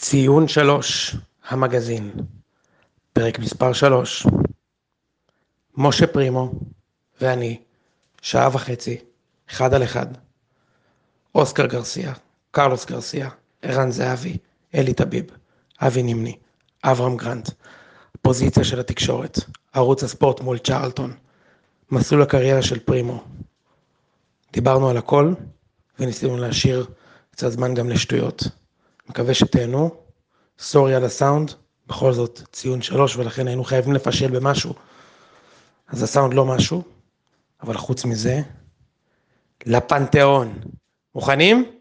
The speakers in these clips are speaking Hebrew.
ציון שלוש, המגזין, פרק מספר שלוש. משה פרימו ואני, שעה וחצי, אחד על אחד. אוסקר גרסיה, קרלוס גרסיה, ערן זהבי, אלי טביב, אבי נימני, אברהם גרנט, פוזיציה של התקשורת, ערוץ הספורט מול צ'רלטון, מסלול הקריירה של פרימו. דיברנו על הכל וניסינו להשאיר קצת זמן גם לשטויות. מקווה שתהנו, סורי על הסאונד, בכל זאת ציון שלוש ולכן היינו חייבים לפשל במשהו, אז הסאונד לא משהו, אבל חוץ מזה, לפנתיאון. מוכנים?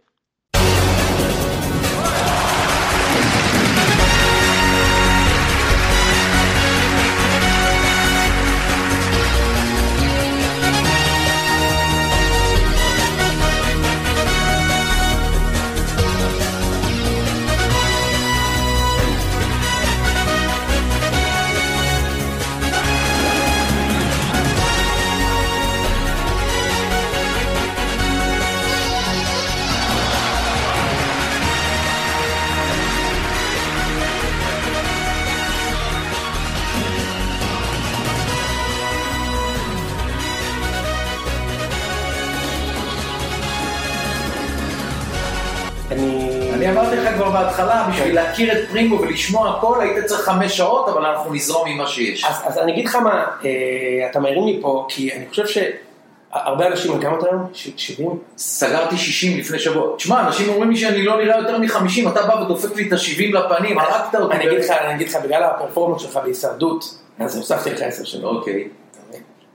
להכיר את פרימו ולשמוע הכל, היית צריך חמש שעות, אבל אנחנו נזרום עם מה שיש. אז, אז אני אגיד לך מה, אה, אתה מעיר לי פה, כי אני חושב שהרבה אנשים, כמה אתה היום? ש- 70? סגרתי 60 לפני שבוע. תשמע, אנשים אומרים לי שאני לא נראה יותר מ-50, אתה בא ודופק לי את ה-70 לפנים, הרגת אותי. אני אגיד לך, אני אגיד לך, בגלל הפרפורמנס שלך בהישרדות, אז הוספתי לך עשר שנים. אוקיי.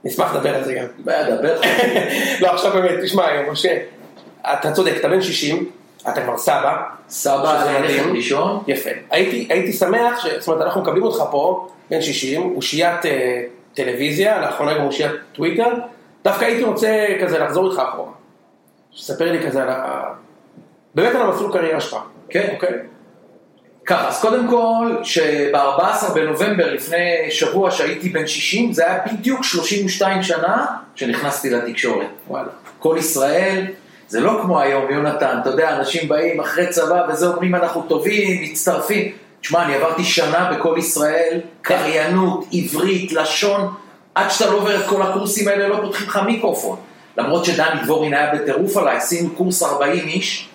נשמח לדבר על זה גם. דבר. לא, עכשיו באמת, תשמע, משה, אתה צודק, אתה בן 60, אתה כבר סבא. סבא, אני מדהים. ראשון. יפה. הייתי, הייתי שמח, ש... זאת אומרת, אנחנו מקבלים אותך פה, בן 60, אושיית אה, טלוויזיה, לאחרונה גם אושיית טוויטר, דווקא הייתי רוצה כזה לחזור איתך אחורה. שתספר לי כזה על ה... באמת על המסלול קריירה שלך. כן. אוקיי? ככה, אז קודם כל, שב-14 בנובמבר לפני שבוע שהייתי בן 60, זה היה בדיוק 32 שנה שנכנסתי לתקשורת. וואלה. כל ישראל, זה לא כמו היום, יונתן, אתה יודע, אנשים באים אחרי צבא וזה אומרים אנחנו טובים, מצטרפים. תשמע, אני עברתי שנה בכל ישראל, קריינות, עברית, לשון, עד שאתה לא עובר את כל הקורסים האלה, לא פותחים לך מיקרופון. למרות שדני דבורין היה בטירוף עליי, עשינו קורס 40 איש,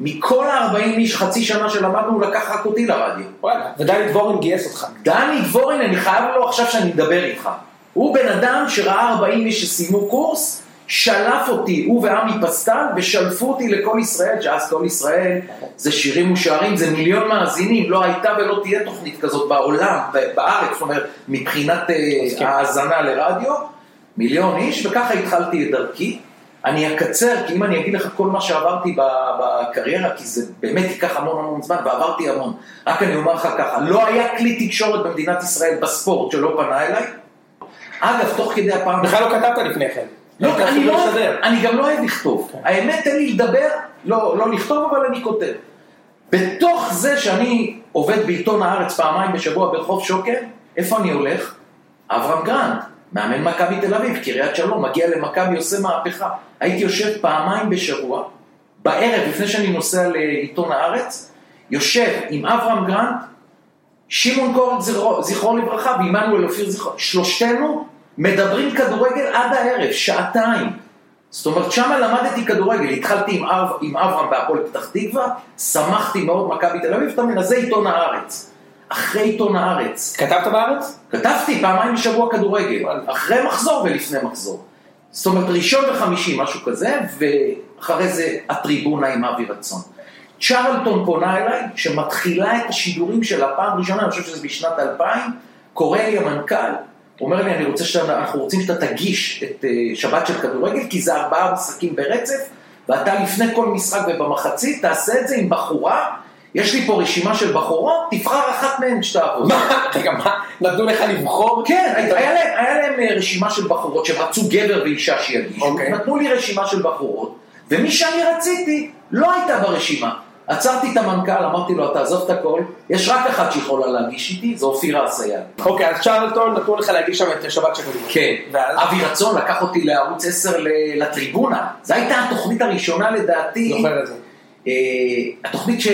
מכל ה-40 איש, חצי שנה שלמדנו, הוא לקח רק אותי לרדיו. וואלה. ודני דבורין גייס אותך. דני דבורין, אני חייב לו עכשיו שאני אדבר איתך. הוא בן אדם שראה 40 איש שסיימו קורס, שלף אותי, הוא ועמי פסטן, ושלפו אותי לכל ישראל, שאז כל ישראל זה שירים ושערים, זה מיליון מאזינים, לא הייתה ולא תהיה תוכנית כזאת בעולם, בארץ, זאת אומרת, מבחינת אה, מסכים. האזנה לרדיו, מיליון איש, וככה התחלתי את דרכי. אני אקצר, כי אם אני אגיד לך כל מה שעברתי בקריירה, כי זה באמת ייקח המון המון זמן, ועברתי המון. רק אני אומר לך ככה, לא היה כלי תקשורת במדינת ישראל בספורט שלא פנה אליי. אגב, תוך כדי הפעם... בכלל לא כתבת לפני כן. לא, אני, לא, משדר. אני גם לא אוהב לכתוב. האמת, תן לי לדבר, לא, לא לכתוב, אבל אני כותב. בתוך זה שאני עובד בעיתון הארץ פעמיים בשבוע ברחוב שוקר, איפה אני הולך? אברהם גרנט, מאמן מכבי תל אביב, קריית שלום, מגיע למכבי, עושה מהפכה. הייתי יושב פעמיים בשבוע, בערב, לפני שאני נוסע לעיתון הארץ, יושב עם אברהם גרנט, שמעון קורן זכרו, זכרו לברכה ועמנואל אופיר זכרו, שלושתנו מדברים כדורגל עד הערב, שעתיים. זאת אומרת, שמה למדתי כדורגל, התחלתי עם, אב, עם אברהם בהפועל פתח תקווה, שמחתי מאוד מכבי תל אביב, אתה מבין, זה עיתון הארץ. אחרי עיתון הארץ, כתבת בארץ? כתבתי פעמיים בשבוע כדורגל, אחרי מחזור ולפני מחזור. זאת אומרת, ראשון וחמישי, משהו כזה, ואחרי זה הטריבונה עם אבי רצון. צ'רלטון פונה אליי, שמתחילה את השידורים שלה פעם ראשונה, אני חושב שזה בשנת 2000, קורא לי המנכ"ל, אומר לי, אני רוצה שאתה, אנחנו רוצים שאתה תגיש את אה, שבת של כדורגל, כי זה ארבעה משחקים ברצף, ואתה לפני כל משחק ובמחצית, תעשה את זה עם בחורה, יש לי פה רשימה של בחורות, תבחר אחת מהן שתעבוד. מה? רגע, מה? נתנו לך לבחור? כן, היה להם, היה להם אה, רשימה של בחורות שרצו גבר ואישה שיגישו, אוקיי. נתנו לי רשימה של בחורות, ומי שאני רציתי לא הייתה ברשימה. עצרתי את המנכ"ל, אמרתי לו, תעזוב את הכל, יש רק אחת שיכולה להגיש איתי, זו אופירה אסייג. אוקיי, אז צ'רלטון נתנו לך להגיש שם את שבת כדורגל. כן? אבי רצון לקח אותי לערוץ 10 ל- לטריבונה, זו הייתה התוכנית הראשונה לדעתי, זוכר את זה. אה, התוכנית ש...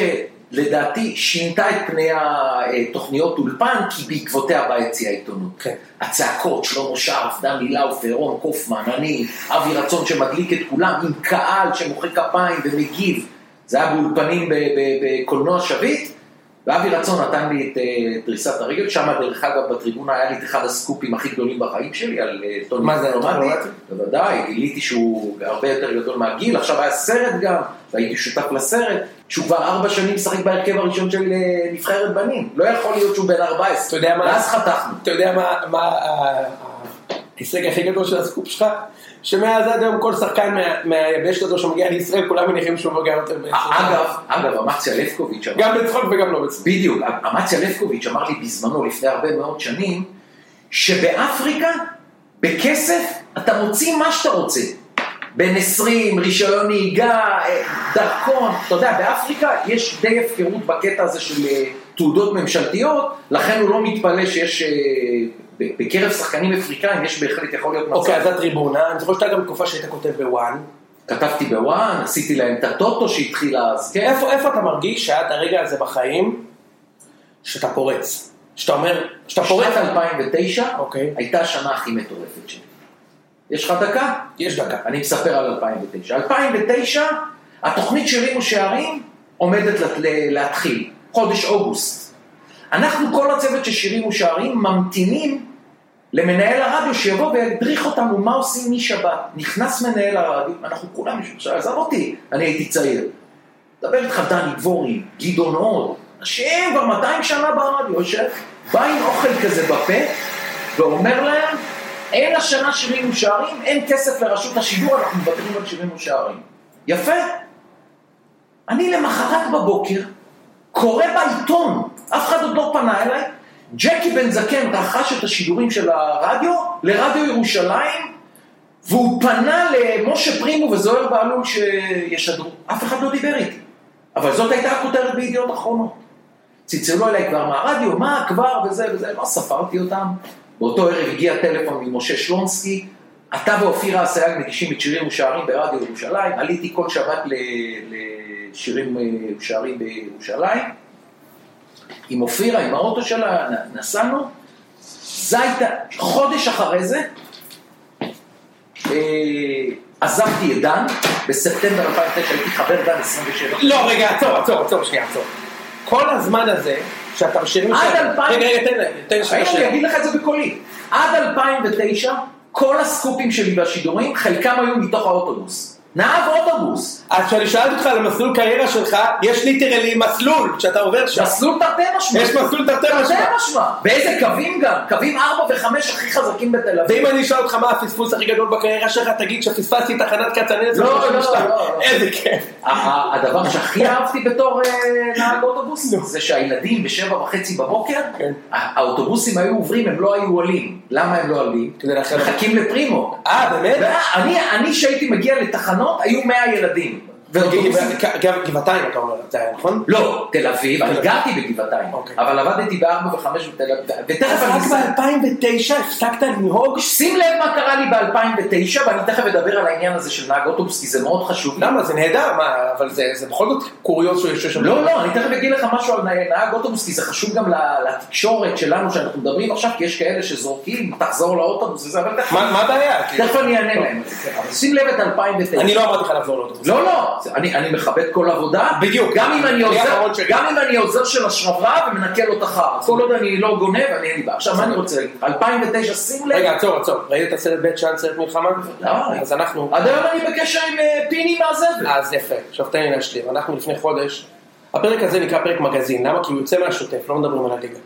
לדעתי שינתה את פני התוכניות אולפן, כי בעקבותיה באה יציאה העיתונות. כן. הצעקות, שלמה שרף, דן מילאו, פירון, קופמן, אני, אבי רצון שמדליק את כולם, עם קהל שמוחא כפיים ומגיב. זה היה באולפנים בקולנוע שביט, ואבי רצון נתן לי את אה, דריסת הרגל, שם דרך אגב בטריבונה היה לי את אחד הסקופים הכי גדולים בחיים שלי על אה, טוני מה זה, פלומטי. בוודאי, גיליתי שהוא הרבה יותר גדול מהגיל, עכשיו היה סרט גם, והייתי שותף לסרט, שהוא כבר ארבע שנים משחק בהרכב הראשון של אה, נבחרת בנים, לא יכול להיות שהוא בן 14, אתה יודע מה- ואז חתכנו. אתה יודע מה, מה ה- ההישג הכי גדול של הסקופ שלך? שמאז עד היום כל שחקן מה- מהיבשת הזו שמגיע לישראל, כולם מניחים שהוא מגיע יותר בעצם. אגב, אגב, אמציה לבקוביץ', אמר- גם בצחוק וגם לא בצחוק. בדיוק, אמציה לבקוביץ' אמר לי בזמנו, לפני הרבה מאוד שנים, שבאפריקה, בכסף, אתה מוציא מה שאתה רוצה. בן 20, רישיון נהיגה, אה, דרכון, אתה יודע, באפריקה יש די הפקרות בקטע הזה של אה, תעודות ממשלתיות, לכן הוא לא מתפלא שיש, אה, בקרב שחקנים אפריקאים יש בהחלט יכול להיות מצב. אוקיי, אז הטריבונה, אני זוכר שאתה גם תקופה שהיית כותב בוואן. כתבתי בוואן, עשיתי להם את הטוטו שהתחילה אז, כן. איפה, איפה אתה מרגיש שהיה את הרגע הזה בחיים, שאתה פורץ? שאתה אומר, שאתה פורץ, שנת 2009 אוקיי. הייתה השנה הכי מטורפת שלי. יש לך דקה? יש דקה. אני מספר על 2009. 2009, התוכנית של רימו שערים עומדת להתחיל, חודש אוגוסט. אנחנו, כל הצוות של שירים ושערים, ממתינים למנהל הרדיו שיבוא וידריך אותנו מה עושים משבת. נכנס מנהל הרדיו, אנחנו כולם עזב אותי, אני הייתי צעיר. מדבר איתך דני דבורי, גדעון עוד, אנשים כבר 200 שנה ברדיו, יושב, בא עם אוכל כזה בפה, ואומר להם, אין השנה שירים ושערים, אין כסף לרשות השידור, אנחנו מוותרים על שירים ושערים. יפה. אני למחרת בבוקר, קורא בעיתון, אף אחד עוד לא פנה אליי, ג'קי בן זקן רכש את השידורים של הרדיו לרדיו ירושלים, והוא פנה למשה פרימו וזוהיר בהלול שישדרו. אף אחד לא דיבר איתי. אבל זאת הייתה הכותרת בידיעות אחרונות. צלצלו אליי כבר מהרדיו, מה כבר וזה וזה, לא ספרתי אותם. באותו ערב הגיע טלפון ממשה שלונסקי, אתה ואופירה אסייג מגישים את שירים ושערים ברדיו ירושלים, עליתי כל שבת לשירים אה, ושערים בירושלים, עם אופירה, עם האוטו שלה, נסענו, זה הייתה, חודש אחרי זה, אה, עזבתי את דן, בספטמבר 2009 הייתי חבר דן 27. לא, רגע, עצור, עצור, עצור, שנייה, עצור. כל הזמן הזה, שאתה בשירים עד שלך- אלפיים- רגע, רגע, תן לי, תן לי אני. אגיד לך את זה בקולי. עד 2009, כל הסקופים שלי והשידורים, חלקם היו מתוך האוטובוס. נהג אוטובוס. אז כשאני שאלתי אותך על המסלול קריירה שלך, יש ליטרלי מסלול שאתה עובר שם. מסלול תרתי משמע. יש מסלול תרתי משמע. תרתי משמע. באיזה קווים גם? קווים 4 ו-5 הכי חזקים בתל אביב. ואם אני אשאל אותך מה הפספוס הכי גדול בקריירה שלך, תגיד שפספסתי תחנת כצנלסון. לא, לא, 32. לא, לא. איזה כיף. הדבר שהכי אהבתי בתור אה, נהג אוטובוס, זה שהילדים בשבע וחצי בבוקר, כן. האוטובוסים היו עוברים, הם לא היו עולים. למה הם לא עולים? כדי. מחכים לפרימו. אה, באמת? ואני, אני שהייתי מגיע לתחנות, היו 100 ילדים. גבעתיים אתה אומר, זה היה נכון? לא, תל אביב, אני. גרתי בגבעתיים, אוקיי. אבל עבדתי בארבע וחמש בתל אביב, ותכף אני... רק אסיים. ב-2009 הפסקת לנהוג? שים לב מה קרה לי ב-2009, ואני תכף אדבר על העניין הזה של נהג אוטובוס, כי זה מאוד חשוב. למה? זה נהדר, אבל זה בכל זאת קוריוז יושב שם. לא, לא, אני תכף אגיד לך משהו על נהג אוטובוס, כי זה חשוב גם לתקשורת שלנו שאנחנו מדברים עכשיו, כי יש כאלה שזורקים, תחזור לאוטובוס וזה, אבל תכף מה הבעיה? תכף אני אענה להם. שים לב את 2009. אני לא אמרתי לך לחזור לאוטובוס. לא, לא, אני, אני מכבד כל עבודה, בדיוק. גם אם אני עוזר, גם אם אני עוזר של השרברב ומנקה לו את החרא, כל עוד אני לא גונב, אני אין לי בעיה. עכשיו, מה אני רוצה להגיד? 2009, שים לב, רגע, עצור, עצור. ראית את הסרט בית שאן, סרט מלחמה? לא. אז אנחנו... עד היום אני בקשר עם אה, פיני מהזבל. אז יפה, עכשיו תן לי להשלים. אנחנו לפני חודש, הפרק הזה נקרא פרק מגזין, למה? כי הוא יוצא מהשוטף, לא מדברים על הליגה.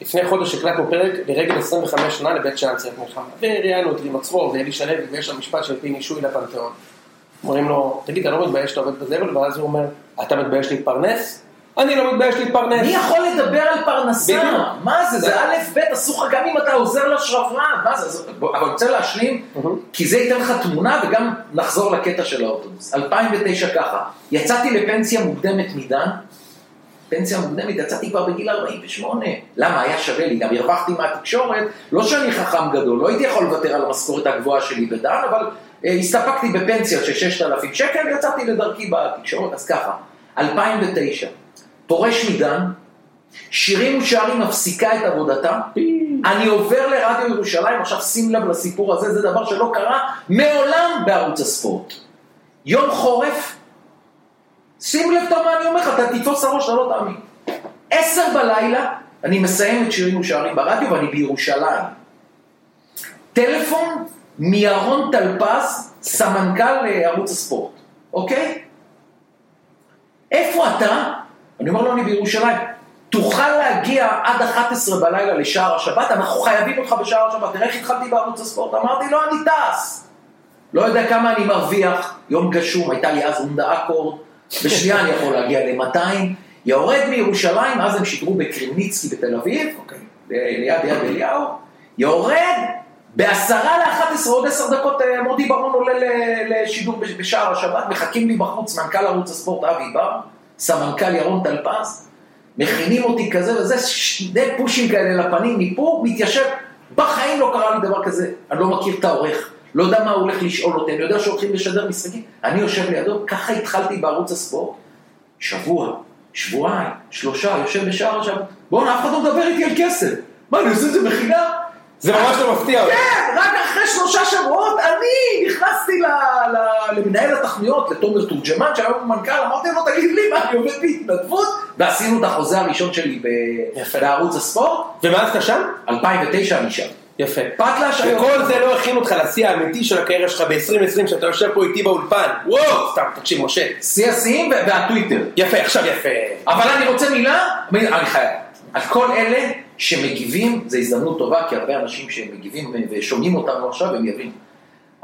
לפני חודש הקלטנו פרק לרגל 25 שנה לבית שאן סרט מלחמה. וראיינו את רימה צרור ואלי שלו, ויש שם משפט של פיני שוי לפנתיאון. אומרים לו, תגיד, אתה לא מתבייש שאתה עובד בזבל? ואז הוא אומר, אתה מתבייש להתפרנס? אני לא מתבייש להתפרנס. מי יכול לדבר על פרנסה? בדיוק. מה זה? זה א' ב', אסור לך גם אם אתה עוזר לשרברב. מה זה? אבל אני רוצה להשלים, כי זה ייתן לך תמונה וגם נחזור לקטע של האוטובוס. 2009 ככה, יצאתי לפנסיה מוקדמת מדן, פנסיה מוקדמת, יצאתי כבר בגיל 48. למה? היה שווה לי, גם הרווחתי מהתקשורת, לא שאני חכם גדול, לא הייתי יכול לוותר על המשכורת הגבוהה שלי בדן, אבל הסתפקתי בפנסיה של 6,000 שקל, יצאתי לדרכי בתקשורת, אז ככה, 2009, פורש מדן, שירים ושערים מפסיקה את עבודתה, אני עובר לרדיו ירושלים, עכשיו שים לב לסיפור הזה, זה דבר שלא קרה מעולם בערוץ הספורט. יום חורף, שים לב טוב מה אני אומר לך, אתה תתפוס הראש, אתה לא תאמין. עשר בלילה, אני מסיים את שירים ושערים ברדיו ואני בירושלים. טלפון מירון טלפז, סמנכ"ל ערוץ הספורט, אוקיי? איפה אתה? אני אומר לו, אני בירושלים. תוכל להגיע עד 11 בלילה לשער השבת, אנחנו חייבים אותך בשער השבת. תראה איך התחלתי בערוץ הספורט, אמרתי לו, אני טס. לא יודע כמה אני מרוויח, יום גשום, הייתה לי אז הונדה אקורד, בשנייה אני יכול להגיע ל-200, יורד מירושלים, אז הם שידרו בקרימניצקי בתל אביב, אוקיי, ליד יד אליהו, יורד בעשרה לאחת עשרה, עוד עשר דקות אה, מודי ברון עולה לשידור בשער השבת, מחכים לי בחוץ מנכ"ל ערוץ הספורט אבי בר, סמנכ"ל ירון טלפז, מכינים אותי כזה וזה, שני פושים כאלה לפנים, מפה מתיישב, בחיים לא קרה לי דבר כזה, אני לא מכיר את העורך, לא יודע מה הוא הולך לשאול אותי, אני יודע שהולכים לשדר משחקים, אני יושב לידו, ככה התחלתי בערוץ הספורט, שבוע, שבועיים, שלושה, יושב בשער השבת, בואנה, אף אחד לא מדבר איתי על כסף, מה, אני עושה את זה בחינם? זה ממש לא מפתיע אותי. כן, רק אחרי שלושה שבועות אני נכנסתי למנהל התכניות, לתומר תורג'מן, שהיום הוא מנכ"ל, אמרתי לו, תגיד לי מה, אני עובד בהתנדבות, ועשינו את החוזה הראשון שלי בערוץ הספורט. ומאז אתה שם? 2009 אני שם. יפה. פטלש היום. וכל זה לא הכין אותך לשיא האמיתי של הקריירה שלך ב-2020, שאתה יושב פה איתי באולפן. וואו, סתם, תקשיב, משה. שיא השיאים והטוויטר. יפה, עכשיו יפה. אבל אני רוצה מילה, אני חייב. על כל אלה שמגיבים, זו הזדמנות טובה, כי הרבה אנשים שמגיבים ושומעים אותנו עכשיו, הם יבינו.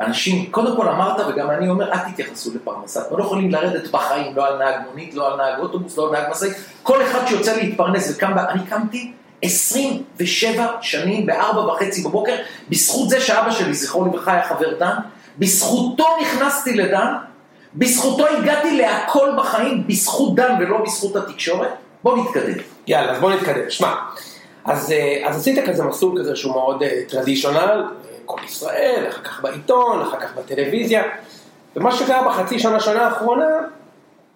אנשים, קודם כל אמרת, וגם אני אומר, אל תתייחסו לפרנסה. אתם לא יכולים לרדת בחיים, לא על נהג מונית, לא על נהג אוטובוס, לא על נהג משאית. כל אחד שיוצא להתפרנס וקם, אני קמתי 27 שנים בארבע וחצי בבוקר, בזכות זה שאבא שלי, זכרו לברכה, היה חבר דן, בזכותו נכנסתי לדן, בזכותו הגעתי להכל בחיים, בזכות דן ולא בזכות התקשורת. בואו נתקדם. יאללה, אז בואו נתקדם. שמע, אז, אז עשית כזה מסלול כזה שהוא מאוד טרדישיונל, כל ישראל, אחר כך בעיתון, אחר כך בטלוויזיה, ומה שקרה בחצי שנה, שנה האחרונה,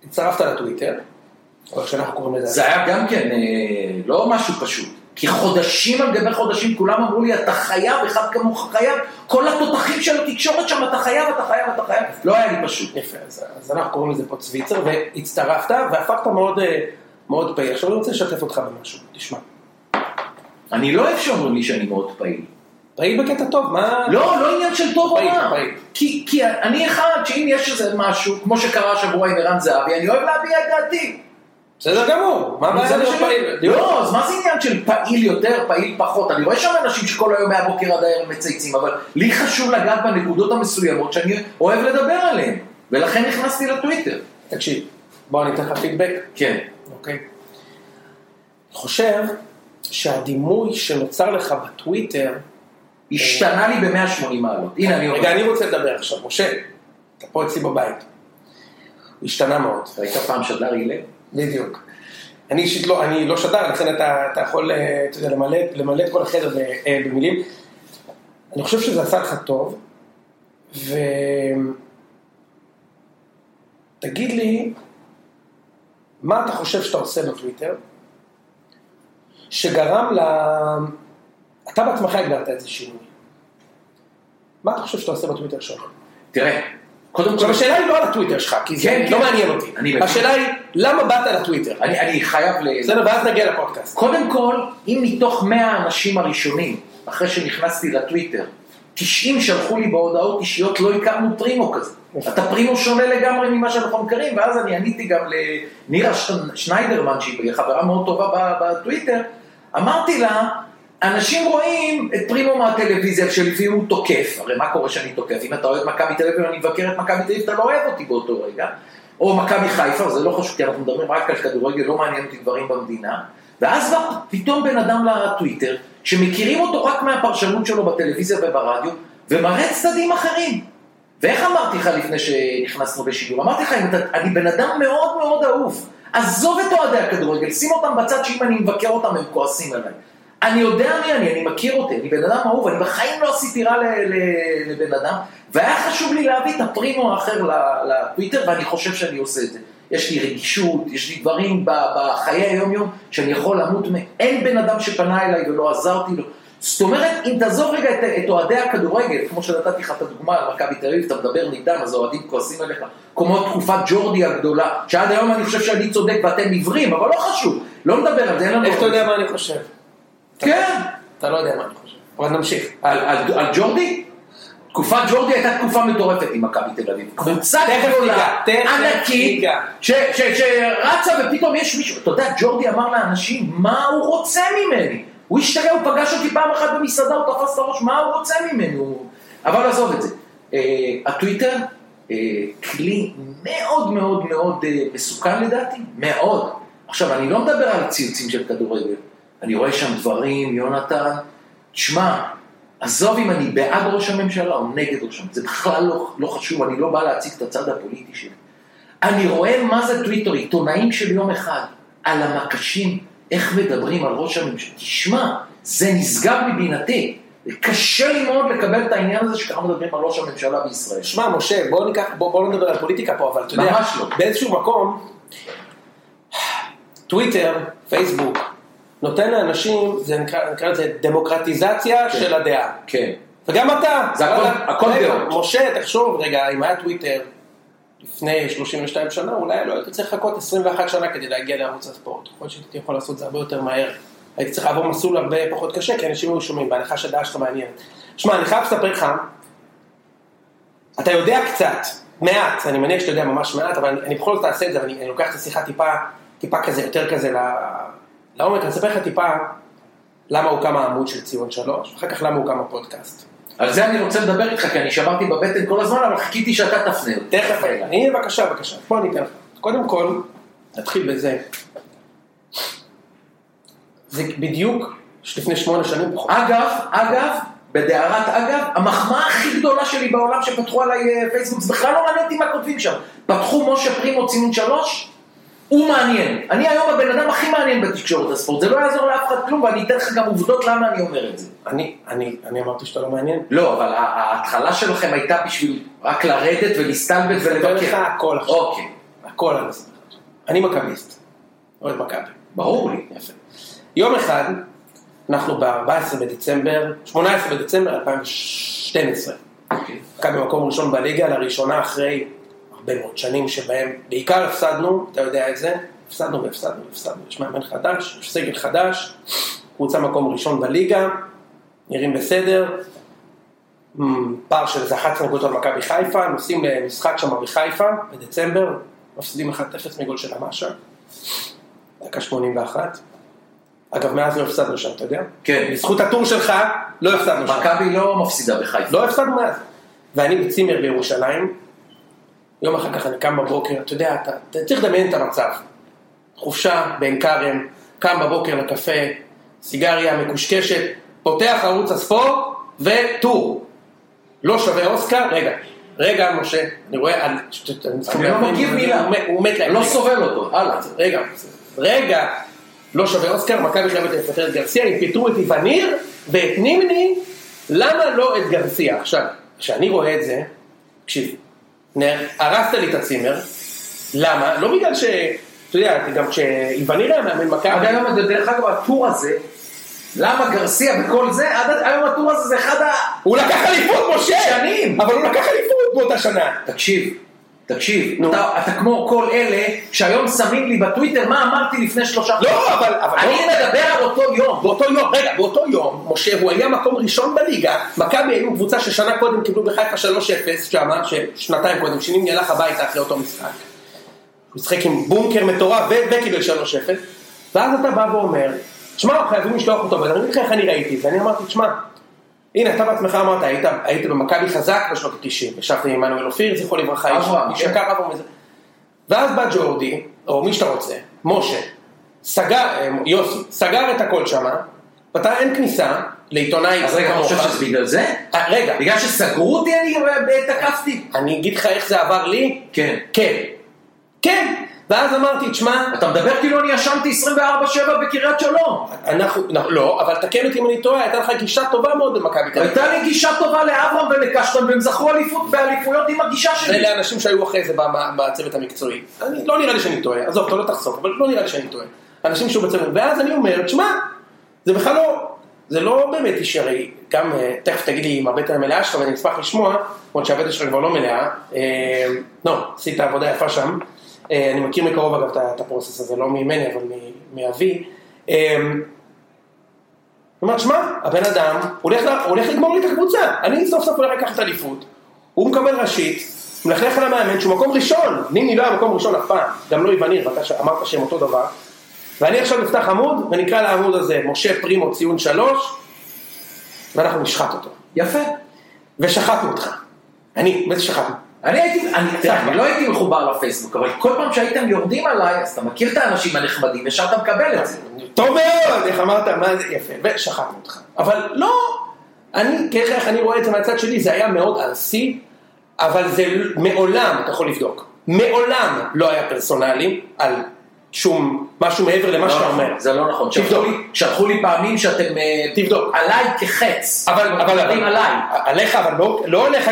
הצטרפת לטוויטר, או איך שאנחנו קוראים לזה. זה היה גם כן לא משהו פשוט. כי חודשים על גבי חודשים כולם אמרו לי, אתה חייב, אחד כמוך חייב, כל התותחים של התקשורת שם, אתה חייב, אתה חייב, אתה חייב, לא היה לי פשוט. יפה, אז, אז אנחנו קוראים לזה פה צוויצר, והצטרפת, והפכת מאוד, מאוד פעיל. עכשיו אני רוצה לשתף אותך במשהו, תשמע. אני לא אוהב שאומרים לי שאני מאוד פעיל. פעיל בקטע טוב, מה... לא, לא עניין של טוב או. פעיל. כי, כי אני אחד, שאם יש איזה משהו, כמו שקרה השבוע עם ערן זהבי, אני אוהב להביע את דעתי. בסדר גמור, מה הבעיה להיות מה פעיל? לא, אז מה זה עניין של פעיל יותר, פעיל פחות? אני רואה שם אנשים שכל היום מהבוקר עד הערב מצייצים, אבל לי חשוב לגעת בנקודות המסוימות שאני אוהב לדבר עליהן, ולכן נכנסתי לטוויטר. תקשיב, בוא אני אתן לך פידבק. כן. אוקיי. אני חושב שהדימוי שנוצר לך בטוויטר, השתנה לי ב-180 מעלות. הנה, אני. רגע, אני רוצה לדבר עכשיו, משה, אתה פה אצלי בבית. הוא השתנה מאוד. ראית פעם שדר הלל? בדיוק. אני אישית לא, אני לא שדר, לכן אתה, אתה יכול, אה, אתה יודע, למלא, למלא את כל החדר אה, במילים. אני חושב שזה עשה לך טוב, ותגיד לי, מה אתה חושב שאתה עושה בטוויטר, שגרם ל... אתה בעצמך הגדרת איזה שינוי. מה אתה חושב שאתה עושה בטוויטר שלך? תראה, קודם כל... השאלה היא לא על הטוויטר שלך, כי זה כן, לא כן. מעניין אותי. השאלה היא, למה באת לטוויטר? אני, אני חייב ל... בסדר, ואז נגיע לפודקאסט. קודם כל, אם מתוך 100 האנשים הראשונים, אחרי שנכנסתי לטוויטר, 90 שלחו לי בהודעות אישיות, לא הכרנו פרימו כזה. אתה פרימו שונה לגמרי ממה שאנחנו מכירים, ואז אני עניתי גם לנירה שניידרמן, שהיא חברה מאוד טובה בטוויטר, אמרתי לה, אנשים רואים את פרימו מהטלוויזיה, שלפעמים הוא תוקף, הרי מה קורה שאני תוקף? אם אתה אוהב מכבי תל אביב ואני מבקר את מכבי תל אביב, אתה לא אוהב אותי באותו רגע. או מכבי חיפה, זה לא חשוב, כי אנחנו מדברים רק על כדורגל, לא מעניין אותי דברים במדינה. ואז פתאום בן אדם לטוויטר, שמכירים אותו רק מהפרשנות שלו בטלוויזיה וברדיו, ומראה צדדים אחרים. ואיך אמרתי לך לפני שנכנסנו לשידור? אמרתי לך, אני בן אדם מאוד מאוד אהוב. עזוב את אוהדי הכדורגל, שים אותם בצד שאם אני מבקר אותם הם כועסים עליי. אני יודע מי אני, אני מכיר אותי, אני בן אדם אהוב, אני בחיים לא עשיתי רע לבן אדם, והיה חשוב לי להביא את הפרימו האחר לטוויטר, ואני חושב שאני עושה את זה. יש לי רגישות, יש לי דברים בחיי היום-יום שאני יכול למות מהם. אין בן אדם שפנה אליי ולא עזרתי לו. זאת אומרת, אם תעזוב רגע את, את אוהדי הכדורגל, כמו שנתתי לך את הדוגמה על מכבי תל אביב, אתה מדבר נגדם, אז האוהדים כועסים עליך, כמו תקופת ג'ורדי הגדולה, שעד היום אני חושב שאני צודק ואתם עיוורים, אבל לא חשוב, לא נדבר על זה, אין לנו... איך אתה יודע מה אני חושב? כן, אתה לא יודע מה אני חושב. אבל נמשיך. על, על, על ג'ורדי? תקופת ג'ורדי הייתה תקופה מטורפת עם מכבי תל אביב. קבוצה גדולה, ענקית, שרצה ופתאום יש מישהו, אתה יודע, ג'ורדי אמר לאנשים, מה הוא רוצה ממני? הוא השתגע, הוא פגש אותי פעם אחת במסעדה, הוא תפס את הראש, מה הוא רוצה ממני? הוא- אבל עזוב את זה. אה, הטוויטר, אה, כלי מאוד מאוד מאוד אה, מסוכן לדעתי, מאוד. עכשיו, אני לא מדבר על ציוצים של כדורגל, אני רואה שם דברים, יונתן, תשמע, עזוב אם אני בעד ראש הממשלה או נגד ראש הממשלה, זה בכלל לא, לא חשוב, אני לא בא להציג את הצד הפוליטי שלי. אני רואה מה זה טוויטר, עיתונאים של יום אחד, על המקשים, איך מדברים על ראש הממשלה. תשמע, זה נשגב מבינתי. קשה לי מאוד לקבל את העניין הזה שככה מדברים על ראש הממשלה בישראל. שמע, משה, בוא ניקח, בוא, בוא לא נדבר על פוליטיקה פה, אבל אתה יודע, ממש לא. באיזשהו מקום, טוויטר, פייסבוק, נותן לאנשים, זה נקרא, נקרא לזה דמוקרטיזציה כן. של הדעה. כן. וגם אתה. זה הכל- הכל דעות. משה, תחשוב רגע, אם היה טוויטר לפני 32 שנה, אולי לא היית צריך לחכות 21 שנה כדי להגיע לערוץ הספורט. יכול להיות שהייתי יכול לעשות זה הרבה יותר מהר. הייתי צריך לעבור מסלול הרבה פחות קשה, כי אנשים היו שומעים, בהנחה שהדעה שלך מעניינת. שמע, אני חייב לספר לך, אתה יודע קצת, מעט, אני מניח שאתה יודע ממש מעט, אבל אני, אני בכל זאת אעשה את זה, ואני אני לוקח את השיחה טיפה, טיפה כזה, יותר כזה לעומק, אני אספר לך טיפה למה הוקם העמוד של ציון שלוש, ואחר כך למה הוקם הפודקאסט. על זה אני רוצה לדבר איתך, כי אני שברתי בבטן כל הזמן, אבל חיכיתי שאתה תפנה. תכף, הנה בבקשה, בבקשה, בוא אני אתן לך. קודם כל, נתחיל בזה. זה בדיוק לפני שמונה שנים פחות. אגב, אגב, בדהרת אגב, המחמאה הכי גדולה שלי בעולם שפתחו עליי אה, פייסבוק, זה בכלל לא מעניין אותי מה כותבים שם. פתחו משה פרימו ציון שלוש, הוא מעניין. אני היום הבן אדם הכי מעניין בתקשורת הספורט, זה לא יעזור לאף אחד כלום, ואני אתן לך גם עובדות למה אני אומר את זה. אני, אני, אני אמרתי שאתה לא מעניין. לא, אבל ההתחלה שלכם הייתה בשביל רק לרדת ולהסתלבט אני אספר לך ולבקר. הכל עכשיו. אוקיי, הכל אני אספר לך. אני מכביסט. אוהד מכבי. ברור לי. יפה. יום אחד, אנחנו ב-14 בדצמבר, 18 בדצמבר 2012. אוקיי. מכבי במקום ראשון בליגה, לראשונה אחרי הרבה מאוד שנים שבהם בעיקר הפסדנו, אתה יודע את זה, הפסדנו והפסדנו והפסדנו, יש מאמן חדש, יש סגל חדש, קבוצה מקום ראשון בליגה, נראים בסדר, מ, פער של איזה 11 נקודות על מכבי חיפה, נוסעים למשחק שם בחיפה בדצמבר, מפסידים 1-0 מגול של המאשה, דקה 81. אגב, מאז לא הפסדנו שם, אתה יודע? כן. בזכות הטור שלך, לא הפסדנו שם. מכבי לא מפסידה בחיפה. לא הפסדנו מאז. ואני בצימר בירושלים, יום אחר כך אני קם בבוקר, אתה יודע, אתה, אתה צריך לדמיין את המצב. חופשה בעין כרם, קם בבוקר לקפה, סיגריה מקושקשת, פותח ערוץ הספורט וטור. לא שווה אוסקר, רגע, רגע משה, אני רואה, אני לא מגיב מילה. הוא מת- להם. לא. סובל אותו, הלאה. רגע, רגע, לא שווה אוסקר, מכבי חייבת לפטר את גרסיה, הם פיטרו את איווניר ואת נימני, למה לא את גרסיה? עכשיו, כשאני רואה את זה, תקשיב, הרסת לי את הצימר, למה? לא בגלל ש... אתה יודע, גם כשאיווניר היה מאמן עד מכבי, היום, דרך אגב, הטור הזה, למה גרסיה וכל זה, עד היום הטור הזה זה אחד ה... הוא לקח אליפות, משה! שנים. אבל הוא לקח אליפות באותה שנה. תקשיב, תקשיב, נו. אתה, אתה כמו כל אלה שהיום שמים לי בטוויטר מה אמרתי לפני שלושה לא, אבל... אבל אני לא. מדבר על אותו יום. באותו יום, רגע, באותו יום, משה, הוא היה מקום ראשון בליגה, מכבי היו קבוצה ששנה קודם קיבלו בחיפה 3-0, שמה, ששנתיים קודם, שיניני הלך הביתה אחרי אותו משחק. הוא משחק עם בונקר מטורף וקיבל 3-0, ואז אתה בא ואומר, שמע, חייבים לשלוח אותו, ואני אגיד לך איך אני ראיתי את זה, אני אמרתי, תשמע, הנה, אתה בעצמך אמרת, היית, היית במכבי חזק בשנות ה-90, ישבת עם עמנואל אופיר, זכרו לברכה, איש. יקר אברהם וזה. ואז בא ג'ורדי, או מי שאתה רוצה, משה, סגר, אה, יוסי, סגר את הכל שמה, ואתה אין כניסה לעיתונאי אז רגע, אתה חושב שזה בגלל זה? אה, רגע, בגלל שסגרו אותי אני אה, תקפתי? אני אגיד לך איך זה עבר לי, כן. כן, כן, ואז אמרתי, תשמע, אתה מדבר כאילו אני ישנתי 24-7 בקריית שלום. אנחנו, לא, אבל תקן אותי אם אני טועה, הייתה לך גישה טובה מאוד במכבי תל אביב. הייתה לי גישה טובה לאברהם ולקשטן והם זכו אליפות באליפויות עם הגישה שלי. אלה האנשים שהיו אחרי זה בצוות המקצועי. אני, לא נראה לי שאני טועה, עזוב, אתה לא תחסוך, אבל לא נראה לי שאני טועה. אנשים שהיו בצוות, ואז אני אומר, תשמע, זה בכלל לא, זה לא באמת אישי, הרי גם, אה, תכף תגיד לי עם הבטן המלאה שלך ואני אשמח לשמוע, למרות שהבטן שלך כבר לא מלאה. אה, לא, עשית עבודה יפה שם. אה, אני מכיר מקרוב אגב את הפרוסס הזה, לא ממני, אבל מאבי. אה, הוא אומר, שמע, הבן אדם הולך, לגמור לי את הקבוצה, אני סוף סוף הולך לקחת אליפות, הוא מקבל ראשית, מלכלך על המאמן שהוא מקום ראשון, ניני לא היה מקום ראשון אף פעם, גם לא איווניר, ואתה אמרת שהם אותו דבר, ואני עכשיו נפתח עמוד, ונקרא לעמוד הזה משה פרימו ציון שלוש, ואנחנו נשחט אותו. יפה. ושחטנו אותך. אני, מה זה שחטנו? אני הייתי, אני, לא הייתי מחובר לפייסבוק, אבל כל פעם שהייתם יורדים עליי, אז אתה מכיר את האנשים הנחמדים, ישר אתה מקבל את זה. טוב מאוד, איך אמרת, מה זה, יפה, ושחטנו אותך. אבל לא, אני, ככה איך אני רואה את זה מהצד שלי, זה היה מאוד ארסי, אבל זה מעולם, אתה יכול לבדוק, מעולם לא היה פרסונלי על שום משהו מעבר למה שאתה לא אומר. נכון, זה לא נכון. שלחו לי- פעמים שאתם אה, תבדוק. עליי כחץ. אבל, אבל, עליי. עליך, אבל לא, לא עליך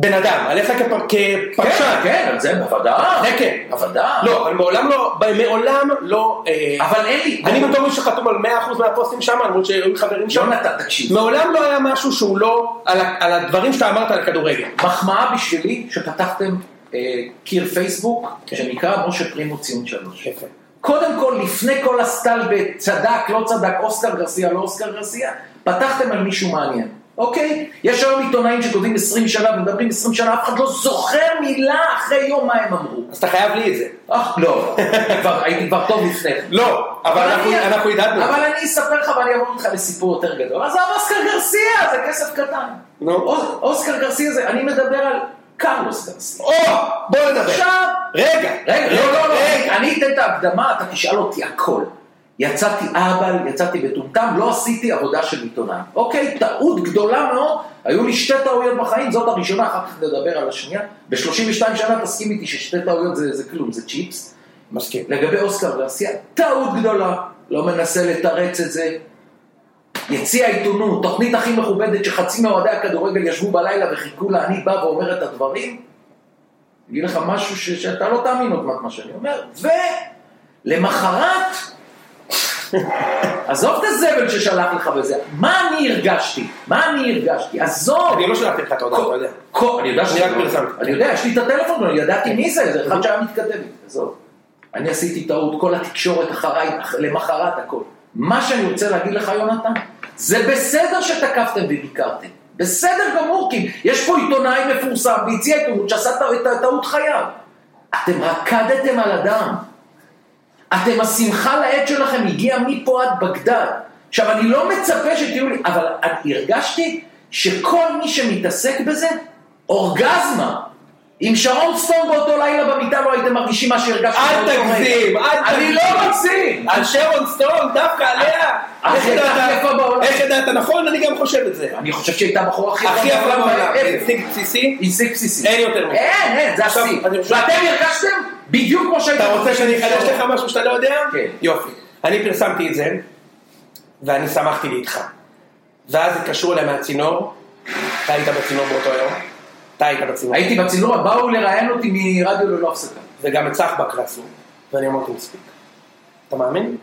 כבן אדם, עליך כפר, כפרשן. כן, כן, על זה בוודאי. זה כן. בוודאי. לא, אבל מעולם לא, מעולם לא... אה, אבל אין לי... אני בתור מי שחתום על 100% מהפוסטים שם, למרות שהיו חברים שם. יונתן, תקשיב. מעולם לא היה משהו שהוא לא על הדברים שאתה אמרת על הכדורגל. מחמאה בשבילי שפתחתם אה, קיר פייסבוק כן. שנקרא משה פרימו ציון שלוש. יפה. קודם כל, לפני כל הסטלבט, צדק, לא צדק, אוסקר גרסיה, לא אוסקר גרסיה, פתחתם על מישהו מעניין, אוקיי? יש היום עיתונאים שכותבים 20 שנה ומדברים 20 שנה, אף אחד לא זוכר מילה אחרי יום מה הם אמרו. אז אתה חייב לי את זה. אה, לא, הייתי כבר טוב לפני. לא, אבל אנחנו- הדדנו. אבל אני אספר לך ואני אעבור איתך לסיפור יותר גדול. עזוב אוסקר גרסיה, זה כסף קטן. אוסקר גרסיה זה, אני מדבר על קרלוס גרסיה. או, בוא נדבר. עכשיו, רגע, רגע, לא, לא, לא. אני אתן את ההקדמה, אתה תשאל אותי הכל. יצאתי אהבל, יצאתי מטומטם, לא עשיתי עבודה של עיתונאי. אוקיי, טעות גדולה מאוד, היו לי שתי טעויות בחיים, זאת הראשונה, אחר כך נדבר על השנייה. ב-32 שנה תסכים איתי ששתי טעויות זה, זה כלום, זה צ'יפס. מסכים. לגבי אוסקר גרסיה, טעות גדולה, לא מנסה לתרץ את זה. יציע העיתונות, תוכנית הכי מכובדת שחצי מאוהדי הכדורגל ישבו בלילה וחיכו לה, אני בא ואומר את הדברים. אגיד לך משהו ש- שאתה לא תאמין עוד מעט מה שאני אומר. ולמחרת, עזוב את הזבל ששלח לך וזה, מה אני הרגשתי? מה אני הרגשתי? עזוב. אני לא שלחתי לך את ההודעה, אתה יודע. אני יודע אני שזה רק לא- פרסמתי. אני יודע, יש לי את הטלפון, אני ידעתי מי זה, זה אחד שהיה מתקדם איתי, עזוב. אני עשיתי טעות, כל התקשורת אחריי, אח- למחרת הכל. מה שאני רוצה להגיד לך, יונתן, זה בסדר שתקפתם וביקרתם. בסדר גמור, כי יש פה עיתונאי מפורסם והציע עיתונות שעשה טעות חייו. אתם רקדתם על הדם. אתם, השמחה לאיד שלכם הגיעה מפה עד בגדד. עכשיו, אני לא מצפה שתהיו לי, אבל הרגשתי שכל מי שמתעסק בזה, אורגזמה. עם שרון סטון באותו לילה במיטה לא הייתם מרגישים מה שהרגשתי. אל תגזים. אל אני תגזים. לא מגזים. על שרון סטון, דווקא עליה. אה, איך הייתה ידעת? יפה בעולם. איך ידעת? נכון, אני גם חושב את זה. אני חושב שהייתה הבחורה הכי הכי יפה בעולם. הישג בסיסי. הישג בסיסי. אין יותר מזה. אין, אין, זה השיא. אני ואתם הרגשתם בדיוק כמו שהייתם. אתה רוצה שאני אחדש לך. משהו שאתה לא יודע? כן. יופי. אני פרסמתי את זה, ואני שמחתי לי איתך. ואז התקשרו אליי מהצינור, אתה היית בצינור באותו יום, אתה היית בצינור, הייתי בצינור, באו לראיין אותי מרדיו ללא הפסקה. וגם את סחבק רצו, ואני אמרתי מספיק. אתה מאמין?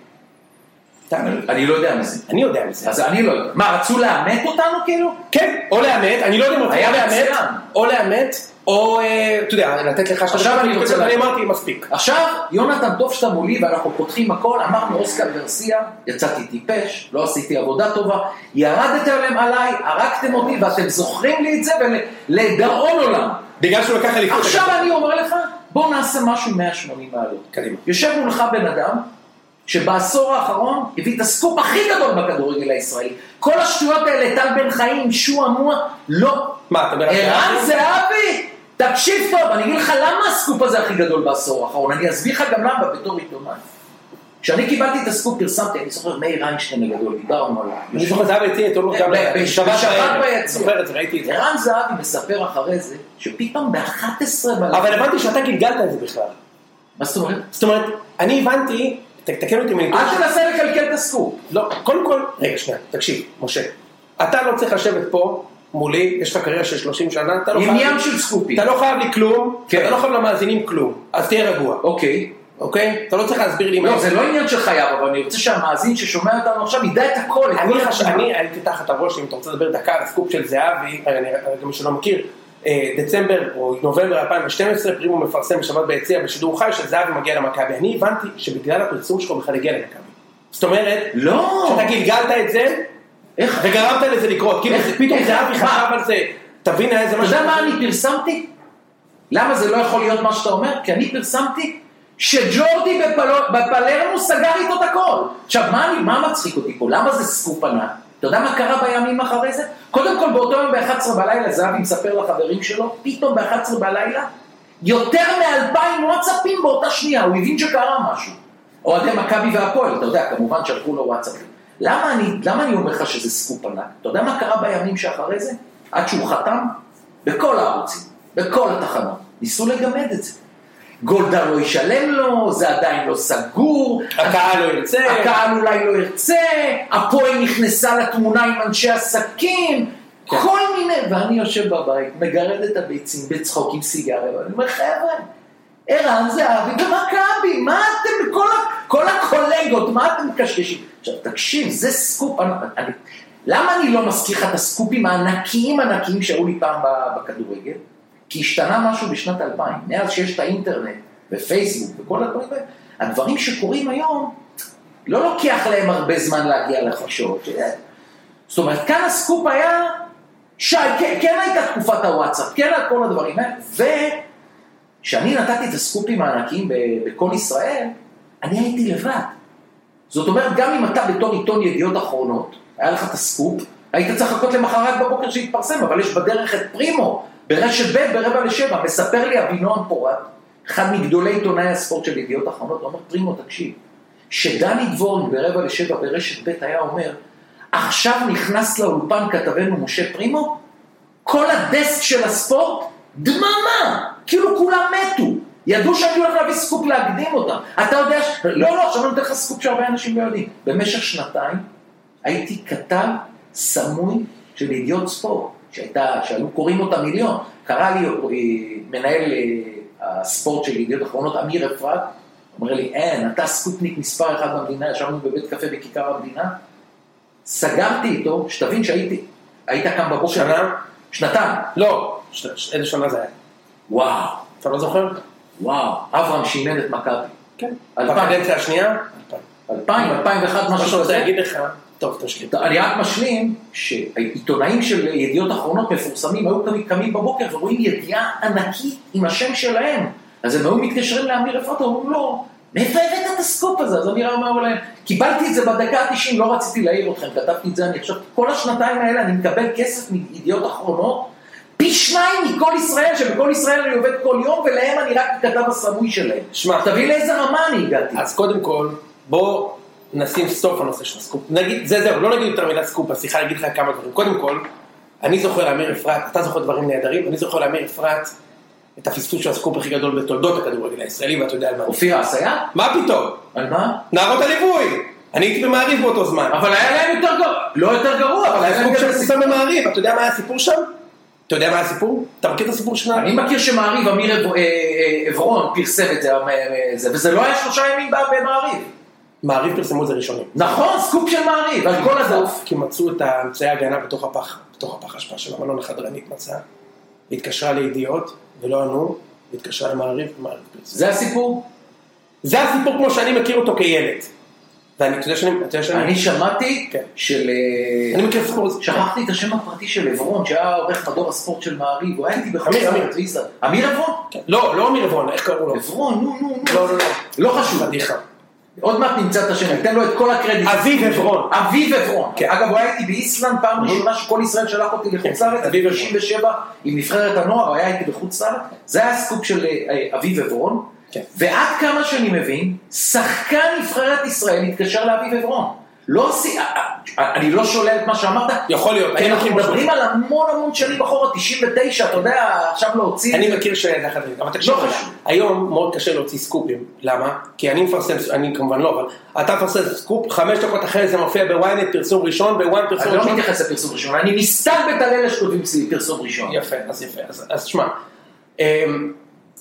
אני לא יודע מזה. אני יודע מזה. אז אני לא יודע. מה, רצו לאמת אותנו כאילו? כן, או לאמת, אני לא יודע אם היה לאמת. או לאמת, או, אה, אתה יודע, לתת לך עכשיו שאתה- אני רוצה אני. אמרתי מספיק. עכשיו, יונתן, טוב שאתה מולי ואנחנו פותחים הכל, אמרנו אוסקר גרסיה, יצאתי טיפש, לא עשיתי עבודה טובה, ירדתם עליי, הרגתם אותי ואתם זוכרים לי את זה ולגרעון עולם. בגלל שהוא לקח אליפות. עכשיו אני אומר לך, בוא נעשה משהו 180 מעלות. קדימה. יושב מולך בן אדם, שבעשור האחרון הביא את הסקופ הכי גדול בכדורגל הישראלי. כל השטויות האלה, טל בן חיים, שועה מועה, לא. מה, אתה על ערן זהבי? תקשיב טוב, אני אגיד לך למה הסקופ הזה הכי גדול בעשור האחרון, אני אסביר לך גם למה בתור עיתונאי. כשאני קיבלתי את הסקופ פרסמתי, אני זוכר מאיר איינשטיין הגדול, דיברנו עליו. אני זוכר זהבי הציע את אולו גם ב- ב- בשבת. ביציע. את את. ערן זהבי מספר אחרי זה, שפתאום ב-11 בלילה, אבל הבנתי שאתה גלגלת את זה בכלל. מה זאת אומרת? זאת אומרת, אני הבנתי, תקן אותי אם אני אל תנסה לקלקל את הסקופ. לא, קודם כל, רגע שנייה, תקשיב, משה, אתה לא צריך לשבת פה מולי, יש לך קריירה של 30 שנה, אתה לא עניין חייב, של סקופים. אתה לא חייב לי כלום, כן. אתה לא חייב למאזינים כלום, אז תהיה רגוע, אוקיי. אוקיי? אתה לא צריך להסביר לי מה לא, זה לא עניין של חייב, אבל אני רוצה שהמאזין ששומע אותנו עכשיו ידע את הכל, אני הייתי תחת הראש, אם אתה רוצה לדבר דקה על הסקופ של זהבי, אני- רגע, מי שלא מכיר, אה, דצמבר או נובמבר 2012, פרימו מפרסם בשבת ביציע בשידור חי שזהבי מגיע למכבי. אני הבנתי שבגלל הפרסום שלו בכלל הגיע למכבי. זאת אומרת, לא. שאתה גלגלת את זה, איך? וגרמת לזה לקרות, כאילו זה- פתאום זהבי מה? חשב על זה, תבין היה איזה אתה משהו. יודע מה אני פרסמתי? למה זה לא יכול להיות מה שאתה אומר? כי אני פרסמתי שג'ורדי בפלרמו סגר איתו את הכל. עכשיו, מה, אני, מה מצחיק אותי פה? למה זה סקופ ענק? אתה יודע מה קרה בימים אחרי זה? קודם כל, באותו יום ב-11 בלילה, זהבי מספר לחברים שלו, פתאום ב-11 בלילה, יותר מאלפיים וואטסאפים באותה שנייה, הוא הבין שקרה משהו. אוהדי מכבי והפועל, אתה יודע, כמובן שלחו לו וואטסאפים. למה אני, למה אני אומר לך שזה סקופ ענק? אתה יודע מה קרה בימים שאחרי זה? עד שהוא חתם? בכל הערוצים, בכל התחנות. ניסו לגמד את זה. גולדה לא ישלם לו, זה עדיין לא סגור. הקהל לא ירצה. הקהל אולי לא ירצה, הפועל נכנסה לתמונה עם אנשי עסקים, כן. כל מיני, ואני יושב בבית, מגרד את הביצים בצחוק עם סיגריה, ואני אומר, חבר'ה, ערן זהבי ומכבי, מה אתם, כל, כל הקולגות, מה אתם מקשקשים? עכשיו, תקשיב, זה סקופ, אני, אני, למה אני לא מזכיר לך את הסקופים הענקיים ענקיים שהיו לי פעם בכדורגל? כי השתנה משהו בשנת 2000, מאז שיש את האינטרנט ופייסבוק וכל הדברים האלה, הדברים שקורים היום, לא לוקח להם הרבה זמן להגיע לחשות. זאת אומרת, כאן הסקופ היה, שי, כן, כן הייתה תקופת הוואטסאפ, כן כל הדברים האלה, וכשאני נתתי את הסקופים הענקיים ב- בכל ישראל, אני הייתי לבד. זאת אומרת, גם אם אתה בתור עיתון ידיעות אחרונות, היה לך את הסקופ, היית צריך לחכות למחרת בבוקר שיתפרסם, אבל יש בדרך את פרימו, ברשת ב' ברבע לשבע, מספר לי אבינועם פורת, אחד מגדולי עיתונאי הספורט של ידיעות אחרונות, הוא אומר, פרימו, תקשיב, שדני דבורין ברבע לשבע ברשת ב' היה אומר, עכשיו נכנס לאולפן כתבנו משה פרימו, כל הדסק של הספורט, דממה, כאילו כולם מתו. ידעו שאני הולך להביא סקופ להקדים אותם. אתה יודע ש... לא, לא, עכשיו אני נותן לך סקופ שהרבה אנשים לא יודעים. במשך שנתיים הייתי כתב סמוי של ידיעות ספורט, שהייתה, שהיו קוראים אותה מיליון. קרא לי אה, מנהל אה, הספורט של ידיעות אחרונות, אמיר אפרת, אומר לי, אין, אתה סקופניק מספר אחד במדינה, ישבנו בבית קפה בכיכר המדינה, סגרתי איתו, שתבין שהייתי, היית קם בבוקר. שנה? שנתיים. לא, איזה שנה זה היה? וואו, אתה לא זוכר? וואו, אברהם שימן את מכבי. כן. אלפיים. בקדנציה השנייה? 2000, 2001, מה משהו שאני רוצה כזה. להגיד לך, טוב, תשלים. אני רק משלים שעיתונאים של ידיעות אחרונות מפורסמים היו קמים- קמים בבוקר ורואים ידיעה ענקית עם השם שלהם. אז הם היו מתקשרים לאמיר אפרת, אומרים לו, מאיפה הבאת את הסקופ הזה? אז אמיר אמר להם, קיבלתי את זה בדקה ה-90, לא רציתי להעיר אתכם, כתבתי את זה, אני עכשיו, כל השנתיים האלה אני מקבל כסף מידיעות אחרונות, פי שניים מכל ישראל, שבכל ישראל אני עובד כל יום, ולהם אני רק כתב הסמוי שלהם. שמע, תבין לאיזה רמה אני הגעתי. אז קודם כל, בוא נשים סטופ לנושא של הסקופ. נגיד, זה זהו, לא נגיד יותר מילה סקופ, השיחה נגיד לך כמה דברים. קודם כל, אני זוכר לאמיר אפרת, אתה זוכר דברים נהדרים, אני זוכר לאמיר אפרת את הפספוס של הסקופ הכי גדול בתולדות הכדורגל הישראלי, ואתה יודע על מה. אופיר אסיה? מה פתאום? על מה? נערות הליווי! אני הייתי במעריב באותו זמן. אבל היה להם יותר גרוע, לא יותר גרוע, אבל היה להם של סיסם במעריב, אתה יודע מה היה הסיפור שם? אתה יודע מה הסיפור? אתה מכיר את הסיפור של אני מכיר שמעריב, אמיר אה, אה, עברון פרסם את זה, אה, זה, וזה לא היה שלושה ימים במעריב. מעריב פרסמו את זה ראשונים. נכון, סקופ של מעריב, על כל הדף. כי מצאו את האמצעי ההגנה בתוך הפח, בתוך הפח אשפה של המלון החדרנית מצאה. והתקשרה לידיעות, ולא ענו, והתקשרה למעריב, ומעריב פרסם. זה הסיפור. זה הסיפור כמו שאני מכיר אותו כילד. ואני, אתה יודע שאני, אתה יודע שאני, אני שמעתי כן. של... אה, אני מכיר את הסיפור הזה. שכחתי את השם הפרטי של עברון, שהיה עורך מדור הספורט של מעריב, הוא היה איתי בחוץ אמיר, אמיר. עברון? כן. לא, לא אמיר עברון, איך קראו לו? עברון, נו, נו, נו. לא, לא, לא. לא חשוב. פדיחה. עוד מעט נמצא את השם, ניתן לו את כל הקרדיט. אביב עברון. אביב עברון. כן. אגב, הוא היה איתי באיסלנד פעם ראשונה שכל ישראל שלח אותי לחוץ כן, לארץ, אביב עברון. ב-97 עם נבחרת הנוער, היה איתי בחוץ לארץ. זה היה הסקופ של אה, אביב עברון. כן. ועד כמה שאני מבין, שחקן נבחרת ישראל התקשר לאביב עברון. לא עשי... אני לא שולל את מה שאמרת. יכול להיות, כן, אנחנו מדברים על המון המון שנים אחורה, 99, אתה יודע, עכשיו להוציא... אני מכיר יחד, אבל תקשיב, לא חשוב. היום מאוד קשה להוציא סקופים, למה? כי אני מפרסם, אני כמובן לא, אבל אתה מפרסם סקופ, חמש דקות אחרי זה מופיע בוויינט פרסום ראשון, בוואן פרסום אני לא ראשון. מתייחס לפרסום ראשון, אני מסתלבט על אלה שכותבים פרסום ראשון. יפה, אז יפה, אז, אז שמע, אמ,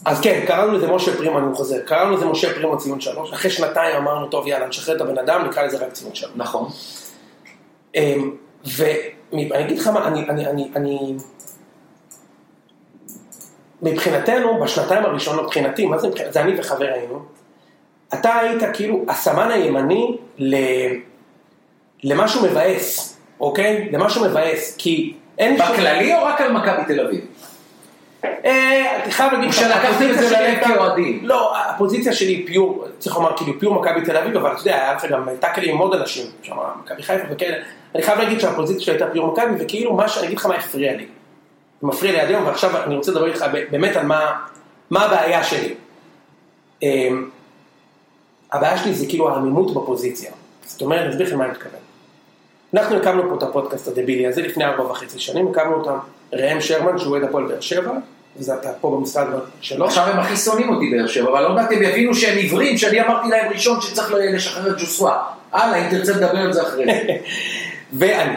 אז כן, קראנו לזה משה פרימו, אני חוזר, קראנו לזה משה פרימו ציון שלוש, אחרי שנתיים אמרנו, טוב יאללה, נשחרר את הבן אדם, נקרא לזה רק ציון שלוש. נכון. אמ, ואני אגיד לך מה, אני, אני, אני, אני, מבחינתנו, בשנתיים הראשונות, מבחינתי, מה זה מבחינתי, זה אני וחבר היינו, אתה היית כאילו הסמן הימני ל... למשהו מבאס, אוקיי? למשהו מבאס, כי אין שום- בכללי או רק על מכבי תל אביב? אה, אני חייב להגיד שלקחתם את זה ללב כאוהדים. לא, הפוזיציה שלי פיור, צריך לומר כאילו פיור מכבי תל אביב, אבל אתה יודע, היה לך גם טאקלים עם עוד אנשים, שם מכבי חיפה וכאלה, אני חייב להגיד שהפוזיציה שלי הייתה פיור מכבי, וכאילו מה שאני אגיד לך מה הפריע לי. זה מפריע לי עד היום, ועכשיו אני רוצה לדבר איתך באמת על מה, מה הבעיה שלי. אמ, הבעיה שלי זה כאילו העמימות בפוזיציה. זאת אומרת, אני אסביר לכם מה אני מתכוון. אנחנו הקמנו פה את הפודקאסט הדבילי הזה לפני ארבע וחצי שנים, הקמנו אותם ראם שרמן שהוא אוהד הפועל באר שבע, וזה אתה פה במשרד שלו. עכשיו הם הכי שונאים אותי באר שבע, אבל עוד מעט הם יבינו שהם עיוורים, שאני אמרתי להם ראשון שצריך לשחרר את ג'וסווה. הלאה, אם תרצה לדבר על זה אחרי זה. ואני.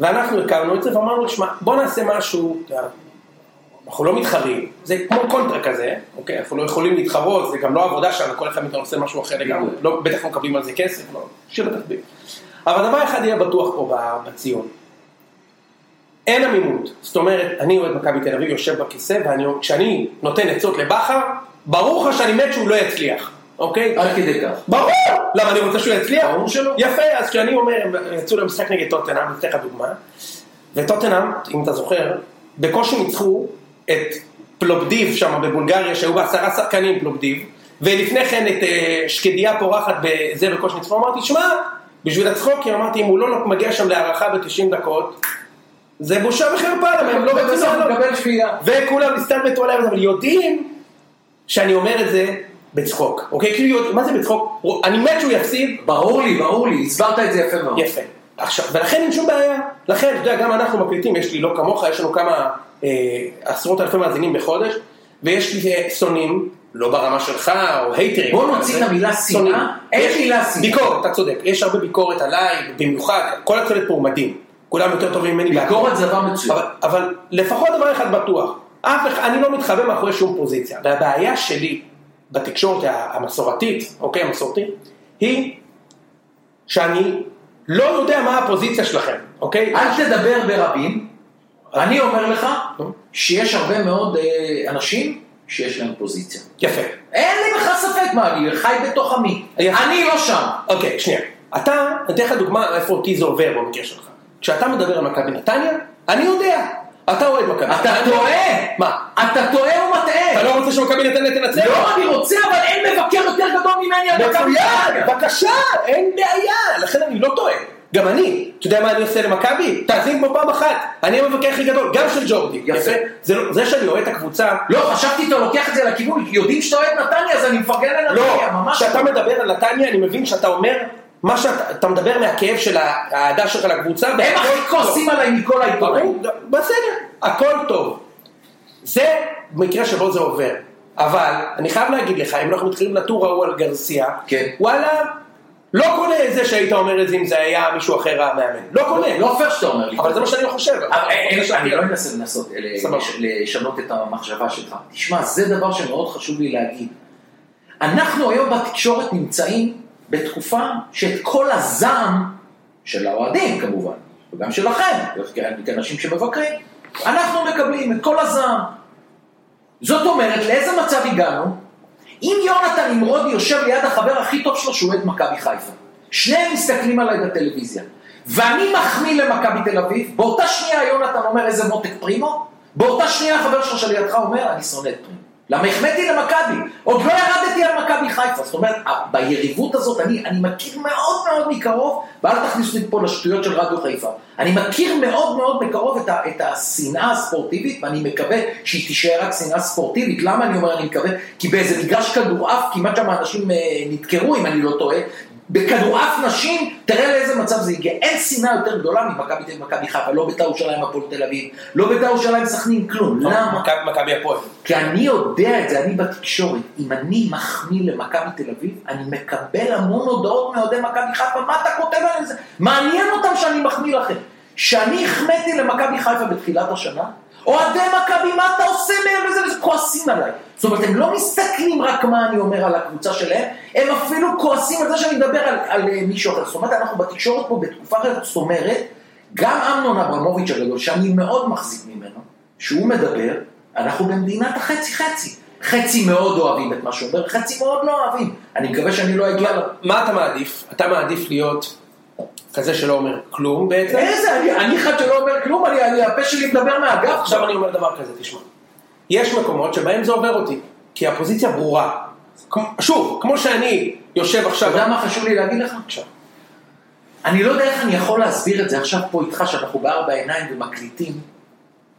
ואנחנו הקמנו את זה ואמרנו, שמע, בוא נעשה משהו, אנחנו לא מתחרים, זה כמו קונטרה כזה, אוקיי, אנחנו לא יכולים להתחרות, זה גם לא עבודה שלנו, כל אחד מאיתנו עושה משהו אחר לגמרי, לא, בטח לא מקבלים על זה כסף, לא, שיר התחביב. אבל דבר אחד יהיה בטוח פה בציון, אין עמימות, זאת אומרת, אני אוהד מכבי תל אביב, יושב בכיסא, וכשאני נותן עצות לבכר, ברור לך שאני מת שהוא לא יצליח, אוקיי? עד כדי כך. ברור! למה אני רוצה שהוא יצליח? ברור שלא. יפה, אז כשאני אומר, יצאו למשחק נגד טוטנאם, אני אתן לך דוגמה, וטוטנאם, אם אתה זוכר, בקושי ניצחו את פלובדיב שם בבולגריה, שהיו בה עשרה שחקנים פלובדיב, ולפני כן את אה, שקדיה פורחת בזה בקושי ניצחו, אמרתי, שמע, בשביל הצחוקים, אמרתי, אם הוא לא מגיע שם להערכה ב-90 דקות, זה בושה וחרפה, למה הם לא רוצים לעלות. מקבל שפייה. וכולם מסתלבטו עליהם, אבל יודעים שאני אומר את זה בצחוק, אוקיי? כאילו, מה זה בצחוק? אני מת שהוא יפסיד, ברור לי, ברור לי, הסברת את זה יפה מאוד. יפה. עכשיו, ולכן אין שום בעיה. לכן, אתה יודע, גם אנחנו מקליטים, יש לי לא כמוך, יש לנו כמה אה, עשרות אלפי מאזינים בחודש, ויש לי אה, שונאים, לא ברמה שלך, או הייטרים. בוא נוציא את המילה שנאה. אין מילה שנאה. ביקורת, אתה צודק. יש הרבה ביקורת עליי, במיוחד, כל הצוות פה הוא מדהים. כולם יותר טובים ממני. ביקורת. זה דבר מצוין. אבל, אבל לפחות דבר אחד בטוח, אף אחד, אני לא מתחבא מאחורי שום פוזיציה. והבעיה שלי בתקשורת המסורתית, אוקיי, המסורתית, היא שאני לא יודע מה הפוזיציה שלכם, אוקיי? אל תדבר ברבים, אני אומר לך שיש הרבה מאוד אה, אנשים שיש להם פוזיציה. יפה. אין לי בכלל ספק מה, אני חי בתוך עמי. יפה. אני לא שם. אוקיי, שנייה. אתה, אני אתן לך דוגמה איפה אותי זה עובר במקרה שלך. כשאתה מדבר על מכבי נתניה, אני יודע. אתה אוהד מכבי אתה. טועה. מה? אתה טועה ומטעה. אתה לא רוצה שמכבי נתניה תנצח? לא, אני רוצה, אבל אין מבקר יותר גדול ממני על מכבי נתניה. בבקשה, אין בעיה, לכן אני לא טועה. גם אני, אתה יודע מה אני עושה למכבי? תאזין פה פעם אחת, אני המבקר הכי גדול, גם של ג'ורדי. יפה. זה, לא- זה שאני אוהד את הקבוצה, לא, חשבתי אתה לוקח את זה לכיוון, יודעים שאתה אוהד נתניה, אז אני מפרגן לנתניה, לא, ממש. כשאתה מדבר על נתניה, אני מבין שאתה אומר, מה שאתה אתה מדבר מהכאב של האהדה שלך לקבוצה, הם הכי כועסים עליי מכל העיתונאים. בסדר, הכל טוב. זה מקרה שבו זה עובר. אבל, אני חייב להגיד לך, אם אנחנו מתחילים לטור ההוא על גרסיה, כן. וואלה, לא קונה את זה שהיית אומר את זה אם זה היה מישהו אחר המאמן. לא קונה. לא פייר שאתה אומר לי. אבל זה מה שאני חושב. אבל, אה, אה, אני לא אנסה לנסות אה, לשנות את המחשבה שלך. תשמע, זה דבר שמאוד חשוב לי להגיד. אנחנו היום בתקשורת נמצאים בתקופה שאת כל הזעם של האוהדים כמובן, וגם שלכם, כאנשים שמבקרים, אנחנו מקבלים את כל הזעם. זאת אומרת, לאיזה מצב הגענו? אם יונתן נמרודי יושב ליד החבר הכי טוב שלו שהוא אוהד מכבי חיפה, שניהם מסתכלים עליי בטלוויזיה, ואני מחמיא למכבי תל אביב, באותה שנייה יונתן אומר איזה מותק פרימו, באותה שנייה החבר שלך שלידך אומר אני שונא את פרימו. למה החמאתי למכבי, עוד לא ירדתי על מכבי חיפה, זאת אומרת, ביריבות הזאת אני, אני מכיר מאוד מאוד מקרוב, ואל תכניסו אותי פה לשטויות של רדיו חיפה, אני מכיר מאוד מאוד מקרוב את, ה, את השנאה הספורטיבית, ואני מקווה שהיא תישאר רק שנאה ספורטיבית, למה אני אומר אני מקווה? כי באיזה מגרש כדורעף כמעט שם אנשים אה, נדקרו, אם אני לא טועה, בכדורעף נשים, תראה לאיזה מצב זה הגיע. אין שנאה יותר גדולה ממכבי תל אביב ומכבי חיפה, לא בית"ר ירושלים הפועל תל אביב, לא בית"ר ירושלים סכנין, כלום. למה? מכבי- מכבי הפועל. כי אני יודע את זה, אני בתקשורת, אם אני מחמיא למכבי תל אביב, אני מקבל המון הודעות מאוהדי מכבי חיפה, מה אתה כותב על זה? מעניין אותם שאני מחמיא לכם. שאני החמאתי למכבי חיפה בתחילת השנה, אוהדי מכבי, מה אתה עושה מהם וזה וזה, כועסים עליי. זאת אומרת, הם לא מסתכלים רק מה אני אומר על הקבוצה שלהם, הם אפילו כועסים על זה שאני מדבר על, על אה, מישהו אחר. זאת אומרת, אנחנו בתקשורת פה בתקופה אחרת, זאת אומרת, גם אמנון אברמוביץ' הגדול, שאני מאוד מחזיק ממנו, שהוא מדבר, אנחנו במדינת החצי חצי. חצי מאוד אוהבים את מה שהוא אומר, חצי מאוד לא אוהבים. אני מקווה שאני לא אגיע ל... מה אתה מעדיף? אתה מעדיף להיות כזה שלא אומר כלום בעצם? איזה, אני- אני אחד שלא אומר כלום, אני, אני- הפה שלי מדבר מהאגף. עכשיו אני אומר דבר כזה, תשמע. יש מקומות שבהם זה עובר אותי, כי הפוזיציה ברורה. שוב, כמו שאני יושב אתה עכשיו... יודע מה חשוב לי להגיד לך? עכשיו. אני לא יודע איך אני יכול להסביר את זה עכשיו פה איתך, שאנחנו בארבע עיניים ומקליטים.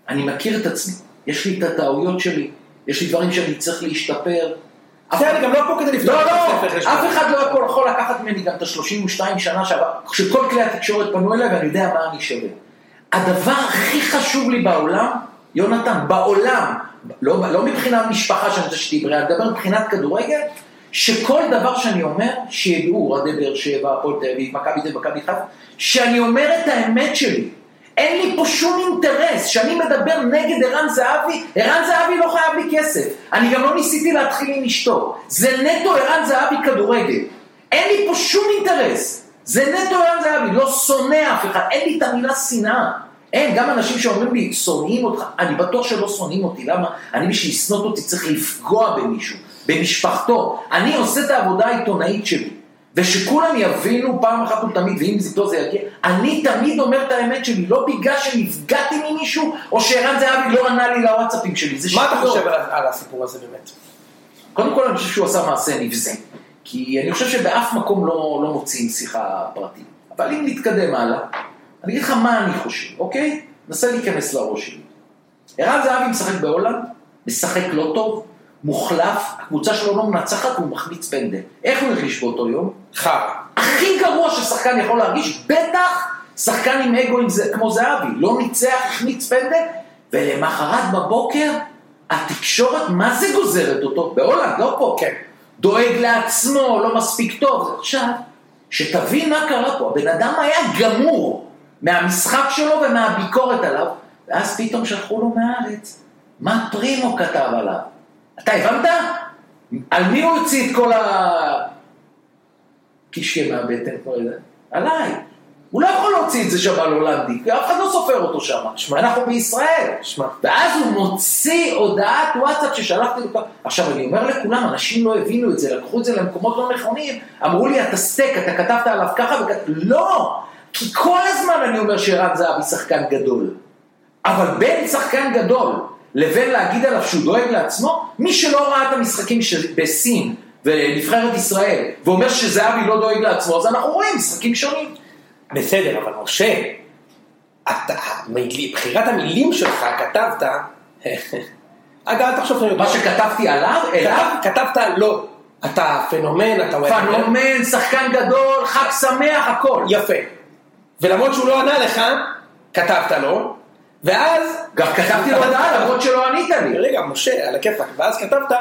אני מכיר את עצמי, יש לי את הטעויות שלי, יש לי דברים שאני צריך להשתפר. אני גם לא פה כדי לפתוח לא, את לא, הספר. אף אחד לא יכול, לקחת ממני גם את ה-32 שנה כשכל כלי התקשורת פנו אליי ואני יודע מה אני שווה. הדבר הכי חשוב לי בעולם, יונתן, בעולם, לא, לא מבחינת משפחה שאני רוצה שתהיי בריאה, אני מדבר מבחינת כדורגל, שכל דבר שאני אומר, שידעו אוהדי באר שבע, הפועל תל אביב, מכבי תל מכבי חיפה, שאני אומר את האמת שלי. אין לי פה שום אינטרס, שאני מדבר נגד ערן זהבי, ערן זהבי לא חייב לי כסף. אני גם לא ניסיתי להתחיל עם אשתו. זה נטו ערן זהבי כדורגל. אין לי פה שום אינטרס. זה נטו ערן זהבי, לא שונא אף אחד, אין לי את המילה שנאה. אין, גם אנשים שאומרים לי, שונאים אותך, אני בטוח שלא שונאים אותי, למה? אני בשביל לשנוא אותי צריך לפגוע במישהו, במשפחתו. אני עושה את העבודה העיתונאית שלי. ושכולם יבינו פעם אחת ולתמיד, ואם איתו זה יגיע, אני תמיד אומר את האמת שלי, לא בגלל שנפגעתי ממישהו, או שערן זהבי לא ענה לי לוואטסאפים שלי, זה מה אתה שטויות. חושב על- על הסיפור הזה באמת? קודם כל אני חושב שהוא עשה מעשה נבזה, כי אני חושב שבאף מקום לא, לא מוציאים שיחה פרטית. אבל אם נתקדם הלאה, אני אגיד לך מה אני חושב, אוקיי? נסה להיכנס לראש שלי. ערן זהבי משחק בהולנד, משחק לא טוב, מוחלף, הקבוצה שלו לא מנצחת והוא מחמיץ פנדל. איך הוא הרגיש באותו יום? חרא. הכי גרוע ששחקן יכול להרגיש, בטח שחקן עם אגו עם זה, כמו זהבי, לא ניצח, החמיץ פנדל, ולמחרת בבוקר התקשורת, מה זה גוזרת אותו? בהולנד, לא פה. כן. דואג לעצמו, לא מספיק טוב. עכשיו, שתבין מה קרה פה, הבן אדם היה גמור מהמשחק שלו ומהביקורת עליו, ואז פתאום שלחו לו מהארץ. מה פרימו כתב עליו? אתה הבנת? על מי הוא הוציא את כל ה... קישקע מהבטן זה? עליי. הוא לא יכול להוציא את זה שם על הולנדי, כי אף אחד לא סופר אותו שם. שמע. אנחנו בישראל. שמע. ואז הוא מוציא הודעת וואטסאפ ששלחתי לו. עכשיו אני אומר לכולם, אנשים לא הבינו את זה, לקחו את זה למקומות לא נכונים, אמרו לי אתה סטייק, אתה כתבת עליו ככה וכתבת, לא! כי כל הזמן אני אומר שערן זהבי שחקן גדול. אבל בין שחקן גדול לבין להגיד עליו שהוא דואג לעצמו, מי שלא ראה את המשחקים. בסין ונבחרת ישראל, ואומר שזהבי לא דואג לעצמו, אז אנחנו רואים משחקים שונים. בסדר, אבל משה, אתה, בחירת המילים שלך כתבת, אגב, אל תחשוב שאני מה שכתבתי עליו, אליו, כתב- כתבת לא, אתה פנומן, אתה. פנומן, שחקן גדול, חג שמח, הכל. יפה. ולמרות שהוא לא ענה לך, כתבת לו, ואז... גם כתבתי לו הודעה למרות שלא ענית לי. רגע, משה, על הכיפאק, ואז כתבת,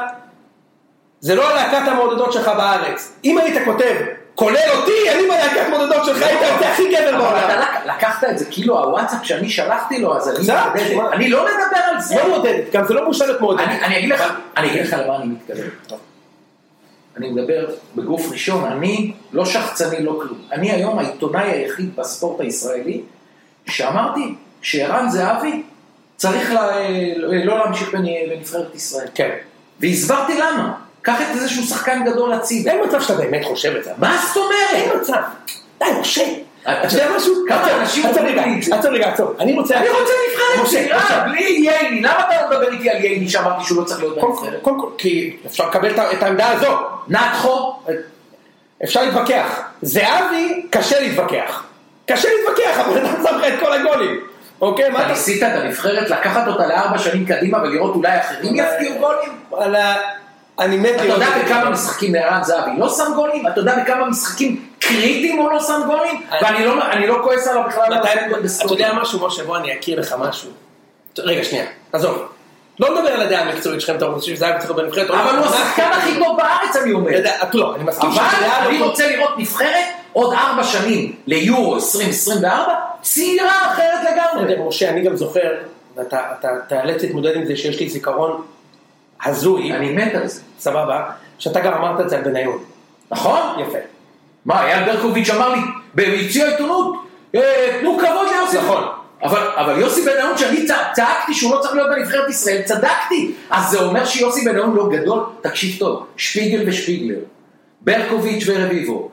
זה לא הלהקת המעודדות שלך בארץ. אם היית כותב, כולל אותי, אני בלהקת המעודדות שלך, היית היית הכי גבר אבל אתה בעולם. לק- לקחת את זה כאילו הוואטסאפ שאני שלחתי לו, אז אני לא מדבר על זה. לא מעודדת, גם זה לא בושה להיות מעודדת. אני אני אגיד לך, אני אגיד לך למה אני מתכוון. אני מדבר בגוף ראשון, אני לא שחצני, לא כלום. אני היום העיתונאי היחיד בספורט הישראלי שאמרתי שערן זהבי צריך ל- לא להמשיך בנ- בנבחרת ישראל. כן. והסברתי למה. קח את איזשהו שחקן גדול הצידה. אין מצב שאתה באמת חושב את זה. מה זאת אין אומרת? מצב. די, משה. אתה יודע משהו? כמה אנשים אומרים לי את זה? עצור רגע, עצור. אני רוצה... אני רוצה נבחרת צעירה. בלי ייני. למה אתה לא מדבר איתי על ייני שאמרתי שהוא לא צריך להיות בנבחרת? קודם כל, כי אפשר לקבל את העמדה הזו. נתחו? אפשר להתווכח. זהבי, קשה להתווכח. קשה להתווכח, אבל אתה שם לך את כל הגולים. אוקיי, מה אתה. ניסית את הנבחרת לקחת אותה לארבע שנים קדימה ולראות אולי אחרים יפקיעו גולים? אני מת אתה יודע בכמה משחקים לערן זהבי לא שם גולים? אתה יודע בכמה משחקים קריטיים הוא לא שם גולים, ואני לא, אני לא כועס עליו בכלל. אתה. יודע משהו, משה, בוא אני אכיר לך משהו. רגע, שנייה, עזוב. לא מדבר על הדעה המקצועית שלכם, אתה חושב שזה היה צריך להיות בנבחרת. לא. אבל הוא השחקן הכי טוב בארץ, אני אומר. יודע, לא, אני מסכים אבל שזה היה אני לא- רוצה לראות נבחרת עוד ארבע שנים ליורו 2024, צעירה אחרת לגמרי. משה, אני גם זוכר, ואתה אתה תיאלץ להתמודד עם זה שיש לי זיכרון הזוי, אני מת על זה. סבבה, שאתה גם אמרת את זה על בניון. נכון? יפה. מה, אייל ברקוביץ' אמר לי, ביציע העיתונות, "אה, תנו כבוד ליוסי. נכון. אבל, אבל יוסי בניון, שאני צע- צעקתי שהוא לא צריך להיות בנבחרת ישראל, צדקתי. אז זה אומר שיוסי בניון לא גדול? תקשיב טוב, שפיגל ושפיגלר, ברקוביץ' ורביבו,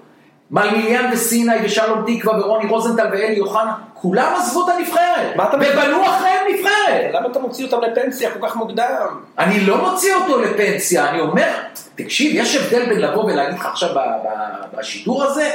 מלמיליאן וסיני ושלום תקווה ורוני רוזנטל ואלי אוחנה, כולם עזבו את הנבחרת. מה אתה מדבר? ובנו אחריהם נבחרת. למה אתה מוציא אותם לפנסיה כל כך מוקדם? אני לא מוציא אותו לפנסיה, אני אומר, תקשיב, יש הבדל בין לבוא ולהגיד לך עכשיו בשידור הזה,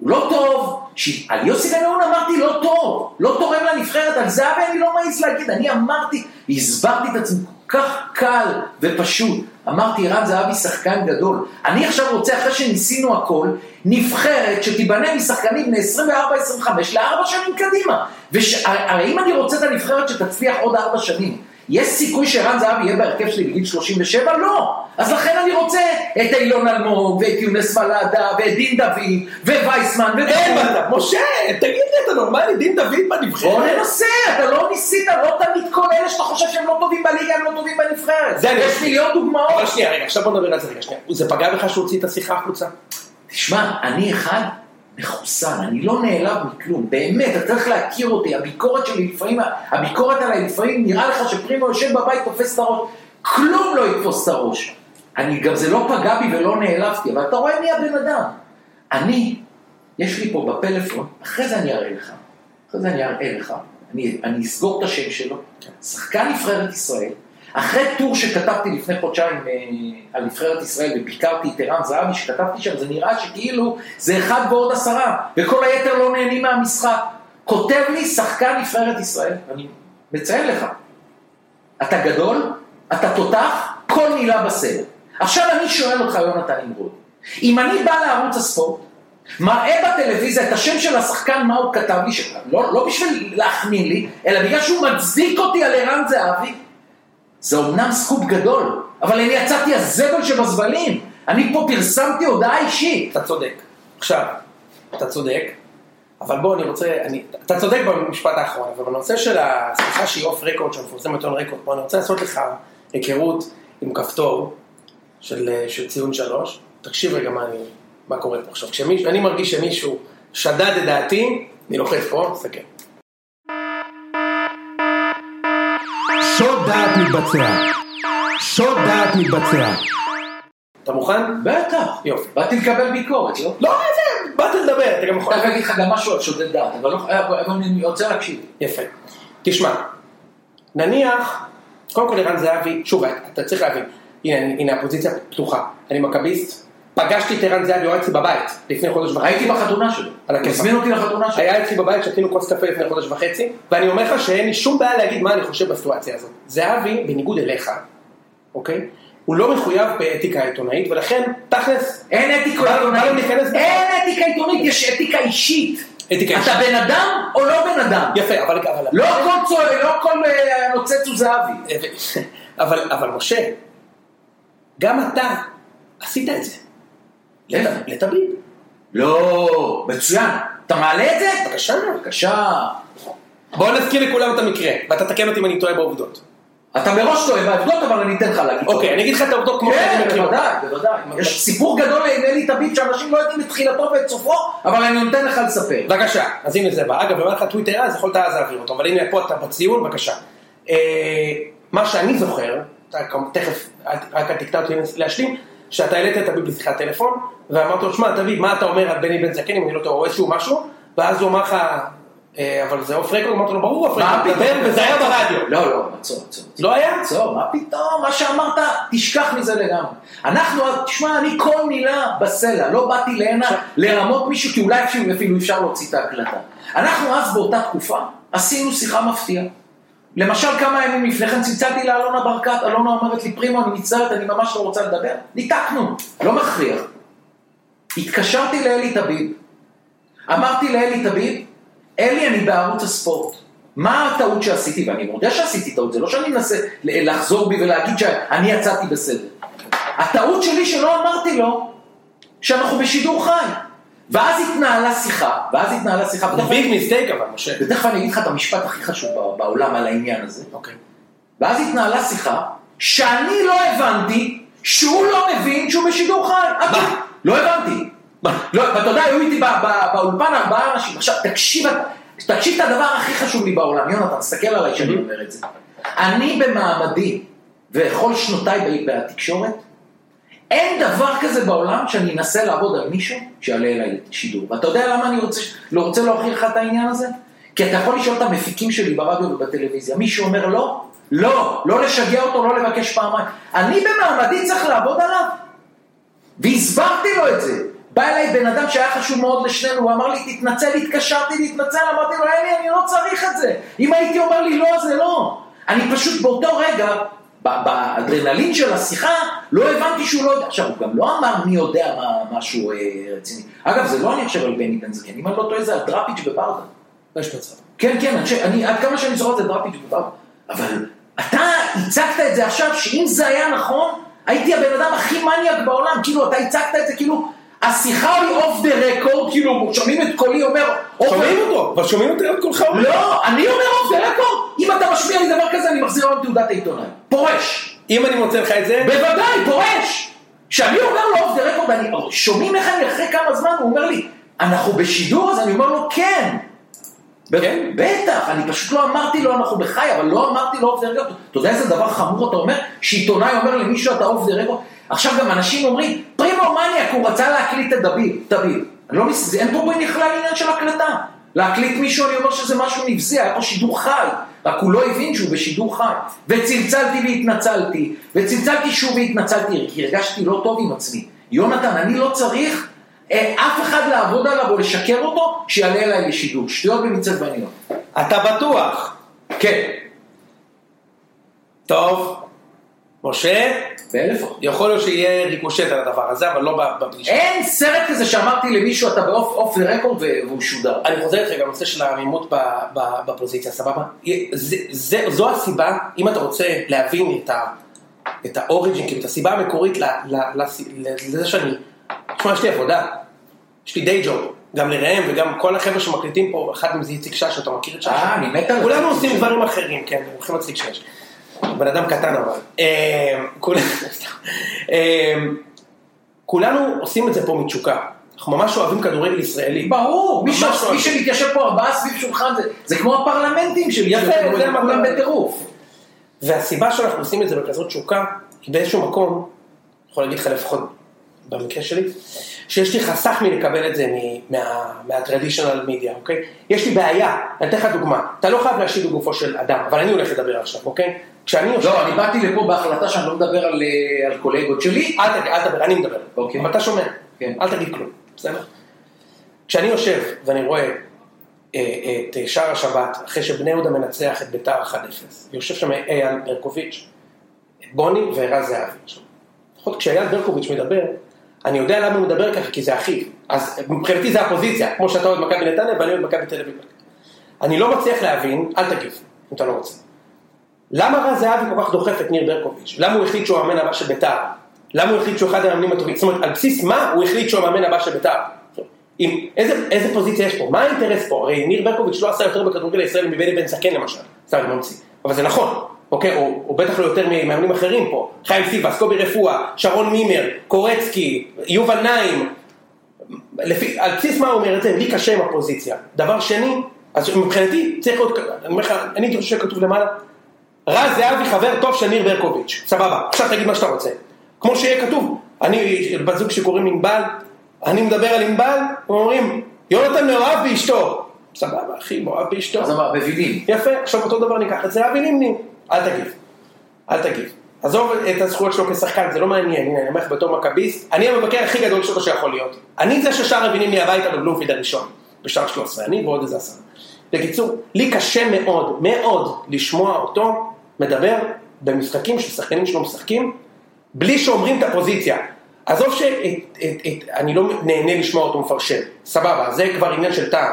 הוא לא טוב, ש... על יוסי בן-און אמרתי לא טוב, לא תורם לנבחרת, על זהבי אני לא מעז להגיד, אני אמרתי, הסברתי את עצמי כך קל ופשוט, אמרתי ערן זהבי שחקן גדול, אני עכשיו רוצה אחרי שניסינו הכל, נבחרת שתיבנה משחקנים בני 24-25 לארבע שנים קדימה, והרי אם אני רוצה את הנבחרת שתצליח עוד ארבע שנים, יש סיכוי שערן זהבי יהיה בהרכב שלי בגיל 37? לא. אז לכן אני רוצה את אילון אלמוג, ואת יונס פלאדה, ואת דין דוד, ווייסמן, אין ודוד. בעיה, משה, תגיד לי, אתה נורמלי, דין דוד בוא בנבחרת? ננסה, אתה לא ניסית, לא תמיד כל אלה שאתה חושב שהם לא טובים בליגה, הם לא טובים בנבחרת. זה יש. מיליון דוגמאות. אבל שנייה, רגע, עכשיו בוא נדבר על זה רגע, שנייה. זה פגע בך שהוא הוציא את השיחה החוצה? תשמע, אני אחד מחוסן, אני לא נעלב מכלום, באמת, אתה צריך להכיר אותי, הביקורת שלי לפעמים, הביקורת עליי לפעמים, נראה לך שפרימו יושב בבית, תופס את הראש, כלום לא יתפוס את הראש. אני, גם זה לא פגע בי ולא נעלבתי, אבל אתה רואה מי הבן אדם. אני, יש לי פה בפלאפון, אחרי זה אני אראה לך, אחרי זה אני אראה לך, אני, אני אסגור את השם שלו, שחקן נבחרת ישראל, אחרי טור שכתבתי לפני חודשיים אה, על נבחרת ישראל וביקרתי את ערן זהבי שכתבתי שם, זה נראה שכאילו זה אחד ועוד עשרה, וכל היתר לא נהנים מהמשחק. כותב לי שחקן נבחרת ישראל, אני מציין לך, אתה גדול, אתה תותח, כל מילה בסדר. עכשיו אני שואל אותך, יונתן נמרוד, אם אני בא לערוץ הספורט, מראה בטלוויזיה את השם של השחקן, מה הוא כתב לי, לא, לא בשביל להחמיא לי, אלא בגלל שהוא מצדיק אותי על ערן זהבי, זה אומנם סקופ גדול, אבל אני יצאתי הזבל שבזבלים. אני פה פרסמתי הודעה אישית. אתה צודק. עכשיו, אתה צודק, אבל בוא, אני רוצה, אני, אתה צודק במשפט האחרון, אבל בנושא של השיחה שהיא אוף רקורד, שמפורסם יותר רקורד, פה אני רוצה לעשות לך היכרות עם כפתור של, של ציון שלוש. תקשיב רגע מה, אני, מה קורה פה עכשיו. כשמישהו, אני מרגיש שמישהו שדד את דעתי, אני לוחץ פה, תסתכל. שוד דעת מתבצע. שוד דעת מתבצע. אתה מוכן? בטח. יופי. באתי לקבל ביקורת, לא? לא, זה, באתי לדבר, אתה גם יכול... תכף אגיד לך גם משהו על שודד דעת, אבל לא- אבל אני רוצה להקשיב. יפה. תשמע, נניח, קודם כל ערן זהבי, שוב, אתה צריך להבין, הנה, הנה הפוזיציה פתוחה, אני מכביסט, פגשתי את ערן זהבי, הוא היה אצלי בבית לפני חודש וחצי, הייתי בחתונה שלו. הזמין אותי לחתונה שלו. היה אצלי בבית, שתינו כוס קפה לפני חודש וחצי, ואני אומר לך שאין לי שום בעיה להגיד מה אני חושב בסיטואציה הזאת. זהבי, בניגוד אליך, אוקיי? הוא לא מחויב באתיקה עיתונאית, ולכן, תכלס, אין אתיקה עיתונאית. בזה. אין אתיקה עיתונאית, יש אתיקה אישית. אתיקה אתה. בן אדם או לא בן אדם? יפה, אבל... לא כל צועק, לא כל אה, נוצץ הוא זהבי. אבל, אבל משה, גם אתה עשית את זה. לטביב. לא, מצוין. אתה מעלה את זה? בבקשה. בבקשה. בוא נזכיר לכולם את המקרה, ואתה תקן אותי אם אני טועה בעובדות. אתה מראש טועה בעובדות, אבל אני אתן לך להגיד. אוקיי, אני אגיד לך את העובדות כמו כן, שאני מכיר. בוודאי, בוודאי. יש סיפור גדול לאלי תביב שאנשים לא יודעים את תחילתו ואת סופו, אבל אני נותן לך לספר. בבקשה, אז הנה זה בא. אגב, אם היה לך טוויטר אז יכולת אז להעביר אותו, אבל הנה פה אתה בציון, בבקשה. אה, מה שאני זוכר, תכף, רק אל תקטע אותי להשלים, שאתה העלית את אביב לשיחת טלפון, ואמרת לו, שמע, תביב, מה אתה אומר על בני בן זקן, אם אני לא טועה, או איזשהו משהו, ואז הוא אמר לך, "אה, אבל זה off record, אמרת לו, ברור off מה record, פתאום? דבר, וזה היה ברדיו. לא, לא, עצור, עצור. לא היה? עצור, מה פתאום, מה שאמרת, תשכח מזה לגמרי. אנחנו, תשמע, אני כל מילה בסלע, לא באתי הנה לרמות מישהו, כי אולי אפילו אפשר להוציא את ההקלטה. אנחנו אז באותה תקופה עשינו שיחה מפתיעה. למשל כמה ימים לפני כן צלצלתי לאלונה ברקת, אלונה אומרת לי, פרימו, אני מצטערת, אני ממש לא רוצה לדבר. ניתקנו, לא מכריח. התקשרתי לאלי טביב, אמרתי לאלי טביב, אלי, אני בערוץ הספורט. מה הטעות שעשיתי? ואני מודה שעשיתי טעות, זה לא שאני מנסה לחזור בי ולהגיד שאני יצאתי בסדר. הטעות שלי שלא אמרתי לו שאנחנו בשידור חי. ואז התנהלה שיחה, ואז התנהלה שיחה, ביג מיסטייק אבל, משה. ותכף אני אגיד לך את המשפט הכי חשוב בעולם על העניין הזה. אוקיי. ואז התנהלה שיחה, שאני לא הבנתי שהוא לא מבין שהוא בשידור חי. מה? לא הבנתי. לא, ואתה יודע, היו איתי באולפן ארבעה אנשים. עכשיו, תקשיב, תקשיב את הדבר הכי חשוב לי בעולם. יונתן, תסתכל עליי שאני אומר את זה. אני במעמדי, וכל שנותיי בתקשורת, אין דבר כזה בעולם שאני אנסה לעבוד על מישהו שיעלה אליי שידור. ואתה יודע למה אני רוצה, לא רוצה להוכיח לך את העניין הזה? כי אתה יכול לשאול את המפיקים שלי ברדיו ובטלוויזיה. מישהו אומר לא? לא, לא לשגע אותו, לא לבקש פעמיים. אני במעמדי צריך לעבוד עליו. והסברתי לו את זה. בא אליי בן אדם שהיה חשוב מאוד לשנינו, הוא אמר לי, תתנצל, התקשרתי להתנצל, אמרתי לו, אלי, אני לא צריך את זה. אם הייתי אומר לי לא, זה לא. אני פשוט באותו רגע, באדרנלין של השיחה, לא הבנתי שהוא לא יודע. עכשיו, הוא גם לא אמר מי יודע מה, משהו אה, רציני. אגב, זה לא אני חושב על בני בן זקן, אם אני לא טועה זה על דראפיץ' בברדה. יש מצב. כן, כן, אני, אני, עד כמה שאני זוכר זה דראפיץ' בברדה. אבל אתה הצגת את זה עכשיו, שאם זה היה נכון, הייתי הבן אדם הכי מניאק בעולם, כאילו, אתה הצגת את זה כאילו... השיחה היא off the record, כאילו שומעים את קולי אומר... שומעים אותו, אבל שומעים את קולך אומר. לא, אני אומר off the record. אם אתה משמיע לי דבר כזה, אני מחזיר לו תעודת העיתונאי. פורש. אם אני מוצא לך את זה... בוודאי, פורש. כשאני אומר לו off the record, שומעים איך אני אחרי כמה זמן, הוא אומר לי, אנחנו בשידור, אז אני אומר לו, כן. כן? בטח, אני פשוט לא אמרתי לו אנחנו בחי, אבל לא אמרתי לו off the record. אתה יודע איזה דבר חמור אתה אומר? שעיתונאי אומר למישהו אתה off the record? עכשיו גם אנשים אומרים, פרימו מניאק, הוא רצה להקליט את דביב, דביב. לא, אין פה בכלל עניין של הקלטה. להקליט מישהו, אני אומר שזה משהו נבזי, היה פה שידור חי. רק הוא לא הבין שהוא בשידור חי. וצלצלתי והתנצלתי, וצלצלתי שוב והתנצלתי, כי הרגשתי לא טוב עם עצמי. יונתן, אני לא צריך אה, אף אחד לעבוד עליו או לשקר אותו, שיעלה אליי לשידור. שטויות במצוות בניות. אתה בטוח. כן. טוב, משה. יכול להיות שיהיה ריקושט על הדבר הזה, אבל לא בפגישה. אין סרט כזה שאמרתי למישהו, אתה באוף אוף רקורד והוא שודר. אני חוזר איתך גם לנושא של העמימות בפוזיציה, סבבה? זה, זה, זו הסיבה, אם אתה רוצה להבין את, ה, את האוריג'ין, כאילו את הסיבה המקורית לזה שאני, תשמע, יש לי עבודה, יש לי דיי ג'וב. גם לראם וגם כל החבר'ה שמקליטים פה, אחד מהם זה איציק שש, אתה מכיר את שש? אה, אני מת על כולנו עושים דברים אחרים, כן, הולכים להצליק שש. בן אדם קטן אבל. כולנו עושים את זה פה מתשוקה. אנחנו ממש אוהבים כדורגל ישראלי. ברור, מי שמתיישב פה ארבעה סביב שולחן, זה כמו הפרלמנטים של יפה, זה כולם בטירוף. והסיבה שאנחנו עושים את זה בכזאת תשוקה, היא באיזשהו מקום, יכול להגיד לך לפחות במקרה שלי, שיש לי חסך מלקבל את זה מה-traditional media, אוקיי? יש לי בעיה, אני אתן לך דוגמה, אתה לא חייב להשאיר בגופו של אדם, אבל אני הולך לדבר עכשיו, אוקיי? כשאני יושב... לא, אני באתי לפה בהחלטה שאני לא מדבר על, אה, על קולגות שלי. אל תגיד, אל תדבר, אני מדבר. אוקיי. אבל אתה שומע. כן. אל תגיד כלום, בסדר? כשאני יושב ואני רואה אה, את שער השבת, אחרי שבני יהודה מנצח את ביתר 1-0, יושב שם אייל ברקוביץ', בוני ורז זהבי. לפחות כשאייל ברקוביץ' מדבר, אני יודע למה הוא מדבר ככה, כי זה אחיו. אז מבחינתי זה הפוזיציה, כמו שאתה אוהד מכבי נתניה ואני אוהד מכבי תל אביב. אני לא מצליח להבין, אל תגיב, אם אתה לא רוצה. למה רז זהבי כל כך דוחף את ניר ברקוביץ'? למה הוא החליט שהוא המאמן הבא של ביתר? למה הוא החליט שהוא אחד המאמנים הטובים? זאת אומרת, על בסיס מה הוא החליט שהוא המאמן הבא של ביתר? איזה, איזה פוזיציה יש פה? מה האינטרס פה? הרי ניר ברקוביץ' לא עשה יותר בכדורגל הישראלי מבני בן זקן למשל, סתם ממציא, אבל זה נכון, אוקיי? או, או בטח לא יותר ממאמנים אחרים פה, חיים סיבס, קובי רפואה, שרון מימר, קורצקי, יובל נעים, לפי, על בסיס מה הוא אומר את זה? לי קשה עם הפוזיציה. דבר שני, אז מבחינתי צריך להיות, אני אומר לך, אני הייתי חושב שכתוב למעלה, רז זהבי חבר טוב של ניר ברקוביץ', סבבה, עכשיו תגיד מה שאתה רוצה. כמו שיהיה כתוב, אני, בת זוג שקוראים ענבל, אני מדבר על ענבל, הם אומרים, יונתן מאוהב באשתו. סבבה, אחי, מאוהב באשתו. אז אמר, מבינים. יפה, עכשיו אותו דבר ניקח את זהבי נימני. אל תגיב, אל תגיב. עזוב את הזכויות שלו כשחקן, זה לא מעניין, הנה, אני אומר לך בתור מכביסט, אני המבקר הכי גדול שלו שיכול להיות. אני זה ששר מבינים לי הביתה בבלומפיד הראשון, בשער 13, אני ועוד איזה עשרה. בקיצור, לי קשה מאוד, מאוד, לשמוע אותו מדבר במשחקים ששחקנים שלו משחקים, בלי שאומרים את הפוזיציה. עזוב שאני לא נהנה לשמוע אותו מפרשן, סבבה, זה כבר עניין של טעם.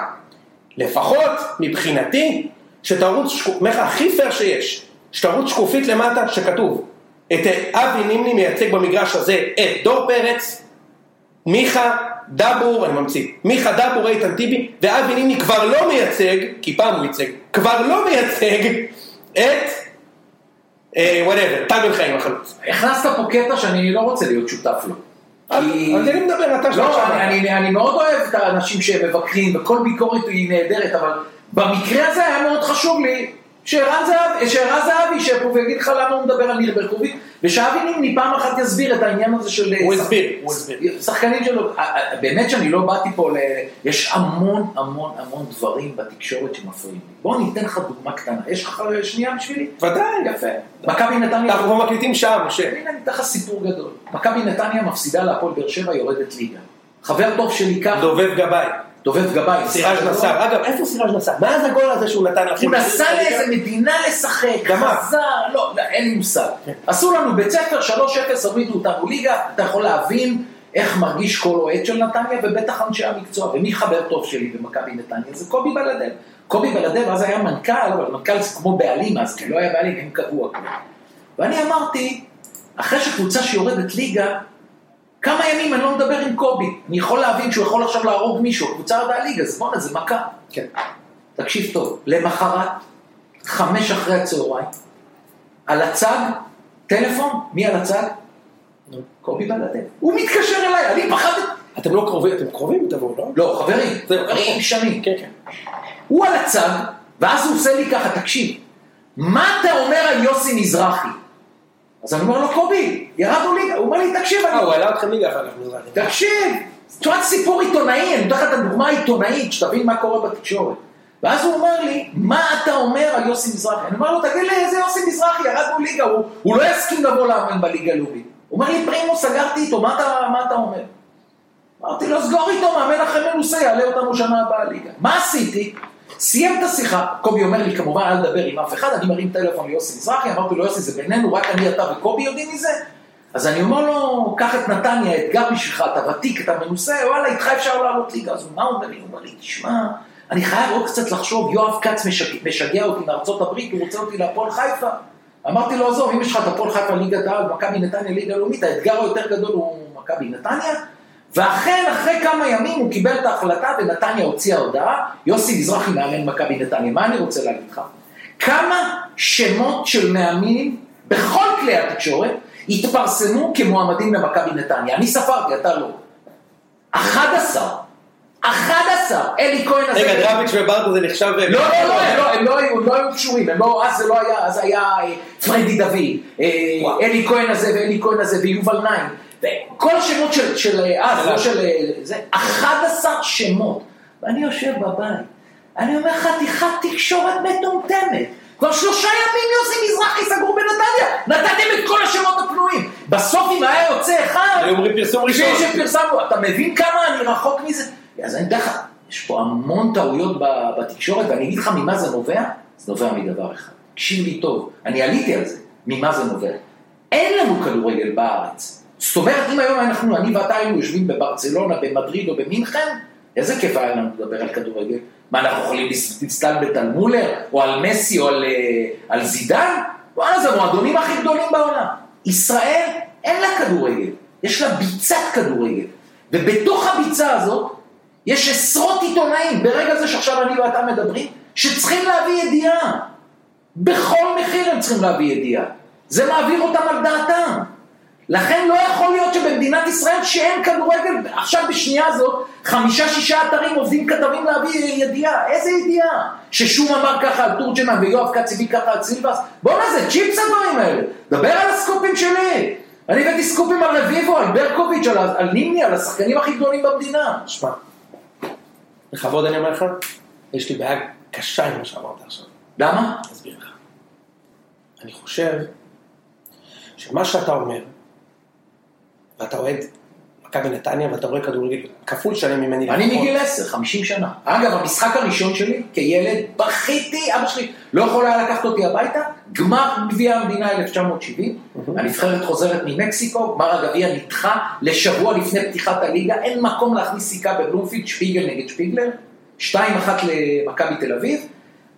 לפחות, מבחינתי, שתרוץ, אומר לך, הכי פייר שיש, שתרוץ שקופית למטה שכתוב, את אבי נימני מייצג במגרש הזה את דור פרץ, מיכה, דבור, אני ממציא, מיכה דבור, איתן טיבי, ואבי נימני כבר לא מייצג, כי פעם הוא ייצג, כבר לא מייצג את, whatever, טל בן חיים החלוץ. הכנסת פה קטע שאני לא רוצה להיות שותף לו. אז אני מדבר, אתה לא, אני מאוד אוהב את האנשים שמבקרים, וכל ביקורת היא נהדרת, אבל במקרה הזה היה מאוד חשוב לי שערן זהבי ישב פה ויגיד לך למה הוא מדבר על ניר ברקוביץ' ושאבי נימני פעם אחת יסביר את העניין הזה של... הוא הסביר, הוא הסביר. שחקנים שלו, באמת שאני לא באתי פה ל... יש המון המון המון דברים בתקשורת שמפריעים לי. בוא ניתן לך דוגמה קטנה. יש לך שנייה בשבילי? ודאי. יפה. מכבי נתניה... אנחנו כבר מקליטים שם, משה. הנה אני אתן לך סיפור גדול. מכבי נתניה מפסידה להפועל באר שבע, יורדת ליגה. חבר טוב שלי ככה... דובב גבאי. דובב גבאי. סיראז' נסאר. אגב, איפה סיראז' נסאר? מה זה הגול הזה שהוא נתן לכם? הוא נסע לאיזה מדינה לשחק, חזר, לא, אין לי מושג. עשו לנו בית ספר, 3-0, הורידו אותנו ליגה, אתה יכול להבין איך מרגיש כל אוהד של נתניה, ובטח אנשי המקצוע, ומי חבר טוב שלי במכבי נתניה? זה קובי בלדב. קובי בלדב אז היה מנכ"ל, אבל מנכ"ל זה כמו בעלים אז, כי לא היה בעלים, הם קבעו הכול. ואני אמרתי, אחרי שקבוצה שיורדת ליגה, כמה ימים אני לא מדבר עם קובי, אני יכול להבין שהוא יכול עכשיו להרוג מישהו, קבוצה ירדה ליגה, אז בואנה, זה מכה. כן. תקשיב טוב, למחרת, חמש אחרי הצהריים, על הצג, טלפון, מי על הצג? קובי בלדב. הוא מתקשר אליי, אני פחדתי. אתם לא קרובים, אתם קרובים תבואו, לא? לא, חברים, חברים שנים. כן, כן. הוא על הצג, ואז הוא עושה לי ככה, תקשיב, מה אתה אומר על יוסי מזרחי? אז אני אומר לו, קובי, ירדנו ליגה, הוא אומר לי, תקשיב, אה, הוא העלה אתכם ליגה אחר כך, מזרחי. תקשיב, תשמע סיפור עיתונאי, אני נותן לך את הדוגמה העיתונאית, שתבין מה קורה בתקשורת. ואז הוא אומר לי, מה אתה אומר על יוסי מזרחי? אני אומר לו, תגיד לי, איזה יוסי מזרחי, ירדנו ליגה, הוא, הוא לא יסכים לבוא לאמן בליגה הלאומית. הוא אומר לי, פרימו, סגרתי איתו, מה אתה, מה אתה אומר? אמרתי לו, סגור איתו, מאמן אחרי מנוסה, יעלה אותנו שנה הבאה ליגה. מה עשיתי? סיים את השיחה, קובי אומר לי, כמובן, אל תדבר עם אף אחד, אני מרים טלפון ליוסי מזרחי, אמרתי לו, יוסי, זה בינינו, רק אני, אתה וקובי יודעים מזה? אז אני אומר לו, קח את נתניה, אתגר בשבילך, אתה ותיק, אתה מנוסה, וואלה, איתך אפשר לעלות ליגה. אז מה הוא אומר לי? הוא אומר לי, תשמע, אני חייב עוד קצת לחשוב, יואב כץ משגע, משגע אותי מארצות הברית, הוא רוצה אותי להפועל חיפה. אמרתי לו, עזוב, אם יש לך את הפועל חיפה ליגת העל, מכבי נתניה ליגה לאומית, האתגר היותר גדול הוא מכבי נתניה. ואכן, אחרי כמה ימים הוא קיבל את ההחלטה ונתניה הוציאה הודעה, יוסי מזרחי מאמן מכבי נתניה. מה אני רוצה להגיד לך? כמה שמות של מאמנים בכל כלי התקשורת התפרסמו כמועמדים למכבי נתניה. אני ספרתי, אתה לא. 11. 11. אלי כהן הזה... רגע, דרביץ' וברקו זה נחשב... לא, לא, לא, הם לא, הם לא היו, לא היו קשורים, הם לא, אז זה לא היה, אז היה אה, פרדי דוד, אה, אלי כהן הזה ואלי כהן הזה ויובל נעים. וכל השמות של, של אז, לא של... זה, 11 שמות. ואני יושב בבית, אני אומר חתיכת תקשורת מטומטמת. כבר שלושה ימים יוסי מזרחי סגור בנתניה, נתתם את כל השמות הפנויים. בסוף אם היה יוצא אחד, היו אומרים פרסום ראשון. שפרסמנו, אתה מבין כמה אני רחוק מזה? אז אני אתן לך, יש פה המון טעויות בתקשורת, ואני אגיד לך ממה זה נובע, זה נובע מדבר אחד. תקשיב לי טוב, אני עליתי על זה, ממה זה נובע. אין לנו כדורגל בארץ. זאת אומרת, אם היום אנחנו, אני ואתה היינו יושבים בברצלונה, במדריד או במינכן, איזה כיף היה לנו לדבר על כדורגל. מה, אנחנו יכולים להסתלבט על מולר, או על מסי, או על, על זידן? וואלה, זה המועדונים הכי גדולים בעולם. ישראל, אין לה כדורגל, יש לה ביצת כדורגל. ובתוך הביצה הזאת, יש עשרות עיתונאים, ברגע זה שעכשיו אני ואתה מדברים, שצריכים להביא ידיעה. בכל מחיר הם צריכים להביא ידיעה. זה מעביר אותם על דעתם. לכן לא יכול להיות שבמדינת ישראל שאין כדורגל, עכשיו בשנייה הזאת, חמישה שישה אתרים עובדים כתבים להביא ידיעה, איזה ידיעה? ששום אמר ככה על תורג'מן ויואב כץ הביא ככה על סילבס, בואנה זה צ'יפס הדברים האלה, דבר על הסקופים שלי, אני הבאתי סקופים על רביבו, על ברקוביץ', על, על נימני, על השחקנים הכי גדולים במדינה. שמע, לכבוד אני אומר לך, יש לי בעיה קשה עם מה שאמרת עכשיו. למה? אני אסביר לך. אני חושב שמה שאתה אומר, ואתה אוהד מכבי נתניה, ואתה רואה כדורגל כפול שנים ממני. אני. מגיל 10, 50 שנה. אגב, המשחק הראשון שלי, כילד, בכיתי, אבא שלי לא יכול היה לקחת אותי הביתה, גמר גביע המדינה 1970, הנבחרת חוזרת ממקסיקו, גמר הגביע נדחה לשבוע לפני פתיחת הליגה, אין מקום להכניס סיכה בבלומפילד, שפיגל נגד שפיגלר, 2-1 למכבי תל אביב,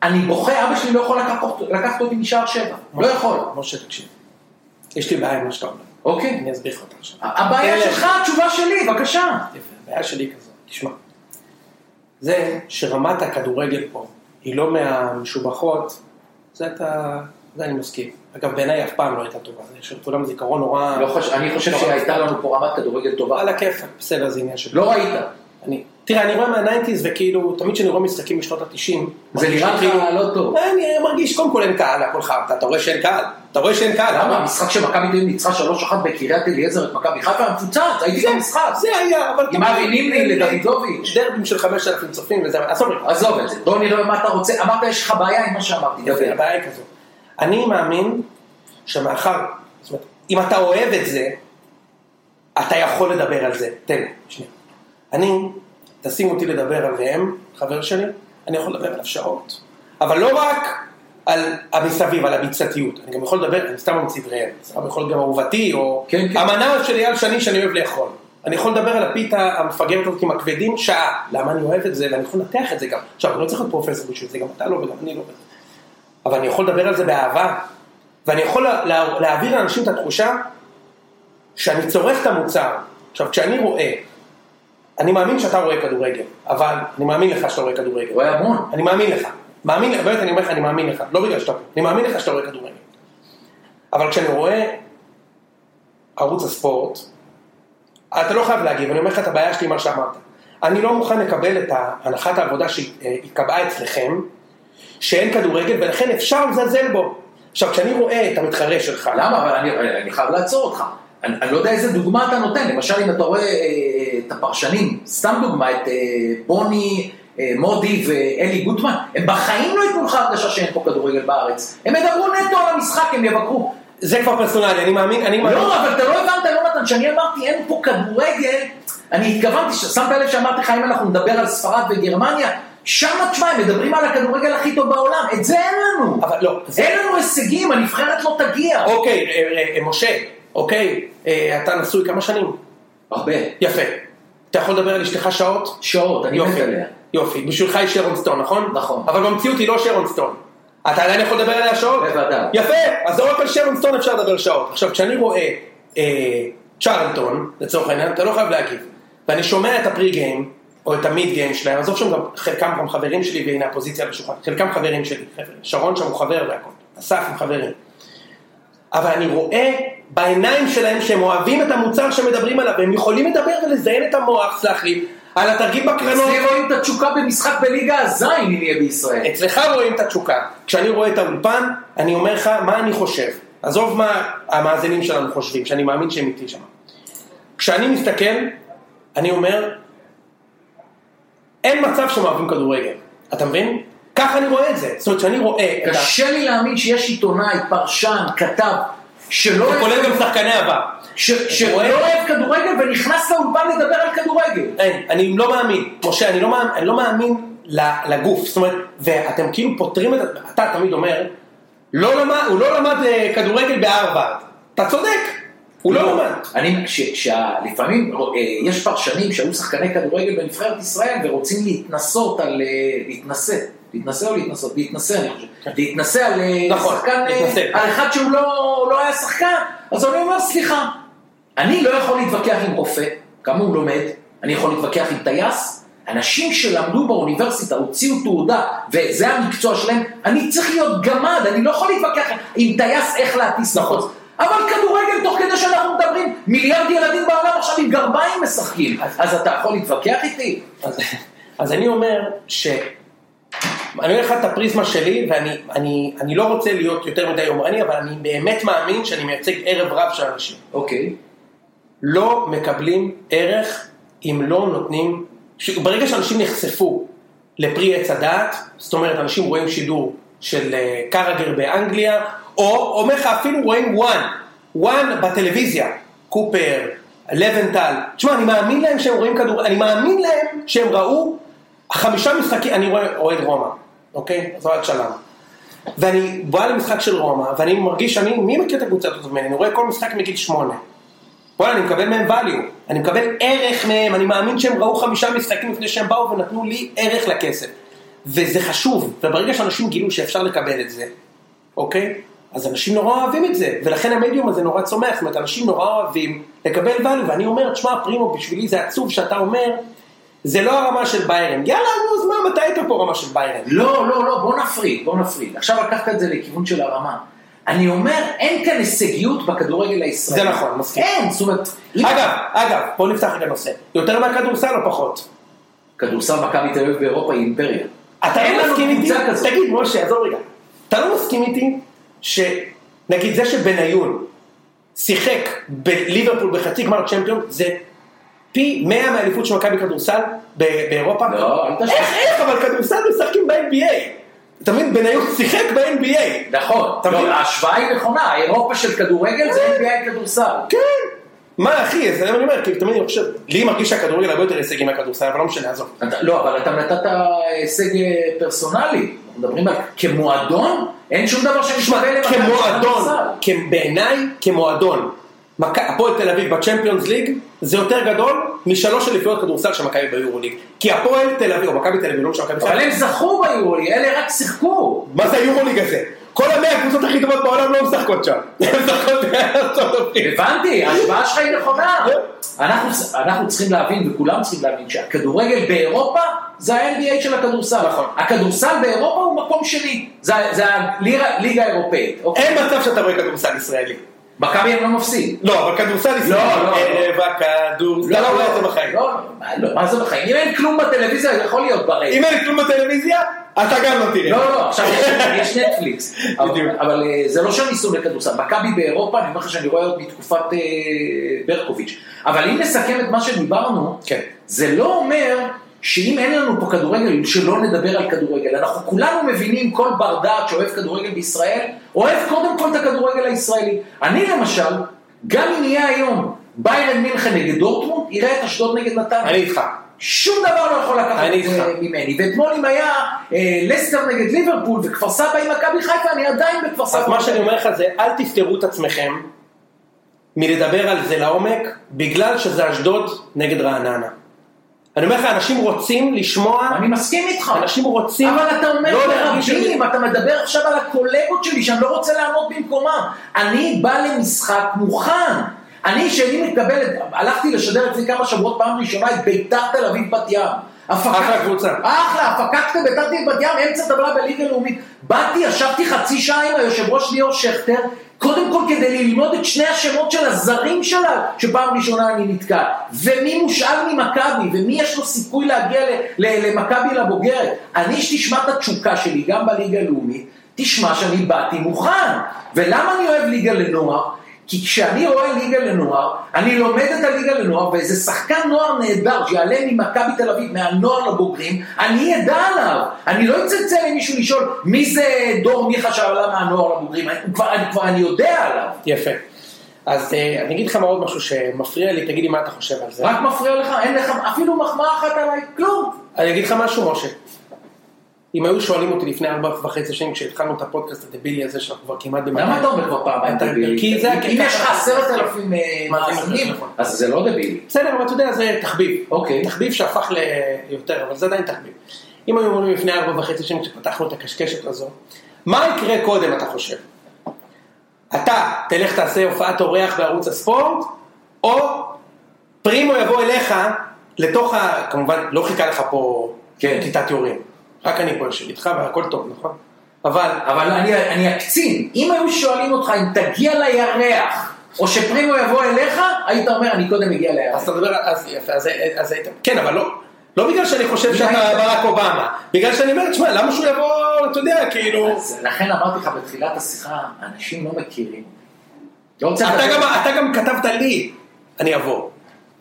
אני בוכה, אבא שלי לא יכול לקחת, לקחת אותי משער שבע, לא יכול. משה, תקשיב. יש לי בעיה עם מה שאתה אומר. אוקיי. אני אסביר לך אותה עכשיו. הבעיה תן לי- שלך, התשובה שלי, בבקשה. יפה, הבעיה שלי כזאת, תשמע. זה שרמת הכדורגל פה היא לא מהמשובחות, זה אתה, זה אני מסכים. אגב, בעיניי אף פעם לא הייתה טובה, יש לכולם זיכרון נורא... לא חושב- אני חושב שהייתה לנו פה רמת כדורגל טובה. על הכיפאק, בסדר, זה עניין של... לא ראית. תראה, אני רואה מה nineties, וכאילו, תמיד כשאני רואה משחקים בשנות התשעים, זה נראה לך כאילו- לא טוב. אני מרגיש, קודם כל אין קהל, הכל חרטא, אתה רואה שאין קהל, אתה רואה שאין קהל, למה? המשחק שמכבי תל אביב ניצחה 3-1 בקריית אליעזר את מכבי חיפה מפוצץ, הייתי במשחק. זה היה, אבל... עם אבי נימני לדוידוביץ'. דרבים של 5,000 צופים וזה, עזוב את זה, בוא נראה מה אתה רוצה, אמרת יש לך בעיה עם מה שאמרתי. יפה. הבעיה היא כזאת. אני מאמין שמאחר, זאת אומרת, אם אתה אוהב את זה, אתה יכול לדבר על זה. תן לי, שנייה. אני, תשים אותי לדבר על ראם, חבר שלי, אני יכול לדבר עליו שעות. אבל לא רק על המסביב, על הביצתיות. אני גם יכול לדבר, אני סתם ממציא את ראם. סתם יכול להיות גם אהובתי, או כן, כן. המנה של אייל שני שאני אוהב לאכול. אני יכול לדבר על הפיתה המפגרת הזאת עם הכבדים שעה. למה אני אוהב את זה, ואני יכול לנתח את זה גם. עכשיו, אני לא צריך להיות פרופסור בשביל זה, גם אתה לא וגם אני לא. אבל אני יכול לדבר על זה באהבה, ואני יכול לה, לה, להעביר לאנשים את התחושה שאני צורך את המוצר. עכשיו, כשאני רואה, אני מאמין שאתה רואה כדורגל, אבל אני מאמין לך שאתה רואה כדורגל. רואה המון. אני מאמין לך. מאמין לך, באמת אני אומר לך, אני מאמין לך. לא בגלל שאתה פה, אני מאמין לך שאתה רואה כדורגל. אבל כשאני רואה ערוץ הספורט, אתה לא חייב להגיב, אני אומר לך את הבעיה שלי, מה שאמרת. אני לא מוכן לקבל את הנחת העבודה שהתקבעה אצלכם, שאין כדורגל, ולכן אפשר לזלזל בו. עכשיו, כשאני רואה את המתחרה שלך, למה? אבל אני, אני חייב לעצור אותך. אני, אני לא יודע איזה דוגמה אתה נותן, למשל אם אתה רואה אה, את הפרשנים, סתם דוגמה, את אה, בוני, אה, מודי ואלי גוטמן, הם בחיים לא ייתנו לך הרגשה שאין פה כדורגל בארץ. הם ידברו נטו על המשחק, הם יבקרו. זה כבר פרסונלי, אני מאמין, אני מאמין. לא, אבל אתה לא הבנת, יונתן, כשאני אמרתי אין פה כדורגל, אני התכוונתי, שמת לב שאמרתי לך אם אנחנו נדבר על ספרד וגרמניה, שם תשמע, הם מדברים על הכדורגל הכי טוב בעולם, את זה אין לנו. אבל לא. אין לנו הישגים, הנבחרת לא תגיע. אוקיי, אה, אה, אה, משה, אוקיי, אה, אתה נשוי כמה שנים? הרבה. יפה. אתה יכול לדבר על אשתך שעות? שעות, אני מת עליה. יופי. בשבילך היא שרון סטון, נכון? נכון. אבל במציאות היא לא שרון סטון. אתה עדיין יכול לדבר עליה שעות? בוודאי. יפה, אז לא רק על שרון סטון אפשר לדבר שעות. עכשיו, כשאני רואה אה, צ'רלטון, לצורך העניין, אתה לא חייב להגיב. ואני שומע את הפרי גיים, או את המיד גיים שלהם, עזוב שם גם חלקם גם חברים שלי, והנה הפוזיציה על השולחן, חלקם חברים שלי, חבר'ה. שרון שם הוא חבר והכל, אסף הם חברים. אבל אני רואה בעיניים שלהם שהם אוהבים את המוצר שמדברים עליו, והם יכולים לדבר ולזיין את המוח, סלח לי, על התרגיל בקרנות. אצלי רואים את התשוקה במשחק בליגה הזין אם יהיה בישראל. אצלך רואים את התשוקה. כשאני רואה את האולפן, אני אומר לך מה אני חושב. עזוב מה המאזינים שלנו חושבים, שאני מאמין שהם איתי שם. כשאני מסתכל, אני אומר, אין מצב שהם אוהבים כדורגל. אתה מבין? ככה אני רואה את זה. זאת אומרת, כשאני רואה. קשה לי להאמין שיש עיתונאי, פרשן, כתב, שלא זה כולל גם שחקני עבר. שלא אוהב כדורגל ונכנס לאולפן לדבר על כדורגל. אין, אני לא מאמין, משה, אני לא מאמין, אני לא מאמין לגוף, זאת אומרת, ואתם כאילו פותרים את, אתה תמיד אומר, לא למד, הוא לא למד אה, כדורגל בהרווארד, אתה צודק, הוא לא למד. אני, ש- שה- לפעמים אה, יש פרשנים שהיו שחקני כדורגל בנבחרת ישראל ורוצים להתנסות על, אה, להתנסה, להתנסה או להתנסות? להתנסה אני חושב, להתנסה על אה, נכון, שחקן, אה. על אחד שהוא לא, לא היה שחקן, אז אני אומר סליחה, אני לא יכול להתווכח עם רופא, כמה הוא לומד, אני יכול להתווכח עם טייס, אנשים שלמדו באוניברסיטה, הוציאו תעודה, וזה המקצוע שלהם, אני צריך להיות גמד, אני לא יכול להתווכח עם טייס איך להטיס נכון. אבל כדורגל, תוך כדי שאנחנו מדברים, מיליארד ילדים בעולם עכשיו עם גרביים משחקים, אז אתה יכול להתווכח איתי? אז, אז אני אומר ש... אני אומר לך את הפריזמה שלי, ואני אני, אני לא רוצה להיות יותר מדי יומרני, אבל אני באמת מאמין שאני מייצג ערב רב של אנשים. אוקיי. לא מקבלים ערך אם לא נותנים, ש... ברגע שאנשים נחשפו לפרי עץ הדעת, זאת אומרת אנשים רואים שידור של אה, קרגר באנגליה, או אומר לך אפילו רואים וואן, וואן בטלוויזיה, קופר, לבנטל. תשמע, אני מאמין להם שהם רואים כדור, אני מאמין להם שהם ראו חמישה משחקים, אני רואה אוהד רומא, אוקיי? אז אוהד שלם. ואני בא למשחק של רומא, ואני מרגיש שאני, מי מכיר את הקבוצה הזאת ממני? אני רואה כל משחק מגיל שמונה. וואלה, אני מקבל מהם value, אני מקבל ערך מהם, אני מאמין שהם ראו חמישה משחקים לפני שהם באו ונתנו לי ערך לכסף. וזה חשוב, וברגע שאנשים גילו שאפשר לקבל את זה, אוקיי? אז אנשים נורא אוהבים את זה, ולכן המדיום הזה נורא צומח, זאת אומרת, אנשים נורא אוהבים לקבל value, ואני אומר, תשמע, פרימו, בשבילי זה עצוב שאתה אומר, זה לא הרמה של ביירן. יאללה, נו, אז מה, מתי היית פה רמה של ביירן? לא, לא, לא, בוא נפריד, בוא נפריד. עכשיו לקחת את זה לכיוון של הרמה. אני אומר, אין כאן הישגיות בכדורגל הישראלי. זה נכון, מסכים. אין, זאת אומרת... אגב, אגב, בוא נפתח את הנושא. יותר מהכדורסל או פחות? כדורסל מכבי תל אביב באירופה היא אימפריה. אתה לא מסכים איתי? תגיד, משה, עזוב רגע. אתה לא מסכים איתי שנגיד זה שבניון שיחק בליברפול בחצי גמר צ'מפיון, זה פי 100 מהאליפות של מכבי כדורסל באירופה? לא, אל. איך, איך, אבל כדורסל משחקים ב-NBA. אתה מבין, בניון שיחק ב-NBA. נכון? לא, ההשוואה היא נכונה, אירופה של כדורגל זה NBA כדורסל. כן. מה אחי, זה מה אני אומר, כי תמיד אני חושב, לי מרגיש שהכדורגל הרבה יותר הישגי מהכדורסל, אבל לא משנה, עזוב. לא, אבל אתה נתת הישג אה, פרסונלי. אנחנו מדברים על כמועדון, אין שום דבר שמשווה למכבי כמועדון, כדורסל. כ- בעיניי כמועדון, הפועל תל אביב בצ'מפיונס ליג זה יותר גדול משלוש אליפויות כדורסל של מכבי ביורו ליג. כי הפועל תל אביב, או מכבי תל אביב, לא משנה מכבי אבל הם זכו ביורולי, אלה רק שיחקו. מה זה היורו ליג הזה? כל המאה הקבוצות הכי טובות בעולם לא משחקות שם. הן משחקות בארצות הברית. הבנתי, ההשוואה שלך היא נכונה. אנחנו, אנחנו צריכים להבין, וכולם צריכים להבין, שהכדורגל באירופה זה ה-NBA של הכדורסל. נכון. הכדורסל באירופה הוא מקום שני. זה, הליגה ליגה האירופאית. אוקיי? אין מצב שאתה רואה כדורסל ישראלי. מכבי הם לא מפסיד. לא, אבל כדורסל ישראלי. לא, לא. ערב הכדורסל, אתה לא רואה את זה בחיים. לא, לא, מה זה בחיים? אם אין כלום בטלוויזיה, זה יכול להיות ברייט. אם אין כלום בטלוויזיה, אתה גם לא תראה. לא, לא, עכשיו יש- נטפליקס. אבל אה, זה לא שאני שונא כדורסל, מכבי באירופה, אני אומר לך שאני רואה עוד מתקופת אה, ברקוביץ', אבל אם נסכם את מה שדיברנו, כן. זה לא אומר שאם אין לנו פה כדורגל, שלא נדבר על כדורגל. אנחנו כולנו מבינים, כל בר דעת שאוהב כדורגל בישראל, אוהב קודם כל את הכדורגל הישראלי. אני למשל, גם אם יהיה היום ביירן מינכן נגד דורטמונד, יראה את אשדוד נגד נתניה. אני איתך. שום דבר לא יכול לקחת אני איתך. ממני. ואתמול אם היה אה, לסטר נגד ליברפול וכפר סבא עם מכבי חיפה, אני עדיין בכפר סבא. אז מה שאני אומר לך זה, אל תפטרו את עצמכם מלדבר על זה לעומק, בגלל שזה אשדוד נגד רעננה. אני אומר לך, אנשים רוצים לשמוע, אני מסכים איתך. אנשים רוצים אבל אתה אומר לא. ברבים, אתה מדבר עכשיו על הקולגות שלי שאני לא רוצה לעמוד במקומם. אני בא למשחק מוכן. אני, כשאני מקבל, הלכתי לשדר לפני כמה שבועות פעם ראשונה את ביתר תל אביב בת ים. הפקת- אחלה קבוצה. אחלה, הפקקת ביתר תל אביב בת ים, אמצע טבלה בליגה לאומית. באתי, ישבתי חצי שעה עם היושב ראש ליאור שכטר, קודם כל כדי ללמוד את שני השמות של הזרים שלה, שפעם ראשונה אני נתקע. ומי מושאל ממכבי, ומי יש לו סיכוי להגיע למכבי לבוגרת. אני, שתשמע את התשוקה שלי, גם בליגה הלאומית, תשמע שאני באתי מוכן. ולמה אני אוהב ליגה לנוער? כי כשאני רואה ליגה לנוער, אני לומד את הליגה לנוער, ואיזה שחקן נוער נהדר שיעלה ממכבי תל אביב, מהנוער לבוגרים, אני אדע עליו. אני לא אצלצל למישהו לשאול מי זה דור מיכה שעלה מהנוער לבוגרים, אני כבר, אני, כבר אני יודע עליו. יפה. אז אה, אני אגיד לך מה עוד משהו שמפריע לי, תגיד לי מה אתה חושב על זה. רק מפריע לך, אין לך אפילו מחמאה אחת עליי, כלום. אני אגיד לך משהו, משה. אם היו שואלים אותי לפני ארבע וחצי שנים כשהתחלנו את הפודקאסט הדבילי הזה שאנחנו כבר כמעט במאתיים. למה אתה אומר כבר פעמיים אתה- דבילי? כי זה אם. יש לך עשרת אלפים אה, מאזינים, מאזינים, נכון. אז זה לא דבילי. בסדר, אבל אתה יודע, זה תחביב. אוקיי. תחביב שהפך ליותר, אבל זה עדיין תחביב. אם היו אומרים לפני ארבע וחצי שנים כשפתחנו את הקשקשת הזו, מה יקרה קודם, אתה חושב? אתה תלך תעשה הופעת אורח בערוץ הספורט, או פרימו יבוא אליך לתוך ה... כמובן, לא חיכה לך פה כן. כיתת יורים. רק אני פה יושב איתך והכל טוב, נכון? אבל אבל אני, אני אקצין, אם היו שואלים אותך אם תגיע לירח, או שפרימו יבוא אליך, היית אומר, אני קודם אגיע אז לירח. אתה מדבר, אז יפה, אז, אז היית, כן, אבל לא, לא בגלל שאני חושב שאתה ברק אובמה, בגלל שאני אומר, תשמע, למה שהוא יבוא, אתה יודע, כאילו, אז לכן אמרתי לך בתחילת השיחה, אנשים לא מכירים. לא אתה גם, אתה גם כתבת לי, אני אבוא.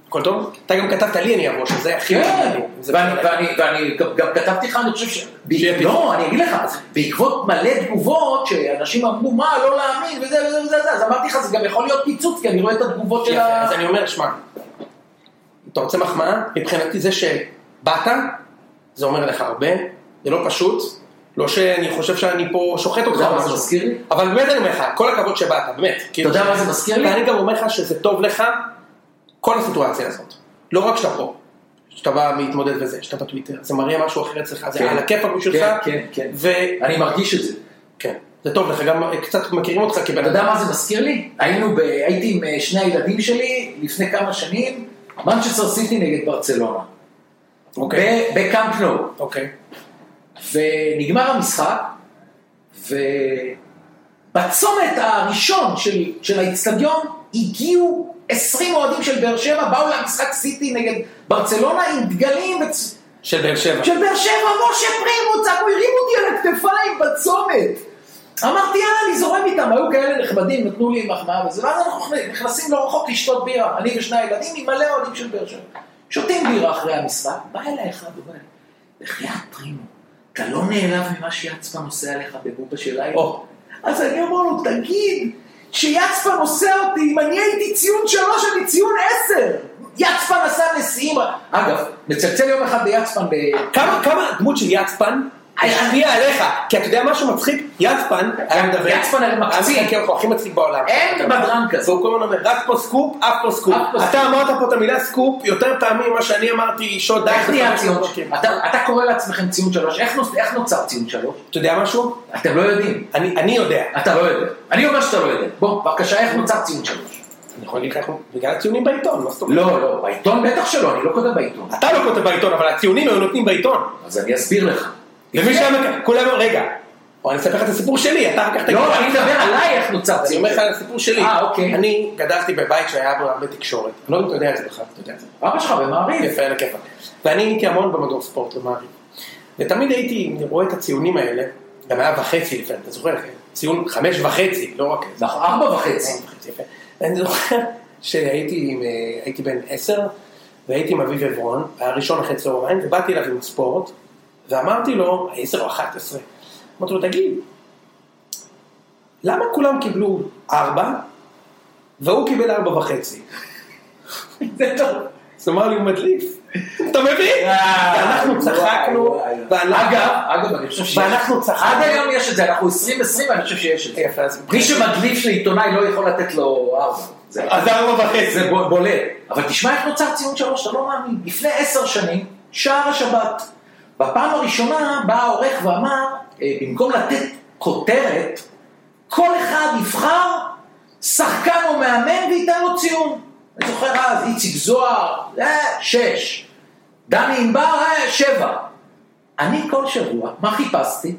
הכל טוב? אתה גם כתבת לי אני אבוא, שזה הכי... כן, ואני, גם, כתבתי לך, אני חושב ש... לא, אני אגיד לך, בעקבות מלא תגובות שאנשים אמרו, מה, לא להאמין, וזה וזה וזה, וזה", אז אמרתי לך, זה גם יכול להיות פיצוץ, כי אני רואה את התגובות של ה... אז אני אומר, שמע, אתה רוצה מחמאה? מבחינתי זה שבאת, זה אומר לך הרבה, זה לא פשוט, לא שאני חושב שאני פה שוחט אותך, אתה יודע מה זה. מזכיר לי? אבל באמת אני אומר לך, כל הכבוד שבאת, באמת. כאילו, יודע מה זה מזכיר לי? ואני גם אומר לך שזה טוב לך, כל הסיטואציה הזאת. לא רק שאתה פה, שאתה בא להתמודד וזה, שאתה בטוויטר, זה מראה משהו אחר אצלך, זה כן. על הכיפאק בשבילך. כן, כן, כן. וכן, אני מרגיש את זה. זה טוב לך, גם קצת מכירים אותך כבן אתה יודע אדם. מה זה מזכיר לי? היינו ב... הייתי עם אה, שני הילדים שלי לפני כמה שנים, מנצ'סטר סיטי נגד ברצלונה. אוקיי. בקאמפ נו. אוקיי. ונגמר המשחק, ובצומת הראשון של, של האיצטדיון הגיעו 20 אוהדים של באר שבע, באו למשחק סיטי נגד ברצלונה עם דגלים וצ... של באר שבע. של באר שבע, משה פרימו, צעקו, הרימו אותי על הכתפיים בצומת. אמרתי, יאללה, אני זורם איתם, היו כאלה נכבדים, נתנו לי מחמאה וזה, ואז אנחנו נכנסים לא רחוק לשתות בירה, אני ושני הילדים עם מלא אוהדים של באר שבע. שותים בירה אחרי המשחק, בא אליי אחד ואומר, בחייאת פרימו, אתה לא נעלב ממה שיצפן עושה עליך בבובה של לילה? אז אני אומר לו, תגיד, שיצפן עושה אותי, אם אני הייתי ציון שלוש, אני ציון עשר. יצפן עשה נשיאים. אגב, מצלצל יום אחד ביצפן ב... כמה, כמה דמות של יצפן השפיעה עליך? כי אתה יודע משהו מצחיק? יצפן היה מדבר. יצפן הרי מקצין. היה מכיר אותו הכי מצחיק בעולם. אין בדרן כזה. והוא כל הזמן אומר, רק פה סקופ, אף פה סקופ. אתה אמרת פה את המילה סקופ יותר פעמים ממה שאני אמרתי שוד איך נהיה ציון? אתה קורא לעצמכם ציון שלוש, איך נוצ- איך נוצר ציון שלוש? אתה יודע משהו? אתם לא יודעים. אני יודע. אתה לא יודע. אני אומר שאתה לא יודע. בוא, בבקשה, איך נוצר ציון שלוש? אני יכול להגיד לך, בגלל הציונים בעיתון, מה זאת אומרת? לא, לא, בעיתון בטח שלא, אני לא כותב בעיתון. אתה לא כותב בעיתון, אבל הציונים היו נותנים בעיתון. אז אני אסביר לך. למי שהיה כולם, רגע, בוא אני אספר לך את הסיפור שלי, אתה אחר כך תגיד. לא, אני מדבר עליי איך נוצר אני אומר לך. על הסיפור שלי. אה, אוקיי. אני גדלתי בבית שהיה בו הרבה תקשורת. אני לא יודע אם אתה יודע את זה בכלל, אתה יודע את זה. אבא שלך במעריב. יפה, על הכיפאק. ואני הייתי המון במדור ספורט במעריב. ותמיד הייתי רואה את הציונים האלה, גם היה וחצי לפעמים, אתה זוכר? ציון חמש וחצי, לא רק... נכון, ארבע וחצי. ואני זוכר שהייתי אה, בן עשר, והייתי עם אביב עברון, היה ראשון אחרי צהריים, ובאתי אליו עם ספורט, ואמרתי לו, עשר או אחת עשרה, אמרתי לו, תגיד, למה כולם קיבלו ארבע, והוא קיבל ארבע וחצי? זה טוב. אז הוא אמר לי, הוא מדליף. אתה מבין? ואנחנו צחקנו, ואנחנו- אני צחקנו. עד היום יש את זה, אנחנו 2020 ואני חושב שיש את זה. אז מי שמדליף לעיתונאי לא יכול לתת לו ארבע. אז ארבע וחצי. זה בול- בולט. אבל תשמע איך נוצר ציון שלוש, אתה לא מאמין. לפני עשר שנים, שער השבת. בפעם הראשונה בא העורך ואמר, אה, במקום לתת כותרת, כל אחד יבחר שחקן או מאמן וייתן לו ציון. אני זוכר אז, איציק זוהר, אה, שש. דני ענבר, אה, שבע. אני כל שבוע, מה חיפשתי?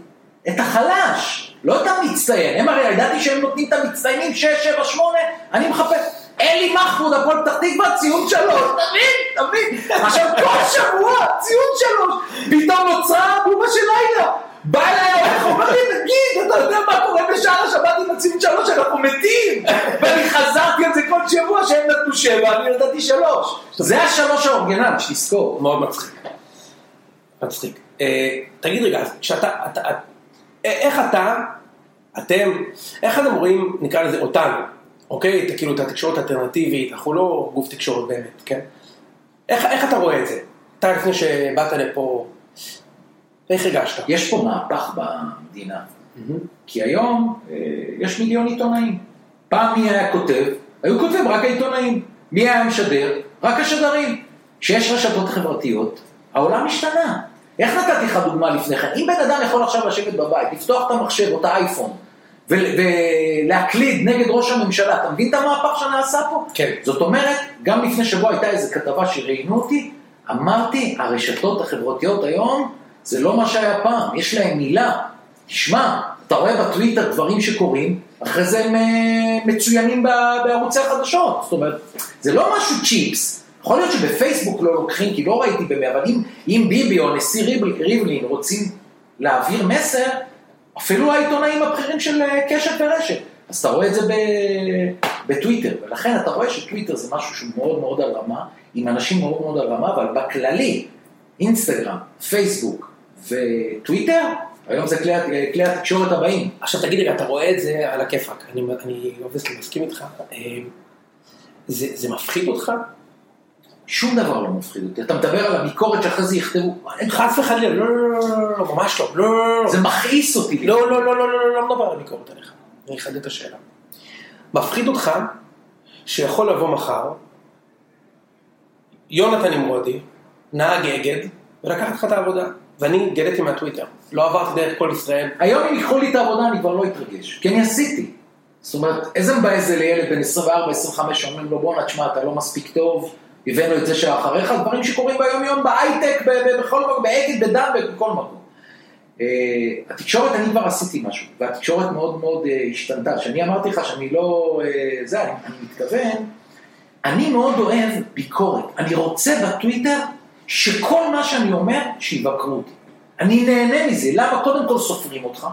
את החלש, לא את המצטיין. הם הרי ידעתי שהם נותנים את המצטיינים 6, 7, 8, אני מחפש. אלי מחמוד, הפועל פתח תקווה, ציון שלוש, תבין, תבין. עכשיו כל שבוע, ציון שלוש. פתאום נוצרה בובה של לילה. בא אליי העורך, אומר לי, תגיד, אתה יודע מה קורה בשער השבת עם הציון שלוש, אנחנו מתים. ואני חזרתי על זה כל שבוע, שהם נתנו שבע, אני נתתי שלוש. זה השלוש האורגינל, שתזכור. מאוד מצחיק. מצחיק. אה, תגיד רגע, כשאתה, אתה, אה, איך אתה, אתם, איך אתם רואים, נקרא לזה אותנו, אוקיי? את- כאילו את התקשורת האלטרנטיבית, אנחנו לא גוף תקשורת באמת, כן? איך, איך אתה רואה את זה? אתה לפני שבאת לפה, איך הרגשת? יש פה מהפך במדינה. כי היום אה, יש מיליון עיתונאים. פעם מי היה כותב? היו כותבים רק העיתונאים. מי היה משדר? רק השדרים. כשיש רשתות חברתיות, העולם השתנה. איך נתתי לך דוגמה לפני כן? אם בן אדם יכול עכשיו לשבת בבית, לפתוח את המחשב או את האייפון, ולהקליד נגד ראש הממשלה, אתה מבין את המהפך שנעשה פה? כן. זאת אומרת, גם לפני שבוע הייתה איזו כתבה שראיינו אותי, אמרתי, הרשתות החברתיות היום, זה לא מה שהיה פעם, יש להם מילה. תשמע, אתה רואה בטוויטר דברים שקורים, אחרי זה הם אה, מצוינים בערוצי החדשות. זאת אומרת, זה לא משהו צ'יפס. יכול להיות שבפייסבוק לא לוקחים, כי לא ראיתי במי, אבל אם, אם ביבי או ריבל- ריבלין רוצים להעביר מסר, אפילו העיתונאים הבכירים של אה, קשת ורשת. אז אתה רואה את זה ב- בטוויטר, ולכן אתה רואה שטוויטר זה משהו שהוא מאוד מאוד על רמה, עם אנשים מאוד מאוד על רמה, אבל בכללי, אינסטגרם, פייסבוק וטוויטר, היום זה כלי, כלי התקשורת הבאים. עכשיו תגיד רגע, אתה רואה את זה על הכיפאק, אני, אני obviously מסכים איתך, אה, זה, זה מפחיד אותך? שום דבר לא מפחיד אותי. אתה מדבר על הביקורת שאחרי זה יכתבו, חס וחלילה, לא, לא, לא, לא, לא, לא, ממש לא, לא, לא, לא, זה מכעיס אותי. לא, לא, לא, לא, לא, לא, לא מדבר על ביקורת עליך. אני אחדד את השאלה. מפחיד אותך שיכול לבוא מחר יונתן נמרודי, נהג אגד, ולקחת לך את העבודה. ואני גליתי מהטוויטר. לא עברתי דרך כל ישראל. היום אם ייקחו לי את העבודה אני כבר לא אתרגש, כי אני עשיתי. זאת אומרת, איזה מבאס זה לילד בן 24-25 שאומרים לו בואנה, תשמע, אתה לא מספיק טוב, הבאנו את זה שאחריך, דברים שקורים ביום יום בהייטק, בכל מקום, באגד, בדם, בכל מקום. אה, התקשורת, אני כבר עשיתי משהו, והתקשורת מאוד מאוד אה, השתנתה. כשאני אמרתי לך שאני לא... אה, זה, אני מתכוון, אני מאוד אוהב ביקורת. אני רוצה בטוויטר שכל מה שאני אומר, שיבקרו אותי. אני נהנה מזה, למה? קודם כל סופרים אותך.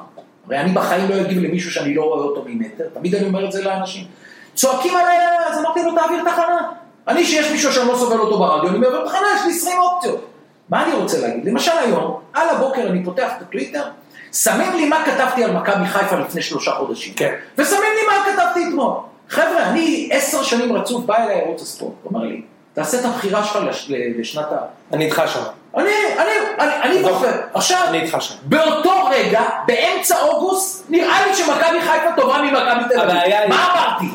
הרי אני בחיים לא אגיב למישהו שאני לא רואה אותו ממטר, תמיד אני אומר את זה לאנשים. צועקים עליי, אז אמרתי לו, תעביר תחנה. אני, שיש מישהו שאני לא סובל אותו ברדיו, אני מעביר תחנה, יש לי 20 אופציות. מה אני רוצה להגיד? למשל היום, על הבוקר אני פותח את הטוויטר, שמים לי מה כתבתי על מכבי חיפה לפני שלושה חודשים. כן. ושמים לי מה כתבתי אתמול. חבר'ה, אני עשר שנים רצוף בא אליי ערוץ הספורט, אומר לי, תעשה את הבחירה שלך לש- לשנת ה... אני איתך שם. אני, אני, אני, אני בוחר. עכשיו, אני איתך שם. באותו רגע, באמצע אוגוסט, נראה לי שמכבי חיפה טובה ממכבי תל אביב. מה אמרתי?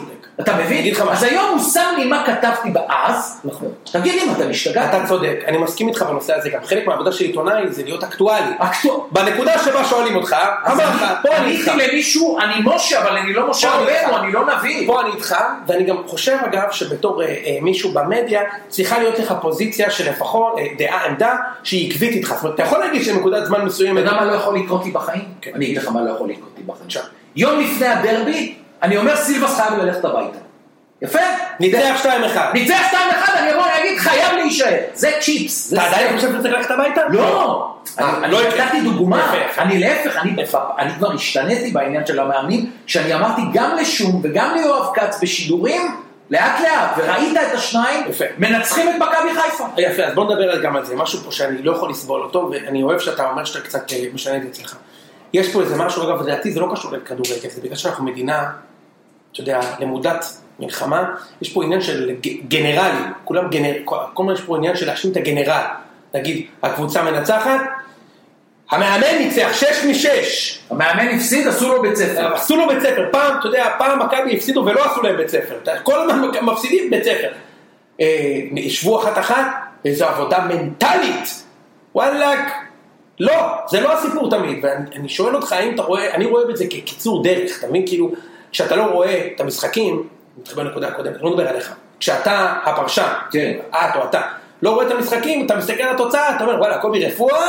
אתה מבין? אגיד לך משהו. אז היום הוא שם לי מה כתבתי באז, נכון. תגיד לי אם אתה משתגע. אתה צודק, אני מסכים איתך בנושא הזה, גם חלק מהעבודה של עיתונאי זה להיות אקטואלי. אקטואר. בנקודה שבה שואלים אותך, אז אמר לך, אני פה אני איתך. עניתי למישהו, אני משה, אבל אני לא משה. רבנו, אני לא נביא. פה אני איתך, ואני גם חושב אגב שבתור אה, אה, מישהו במדיה, צריכה להיות לך פוזיציה של לפחות אה, דעה, עמדה שהיא עקבית איתך. זאת אומרת, אתה יכול להגיד שבנקודת זמן אתה מסוימת, יודע מה לא יכול לקרות לי בחיים? כן. אני אגיד לך מה לא יכול לקרות לי בחיים. יום לפני הדרבי, אני אומר סילבס חייב ללכת הביתה. יפה? ניצח 2-1. ניצח 2-1, אני אבוא ואגיד חייב להישאר. זה צ'יפס. אתה עדיין. חושב שאתה צריך ללכת הביתה? לא, אה, אני- לא אני יקרה. נתתי דוגמה. אני להפך, אני כבר השתניתי בעניין של המאמנים, שאני אמרתי גם לשום וגם ליואב כץ בשידורים, לאט לאט, וראית את השניים, יפה. מנצחים את מכבי חיפה. יפה, אז בוא נדבר גם על זה, משהו פה שאני לא יכול לסבול אותו, ואני אוהב שאתה אומר שאתה קצת אה, משנה את זה אצלך. יש פה איזה משהו, אגב, לדעתי זה לא קשור לכדורגל, זה בגלל שאנחנו מדינה, אתה יודע, למודת מלחמה, יש פה עניין של גנרלים, כולם גנר... כל הזמן יש פה עניין של להאשים את הגנרל. נגיד, הקבוצה מנצחת, המאמן ניצח, שש משש. המאמן הפסיד, עשו לו בית ספר. עשו לו בית ספר, פעם, אתה יודע, פעם מכבי הפסידו ולא עשו להם בית ספר, כל הזמן מפסידים בית ספר. אה, ישבו אחת אחת, איזו עבודה מנטלית, וואלאק, לא, זה לא הסיפור תמיד, ואני אני שואל אותך האם אתה רואה, אני רואה בזה כקיצור דרך, אתה מבין, כאילו, כשאתה לא רואה את המשחקים, אני מתחבר לנקודה הקודמת, לא מדבר עליך, כשאתה הפרשן, כן. את או אתה, לא רואה את המשחקים, אתה מסתכל על התוצאה, אתה אומר, וואלה, קובי רפואה,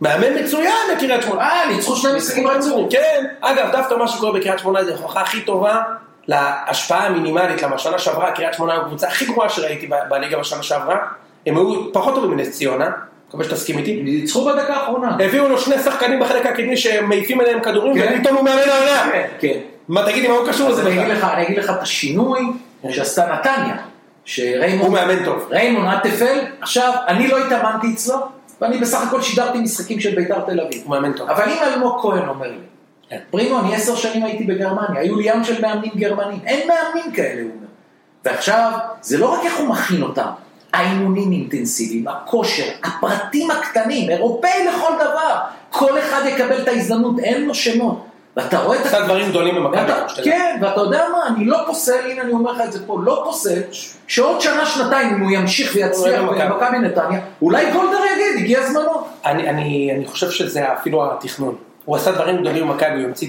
מאמן מצוין בקריית שמונה. אה, ניצחו שני משחקים רצו. כן, אגב, דווקא מה שקורה בקריית שמונה זה ההוכחה הכי טובה להשפעה המינימלית, למה שנה שעברה קריית שמונה היא הקבוצה הכי גרועה שראיתי בליגה בשנה שעברה, הם היו פחות טובים מנס ציונה, מקווה שתסכים איתי, ניצחו בדקה האחרונה. הביאו לו שני שחקנים בחלק הקדמי שמעיפים עליהם כדורים, כן. ופתאום הוא מאמן העונה. כן. מה תגיד לי, מה הוא קשור לזה אני אגיד בכלל? לך, אני אגיד לך את השינוי שעשתה נתניה. שריימון... הוא מאמן טוב. ריימון אטפל, עכשיו, אני לא התאמנתי אצלו, ואני בסך הכל שידרתי משחקים של בית"ר תל אביב. הוא מאמן טוב. אבל אם אלמוג כהן אומר לי, כן. פרימו, אני עשר שנים הייתי בגרמניה, היו לי ים של מאמנים גרמנים, אין מאמנים כאלה, הוא אומר. ועכשיו, זה לא רק איך הוא מכין אותם, האימונים אינטנסיביים, הכושר, הפרטים הקטנים, אירופאי לכל דבר, כל אחד יקבל את ההזדמנות, אין לו שמות. ואתה רואה את עשה דברים גדולים במכבי. כן, ואתה יודע מה, אני לא פוסל, הנה אני אומר לך את זה פה, לא פוסל, שעוד שנה, שנתיים, אם הוא ימשיך ויצליח במכבי. נתניה, אולי גולדר יגיד, הגיע זמנו. אני, חושב שזה אפילו התכנון. הוא עשה דברים גדולים במכבי, הוא המציא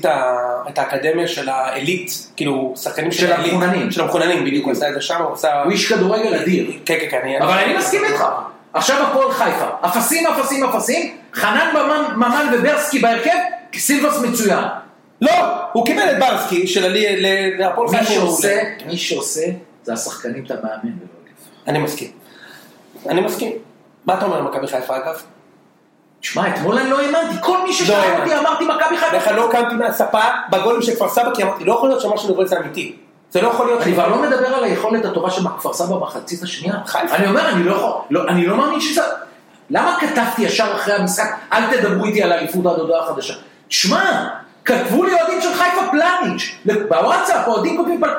את האקדמיה של העילית, כאילו, שחקנים של העילית. המחוננים. של המחוננים, בדיוק, הוא עשה את זה שם, הוא עשה... הוא איש כדורגל אדיר. כן, כן, כן. אבל אני מסכים איתך. עכשיו הפועל חיפה, אפסים, אפסים, אפסים, חנן ממן וברסקי בהרכב, סילבס מצוין. לא, הוא קיבל את ברסקי של עלי ל- להפועל מי חיפה. שעושה, מי שעושה, זה השחקנים את המאמן ולא להפך. אני מסכים. אני מסכים. מה אתה אומר על מכבי חיפה אגב? שמע, אתמול אני לא האמנתי, כל מי ששאל האמנתי. אותי אמרתי מכבי חיפה. בכלל לא קמתי מהספה בגולים של כפר סבא, כי אמרתי, לא יכול להיות שמה שאני רואה זה אמיתי. זה לא יכול להיות... אני כבר לא מדבר על היכולת הטובה של כפר סבא במחצית השנייה. חיפה. אני אומר, אני לא יכול, לא, אני לא מאמין שזה... למה כתבתי ישר אחרי המשחק, אל תדברו איתי על אליפות עד הודעה חדשה? שמע, כתבו לי אוהדים של חיפה פלניץ', בוואטסאפ, אוהדים כותבים פל...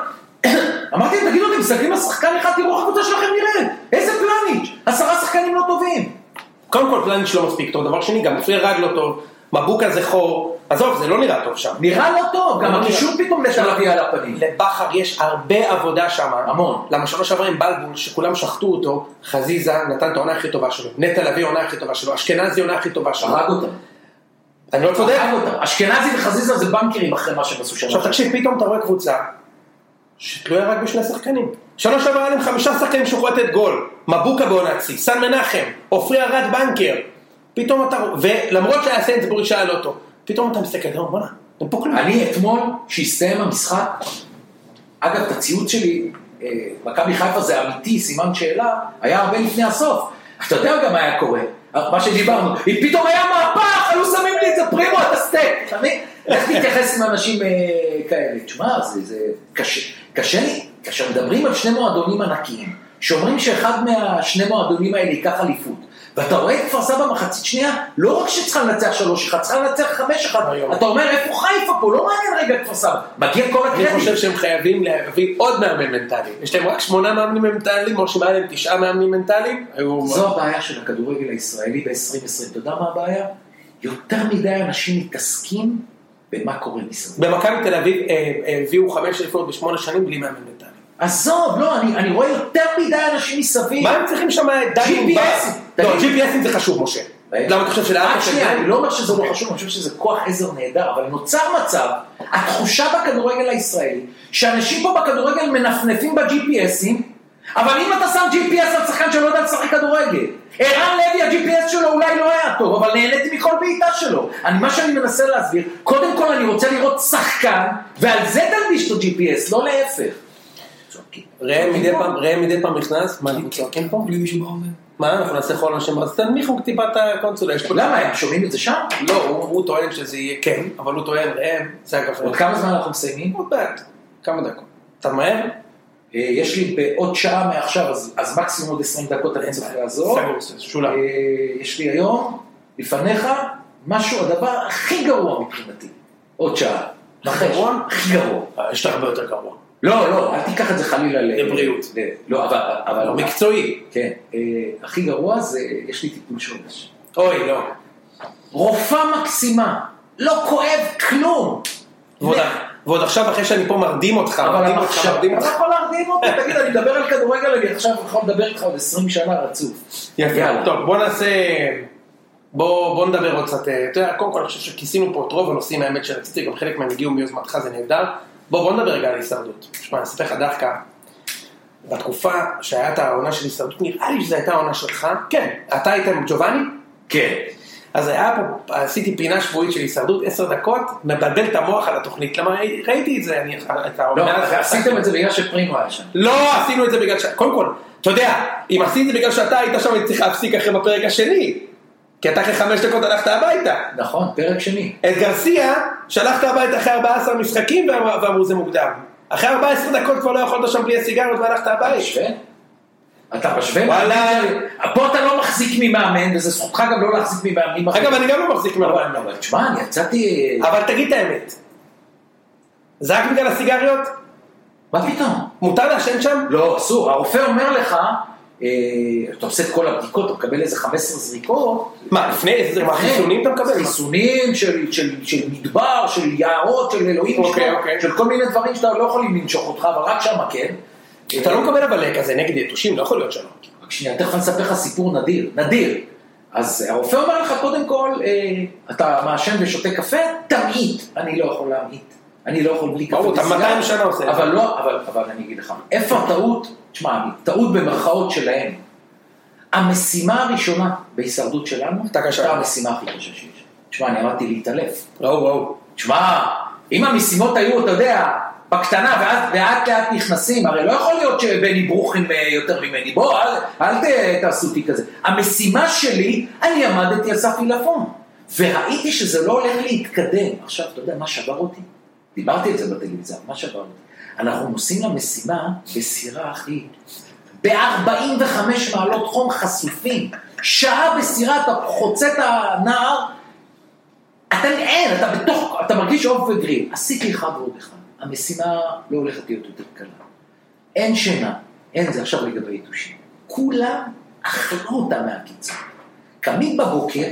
אמרתי להם, תגידו, אתם מסתכלים על שחקן אחד, תראו איך הקבוצה שלכם נראית. איזה פלניץ', עשרה שחקנים לא טובים. קודם כל פלניץ' לא מספיק טוב, דבר שני, גם צבי רד לא טוב, מבוקה זה חור, עזוב, זה לא נראה טוב שם. נראה לא טוב, גם הקישור פתאום לתל אביב על הפנים. לבכר יש הרבה עבודה שם. המון. למה שנה שעברה עם בלבול, שכולם שחטו אותו, חזיזה נתן את העונה הכי טובה שלו, נטע לביא העונה הכי טובה שלו, אשכנזי העונה הכי טובה שלו. הרג אותם. אני לא צודק? אשכנזי וחזיזה זה בנקרים אחרי מה שהם עשו שם. עכשיו תקשיב, פתאום אתה רואה קבוצה שתלויה רק בשני שחקנים. שנה שעברה היה להם חמישה שחקנים שיכולו לתת גול. מבוקה בעונת שיא, סן מנחם, עופרי ארד בנקר. פתאום אתה רואה, ולמרות שהיה סיינסבורי שהיה לא טוב, פתאום אתה מסתכל, אתה אומר, בואנה, אין פה כלום. אני אתמול, שהסתיים המשחק, אגב, את הציוד שלי, אה, מכבי חיפה זה אמיתי, סימן שאלה, היה הרבה לפני הסוף. אתה יודע גם מה היה קורה, מה שדיברנו, אם פתאום היה מהפך, היו שמים לי את זה פרימו, אתה מבין? איך תתייחס עם אנשים אה, כאלה? תשמע, זה קשה, קשה לי, כאשר מדברים על שני מועדונים ענקיים, שאומרים שאחד מהשני מועדונים האלה ייקח אליפות, ואתה רואה את כפר סבא מחצית שנייה, לא רק שצריכה לנצח שלוש אחד, צריכה לנצח חמש אחד, אתה אומר איפה חיפה פה, לא מעניין רגע כפר סבא, מגיע כל אני הקרדיט. חושב שהם חייבים להביא עוד מאמן מנטלי. יש להם רק שמונה מאמנים מנטליים, או שאם היה להם תשעה מאמנים מנטליים. זו הבעיה של הכדורגל הישראלי ב-2020, אתה יודע מה הבעיה? יותר מדי אנשים מתעסקים במה קורה מסביב. במכבי תל אביב אה, הביאו חמש אליפויות בשמונה שנים בלי מאמן מנטלי. עזוב, לא, אני, אני רואה יותר מדי אנשים מסביב. מה הם צריכים שם? GPS? לא. GPSים זה חשוב, משה. למה אתה חושב שלאט רק שנייה, אני לא אומר שזה לא חשוב, אני חושב שזה כוח עזר נהדר, אבל נוצר מצב, התחושה בכדורגל הישראלי, שאנשים פה בכדורגל מנפנפים ב-GPSים, אבל אם אתה שם GPS על שחקן שלא יודע לשחק כדורגל, ערן לוי, ה-GPS שלו אולי לא היה טוב, אבל נהניתי מכל בעיטה שלו. אני, מה שאני מנסה להסביר, קודם כל אני רוצה לראות שחקן, ועל זה תלביש את ה-GPS, לא להפך. ראם מדי פעם, ראם מדי פעם נכנס, מה אנחנו צועקים פה? בלי מישהו באוזן. מה, אנחנו נעשה חול אנשים, אז תנמיכו טיפה את הקונסולה. למה, הם שומעים את זה שם? לא, הוא טוען שזה יהיה כן, אבל הוא טוען, ראם, זה אגב... עוד כמה זמן אנחנו מסיימים? עוד מעט, כמה דקות. אתה מהר? אה, יש לי בעוד שעה מעכשיו, אז, מקסימום עוד 20 דקות אני צריך לעזור. סגור. אה, יש לי היום, לפניך, משהו, הדבר הכי גרוע מבחינתי. עוד שעה. הכי גרוע? הכי גרוע. אה, יש לך הרבה יותר גרוע. לא, לא, אל תיקח את זה חלילה. לבריאות. לא, אבל... אבל לא, מקצועי. כן. אה, הכי גרוע זה, יש לי טיפול שורש. אוי, לא. רופאה מקסימה, לא כואב כלום. ועוד- עכשיו אחרי שאני פה מרדים אותך, מרדים אותך, מרדים אתה אותך. יכול להרדים אותי, תגיד, אני מדבר על כדורגל, אני עכשיו יכול לדבר איתך עוד 20 שנה רצוף. יפה. טוב בוא נעשה, בוא, בוא נדבר עוד קצת, אה, אתה יודע, קודם כל אני חושב שכיסינו פה את רוב הנושאים האמת שרציתי, גם חלק מהם הגיעו מיוזמתך, זה נהדר. בוא, בוא נדבר רגע על הישרדות. תשמע, אני אספר לך דווקא, בתקופה שהיה את העונה של הישרדות, נראה לי שזו הייתה העונה שלך, כן, אתה היית עם ג'ובאני? כן. אז היה פה, עשיתי פינה שבועית של הישרדות, עשר דקות, מבלבל את המוח על התוכנית, למה ראיתי את זה, אני, את לא. עשיתם את זה בגלל שפרימו היה שם. לא עשינו את זה בגלל ש... קודם כל, אתה יודע, אם עשיתי את זה בגלל שאתה היית שם, הייתי צריך להפסיק אחרי בפרק השני. כי אתה אחרי חמש דקות הלכת הביתה. נכון, פרק שני. את גרסיה, שלחת הביתה אחרי 14 משחקים ואמר- ואמרו זה מוקדם. אחרי 14 דקות כבר לא יכולת שם בלי הסיגריות והלכת אתה הבית. משווה? אתה משווה? וואלה. פה אתה לא מחזיק ממאמן, וזה זכותך גם לא להחזיק ממאמנים אחרים. אגב, אני גם לא מחזיק מהבית. אבל תשמע, אני יצאתי... אבל תגיד את האמת. זה רק בגלל הסיגריות? מה פתאום? מותר לעשן שם? לא, אסור. הרופא אומר לך, אתה עושה את כל הבדיקות, אתה מקבל איזה 15 זריקות. מה, לפני איזה חיסונים אתה מקבל? חיסונים של, של, של מדבר, של יערות, של אלוהים אוקיי, אוקיי. של כל מיני דברים שאתה לא יכולים לנשוך אותך, אבל רק שם כן. אתה לא מקבל אבל כזה נגד יתושים, לא יכול להיות שלא. רק שנייה, תכף אני אספר לך סיפור נדיר, נדיר. אז הרופא אומר לך, קודם כל, אה, אתה מעשן ושותה קפה, תמעיט. אני לא יכול להמעיט. אני לא יכול בלי קפה ברור, אתה וסיגר. 200 שנה עושה את זה. אבל לא, אבל, אבל אני אגיד לך, איפה הטעות? תשמע, טעות במרכאות שלהם. המשימה הראשונה בהישרדות שלנו, הייתה קשה. הייתה המשימה הכי קשה שיש. תשמע, אני עמדתי להתעלף. וואו וואו. תשמע, אם המשימות היו, אתה יודע, בקטנה, ואז לאט לאט נכנסים, הרי לא יכול להיות שבני ברוכים אה, יותר ממני, בוא, אל, אל ת, תעשו אותי כזה. המשימה שלי, אני עמדתי על סף עילפון, וראיתי שזה לא הולך להתקדם. עכשיו, אתה יודע מה שבר אותי? דיברתי על זה בטלוויזיה, מה אותי? אנחנו נוסעים למשימה בסירה, אחי, ב-45 מעלות חום חשופים, שעה בסירה, אתה חוצה את הנהר, אתה אין, אתה בתוך, אתה מרגיש עוף וגריל. עשיתי אחד ועוד אחד. המשימה לא הולכת להיות יותר קלה. אין שינה, אין זה עכשיו לגבי יתושים. כולם אכלו אותה מהקיצון. קמים בבוקר,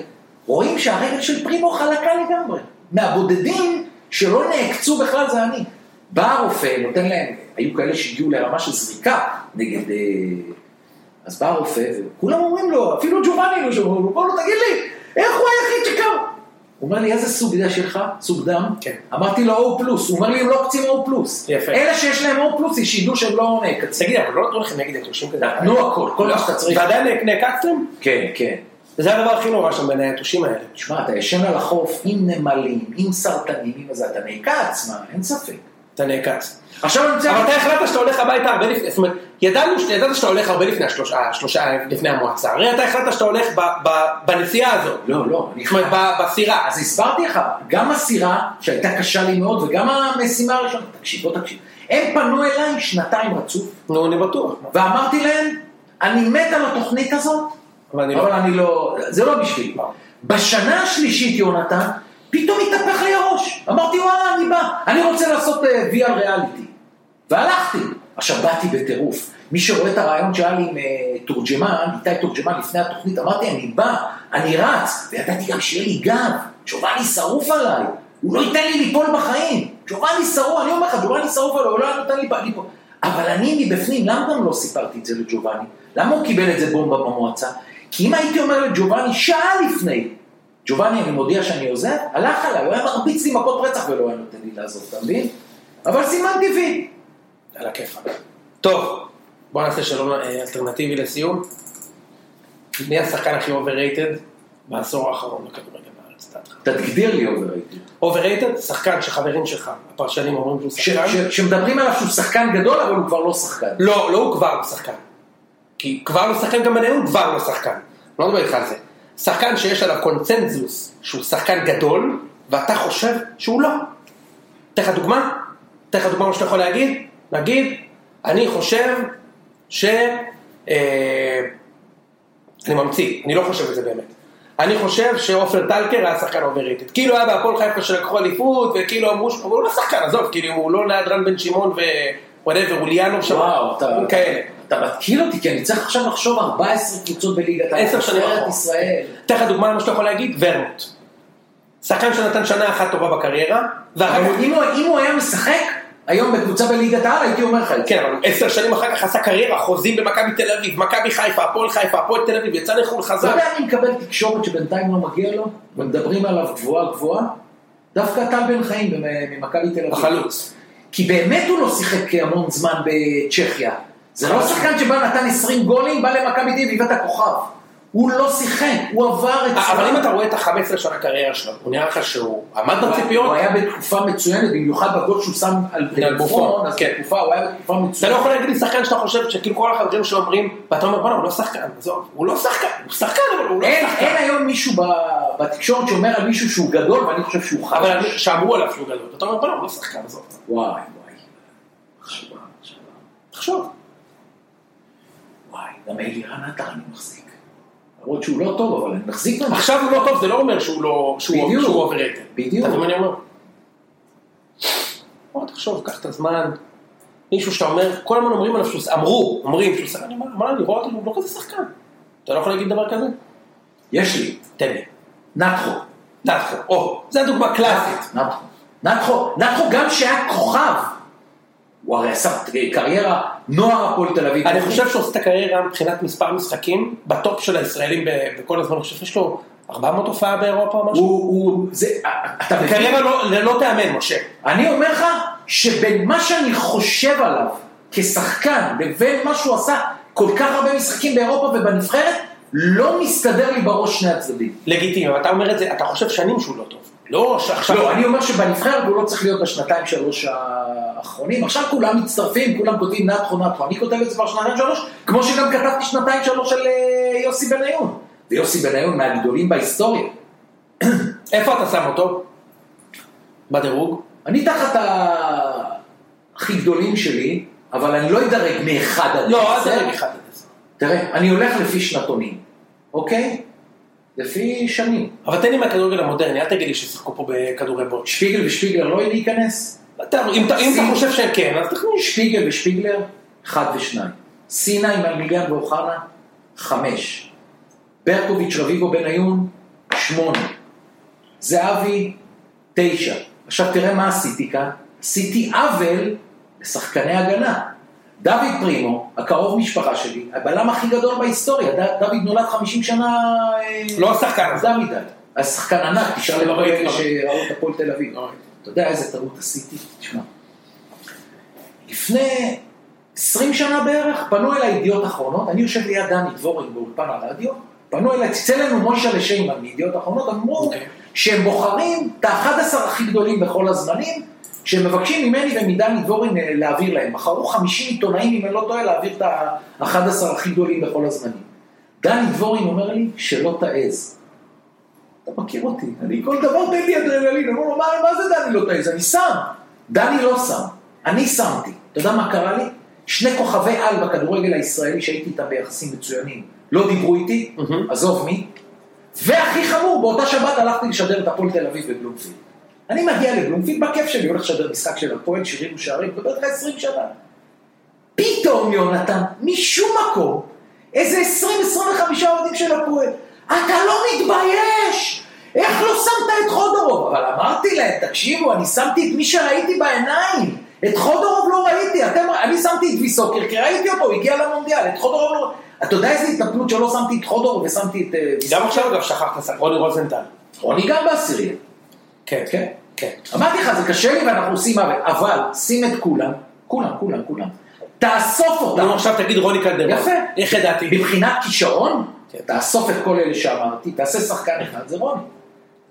רואים שהרגל של פרימו חלקה לגמרי. מהבודדים שלא נעקצו בכלל זה אני. בא הרופא, נותן להם, היו כאלה שהגיעו לרמה של זריקה נגד... אה, אז בא הרופא, וכולם אומרים לו, אפילו ג'ובאני לא שאומרים לו, בוא לא תגיד לי, איך הוא היחיד שקם? הוא אומר לי, איזה סוג זה שלך? סוג דם? כן. אמרתי לו O פלוס, הוא אומר לי, הם לא קצים O פלוס. יפה. אלה שיש להם O פלוס, שידעו שהם לא נעקצים. תגיד, אבל לא נתנו לכם נגד יתושים כזה? נתנו הכל, כל מה שאתה צריך. ועדיין נעקצתם? כן, כן. זה הדבר הכי נורא שם בין היתושים האלה. תשמע, אתה ישן על החוף עם נמלים, עם סרטנים, עם זה, אתה נעקץ, מה, אין ספק. אתה נעקץ. עכשיו אני רוצה... אבל אתה החלטת שאתה הולך הביתה הרבה לפני, זאת אומרת, ידענו, ידעת שאתה הולך הרבה לפני השלושה, השלושה לפני המועצה. הרי אתה החלטת שאתה הולך ב, ב, בנסיעה הזאת. לא, לא, אני זאת אומרת, בסירה. אז הסברתי לך, גם הסירה, שהייתה קשה לי מאוד, וגם המשימה הראשונה, תקשיב, בוא תקשיב. הם פנו אליי שנתיים רצוף, נו, אני בטוח. ואמרתי להם, אני מת על התוכנית הזאת, לא... אבל אני לא, זה לא בשבילי. בשנה השלישית, יונתן, פתאום התהפך לי הראש. אמרתי, וואלה, אני בא, אני רוצה לעשות אה, VR ריאליטי. והלכתי. עכשיו, באתי בטירוף. מי שרואה את הרעיון שהיה לי עם אה, תורג'מן, איתי תורג'מן לפני התוכנית, אמרתי, אני בא, אני רץ, וידעתי גם שיהיה לי גב. ג'ובאני שרוף עליי, הוא לא ייתן לי ליפול בחיים. ג'ובאני שרוף, אני אומר לך, ג'ובאני שרוף עליי, הוא לא נותן לי ליפול. אבל אני מבפנים, למה גם לא סיפרתי את זה לג'ובאני? למה הוא קיבל את זה בומבה במועצה? כי אם הייתי אומר לג'ובאני שעה לפני, ג'ובאני, אני מודיע שאני עוזב, הלך עליי, הוא היה מרביץ לי מכות רצח ולא היה נותן לי לעזוב, אתה מבין? אבל סימן טבעי. על הכיפאק. טוב, בוא נעשה שאלון אה, אלטרנטיבי לסיום. מי השחקן הכי overrated בעשור האחרון בכדורגל בארץ, לדעתך? תגדיר לי overrated. overrated, שחקן שחברים שלך, הפרשנים אומרים שהוא שחקן. שמדברים עליו שהוא שחקן גדול, אבל הוא כבר לא שחקן. לא, לא הוא כבר שחקן. כי כבר לא שחקן, גם בניון כבר לא שחקן. לא מדבר איתך על זה. שחקן שיש עליו קונצנזוס שהוא שחקן גדול, ואתה חושב שהוא לא. אתן לך דוגמה? אתן לך דוגמה מה שאתה יכול להגיד? נגיד, אני חושב ש... אה, אני ממציא, אני לא חושב את זה באמת. אני חושב שעופר טלקר היה שחקן overrated. כאילו היה בהפועל חיפה שלקחו אליפות, וכאילו אמרו, אבל הוא לא שחקן, עזוב, כאילו הוא לא ליד רן בן שמעון ו whatever, הוא ליאנוב שם, וואו, אתה... כאלה. אתה מתקיל אותי, כי אני צריך עכשיו לחשוב 14 קבוצות בליגת העל. עשר. ישראל. אתן לך דוגמה למה שאתה יכול להגיד, ורמוט. שחקן שנתן שנה אחת טובה בקריירה, ואחר כך, אם הוא- היה משחק היום בקבוצה בליגת העל, הייתי אומר לך את זה. כן, אבל עשר שנים אחר כך עשה קריירה, חוזים במכבי תל אביב, מכבי חיפה, הפועל חיפה, הפועל תל אביב, יצא לחו"ל, אתה חזר. יודע מי מקבל תקשורת שבינתיים לא מגיע לו, ומדברים עליו גבוהה גבוהה? דווקא טל בן חיים ממכבי תל אביב. החלוץ. כי באמת הוא לא שיחק המון זמן בצ'כיה. זה לא שחקן שבא נתן 20 גולים, בא למכבי תל אביב, כוכב. הוא לא שיחק, הוא עבר את... אבל אם אתה רואה את ה-15 שנה קריירה שלו, הוא נראה לך שהוא עמד הוא בציפיות, היה בתקופה מצוינת, במיוחד בגול שהוא שם על בופון, אז כן. בתקופה, הוא היה בתקופה אתה לא מצוינת. יכול להגיד לי שחקן שאתה חושב שכאילו כל החברים שלו אומרים, ואתה אומר בואנה הוא לא שחקן, עזוב, הוא לא שחקן, הוא שחקן אבל הוא לא שחקן. אין היום מישהו בתקשורת שאומר על מישהו שהוא גדול, ואני חושב שהוא חלש. אבל שאמרו עליו שהוא גדול, אתה אומר בואנה הוא לא שחקן, עזוב. וואי, וואי. תחשוב. וואי, גם אלירן עטר אני מחזיק. למרות שהוא לא טוב, אבל אני מחזיק ממנו. עכשיו הוא לא טוב, זה לא אומר שהוא לא, שהוא overrated. בדיוק. אתה מבין מה אני אומר? בוא תחשוב, קח את הזמן. מישהו שאתה אומר, כל הזמן אומרים עליו שהוא, אמרו, אומרים שהוא שחקן, אני אומר, מה, אני רואה אותו, הוא לא כזה שחקן. אתה לא יכול להגיד דבר כזה? יש לי, תן לי. נתחו. נתחו, או, זו דוגמה קלאסית. נתחו. נתחו, נתחו גם שהיה כוכב. הוא הרי עשה קריירה, נוער הפועל תל אביב. אני חושב שהוא עושה את הקריירה מבחינת מספר משחקים, בטופ של הישראלים בכל הזמן, אני חושב שיש לו 400 הופעה באירופה או משהו. הוא, הוא, זה, אתה מבין? קריירה לא- לא תיאמן, משה. אני אומר לך שבין מה שאני חושב עליו כשחקן לבין מה שהוא עשה כל כך הרבה משחקים באירופה ובנבחרת, לא מסתדר לי בראש שני הצדדים. לגיטימי, אבל אתה אומר את זה, אתה חושב שנים שהוא לא טוב. לא שעכשיו... לא, אני אומר שבנבחרת הוא לא צריך להיות בשנתיים שלוש האחרונים. עכשיו כולם מצטרפים, כולם כותבים נתחו נתחו. אני כותב את זה כבר שנתיים שלוש, כמו שגם כתבתי שנתיים שלוש של אה, יוסי בניון. ויוסי בניון מהגדולים בהיסטוריה. איפה אתה שם אותו? בדירוג? אני תחת הכי גדולים שלי, אבל אני לא אדרג מאחד עד לא, אל עשר. תדרג אחד עד עשר. תראה, אני הולך לפי שנתונים, אוקיי? לפי שנים. אבל תן לי מהכדורגל המודרני, אל תגיד לי ששיחקו פה בכדורי בוט. שפיגל ושפיגלר לא להיכנס? אתה- אם אתה אם אתה חושב שהם כן, אז תכניס. שפיגל ושפיגלר? אחד ושניים. סיני, מלמיליאן ואוחנה, חמש. ברקוביץ', רביבו, בניון, שמונה. זהבי, תשע. עכשיו תראה מה עשיתי כאן. עשיתי עוול לשחקני הגנה. דוד פרימו, הקרוב משפחה שלי, הבלם הכי גדול בהיסטוריה, דוד נולד 50 שנה... אה, לא השחקן. מוקדם מדי. אז שחקן ענק, תשאל את אלה שראו את הפועל תל אביב. לא. אתה יודע איזה טעות עשיתי? תשמע. לפני 20 שנה בערך, פנו אליי ידיעות אחרונות, אני יושב ליד דני דבורין באולפן הרדיו, פנו אליי, צלצל לנו מוישה לשיימן מידיעות אחרונות, אמרו אוקיי. שהם בוחרים את ה-11 הכי גדולים בכל הזמנים, שהם מבקשים ממני ומדני דבורין להעביר להם. בחרו 50 עיתונאים, אם אני לא טועה, להעביר את ה-11 הכי גדולים בכל הזמנים. דני דבורין אומר לי, שלא תעז. אתה מכיר אותי, אני כל דבר תן לי אדרנלין, אמרו לו, מה, מה זה דני לא תעז? אני שם. דני לא שם, אני שמתי. אתה יודע מה קרה לי? שני כוכבי על בכדורגל הישראלי שהייתי איתם ביחסים מצוינים, לא דיברו איתי. עזוב מי. והכי חמור, באותה שבת הלכתי לשדר את הפועל תל אביב בבלומפילד. אני מגיע לבלומפילד, בכיף שלי, הולך לשדר משחק של הפועל, שירים ושערים, מדבר איתך 20 שנה. פתאום, יונתן, משום מקום, איזה 20-25 אוהדים של הפועל, אתה לא מתבייש! איך לא שמת את חודורוב? אבל אמרתי להם, תקשיבו, אני שמתי את מי שראיתי בעיניים. את חודורוב לא ראיתי, אתם, אני שמתי את ויסוקר, כי ראיתי אותו, הוא הגיע למונדיאל, את חודורוב לא... אתה יודע איזה התנפלות שלא שמתי את חודורוב ושמתי את אה? גם עכשיו אגב שכחת רוני רוזנטל. רוני גם בעשירייה. כן, כן. כן. אמרתי לך, זה קשה לי ואנחנו עושים עוול, אבל שים את כולם, כולם, כולם, כולם, תאסוף אותם. נו עכשיו תגיד רוני קלדרון. יפה. איך ידעתי? מבחינת כישרון, כן. תאסוף את כל אלה שאמרתי, תעשה שחקן אחד, זה רוני.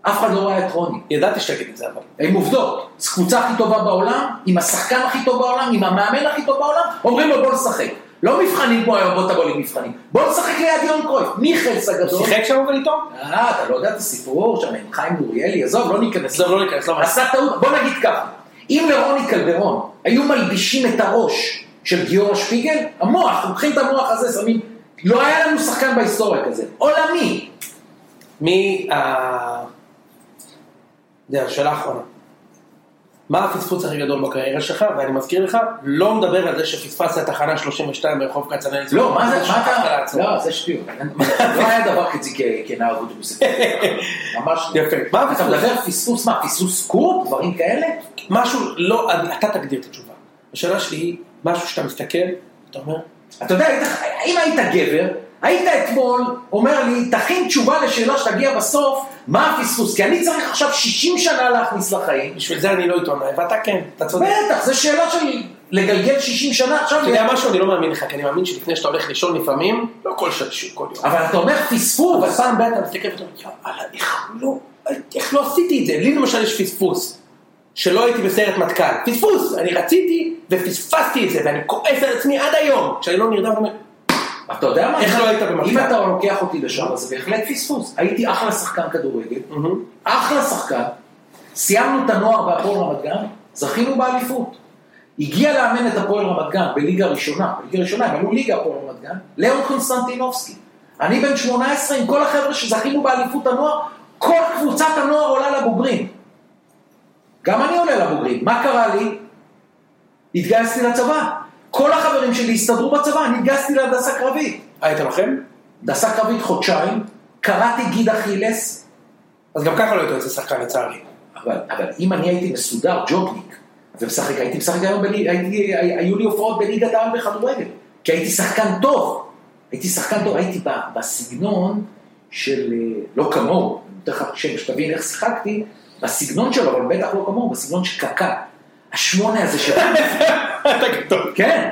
אף אחד לא ראה את רוני. ידעתי שתגיד את זה אבל. עם עובדות. זו קבוצה הכי טובה בעולם, עם השחקן הכי טוב בעולם, עם המאמן הכי טוב בעולם, אומרים לו בוא נשחק. לא מבחנים כמו היום, בוא תבוא לי מבחנים. בוא נשחק ליד יון קרויף. מיכלס הגדול. שיחק שם אבל איתו? אה, אתה לא יודע את הסיפור שם עם חיים נוריאלי, עזוב, לא ניכנס. עזוב, לא ניכנס, לא. עשה טעות, בוא נגיד ככה, אם לרוני קלדרון היו מלבישים את הראש של גיורא שפיגל, המוח, לוקחים את המוח הזה, שמים, לא היה לנו שחקן בהיסטוריה כזה, עולמי. מי ה... יודע, שאלה אחרונה. מה הפספוס הכי גדול בקריירה שלך? ואני מזכיר לך, לא מדבר על זה שפספסת את תחנה 32 ברחוב כצנלסון. לא, מה זה, מה אתה. לא, זה שטויות, לא היה דבר כזה כנער אוטובוס, ממש לא. יפה. מה אתה? מדבר פספוס מה, פספוס קורט, דברים כאלה? משהו, לא, אתה תגדיר את התשובה. השאלה שלי היא, משהו שאתה מסתכל, אתה אומר, אתה יודע, אם היית גבר, היית אתמול אומר לי, תכין תשובה לשאלה שתגיע בסוף, מה הפספוס? כי אני צריך עכשיו 60 שנה להכניס לחיים. בשביל זה אני לא עיתונאי, ואתה כן, אתה צודק. בטח, זו שאלה של לגלגל 60 שנה עכשיו. אתה יודע משהו, אני לא מאמין לך, כי אני מאמין שלפני שאתה הולך לישון לפעמים, לא כל שעה, כל יום. אבל אתה אומר פספוס. אבל פעם ב' אתה מסתכל ואתה אומר, יאללה, איך לא, איך לא עשיתי את זה? לי למשל יש פספוס, שלא הייתי בסיירת מטכ"ל. פספוס, אני רציתי ופספסתי את זה, ואני כועס על עצמי עד היום, כשאני לא נרדם ואומר, אתה יודע מה? איך לא היית במטכ"ל? אם אתה לוקח אותי לשם, אז בהחלט פספוס. הייתי אחלה שחקן כדורגל, אחלה שחקן. סיימנו את הנוער בהפועל רמת גן, זכינו באליפות. הגיע לאמן את הפועל רמת גן בליגה ראשונה, בליגה ראשונה הם עלו ליגה הפועל רמת גן, ליאון קונסטנטינובסקי. אני בן 18 עם כל החבר'ה שזכינו באליפות הנוער, כל קבוצת הנוער עולה לבוגרים. גם אני עולה לבוגרים. מה קרה לי? התגייסתי לצבא. כל החברים שלי הסתדרו בצבא, אני התגייסתי להנדסה קרבית. היית לוחם? הנדסה קרבית חודשיים, קראתי גיד אכילס, אז גם ככה לא היית יוצא שחקן לצערי. אבל, אבל אם אני הייתי מסודר, ג'ובניק, ומשחק, הייתי משחק היום, בלי, הייתי, היו לי הופעות בליגת העל בכדורגל, כי הייתי שחקן טוב, הייתי שחקן טוב, הייתי בסגנון של, אה, לא כמוהו, אני נותן לך שם שתבין איך שיחקתי, בסגנון שלו, אבל בטח לא כמוהו, בסגנון של קקה. השמונה הזה של... אתה גדול. כן.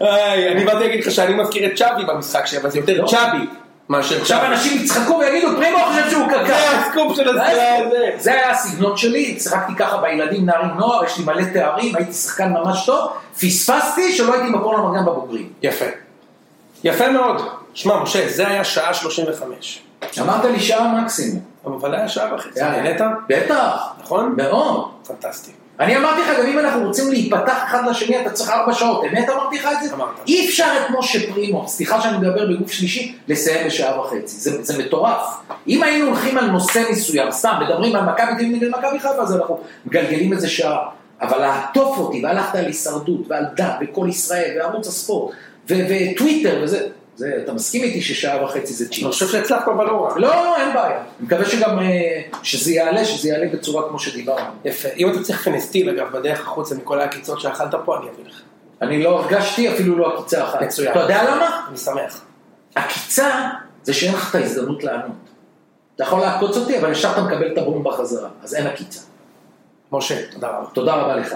איי, אני באתי להגיד לך שאני מזכיר את צ'אבי במשחק שלהם, אבל זה יותר לא. צ'אבי מאשר עכשיו. אנשים יצחקו ויגידו, פרימו חושב שהוא קקה. זה הסקופ של הזה. זה היה הסגנון שלי, שיחקתי ככה בילדים, נערים, נוער, יש לי מלא תארים, הייתי שחקן ממש טוב, פספסתי שלא הייתי מקום למגן בבוגרים. יפה. יפה מאוד. שמע, משה, זה היה שעה 35. אמרת לי שעה מקסימום. אבל היה שעה וחצי. נהנית? בטח, נכון? מאוד. פנטסטי. אני אמרתי לך, גם אם אנחנו רוצים להיפתח אחד לשני, אתה צריך ארבע שעות. אמת אמרתי לך את זה? אמרת. אי אפשר את משה פרימו, סליחה שאני מדבר בגוף שלישי, לסיים בשעה וחצי. זה, זה מטורף. אם היינו הולכים על נושא מסוים, סתם, מדברים על מכבי תל אביב ומכבי חיפה, אז אנחנו מגלגלים איזה שעה. אבל לעטוף אותי, והלכת על הישרדות, ועל דת, וכל ישראל, וערוץ הספורט, וטוויטר, וזה, זה, אתה מסכים איתי ששעה וחצי זה אני צ'יפס? חושב שהצלחת אבל לא רע. לא, אין בעיה. אני מקווה שגם, אה, שזה יעלה, שזה יעלה בצורה כמו שדיברנו. יפה. אם אתה צריך פנסטיל, אגב, בדרך החוצה מכל העקיצות שאכלת פה, אני אביא לך. אני לא הרגשתי אפילו לא עקיצה אחת. מצוין. אתה יודע למה? אני שמח. עקיצה זה שאין לך את ההזדמנות לענות. אתה יכול לעקוץ אותי, אבל ישר אתה מקבל את הבום בחזרה, אז אין עקיצה. משה, תודה רבה. תודה רבה לך.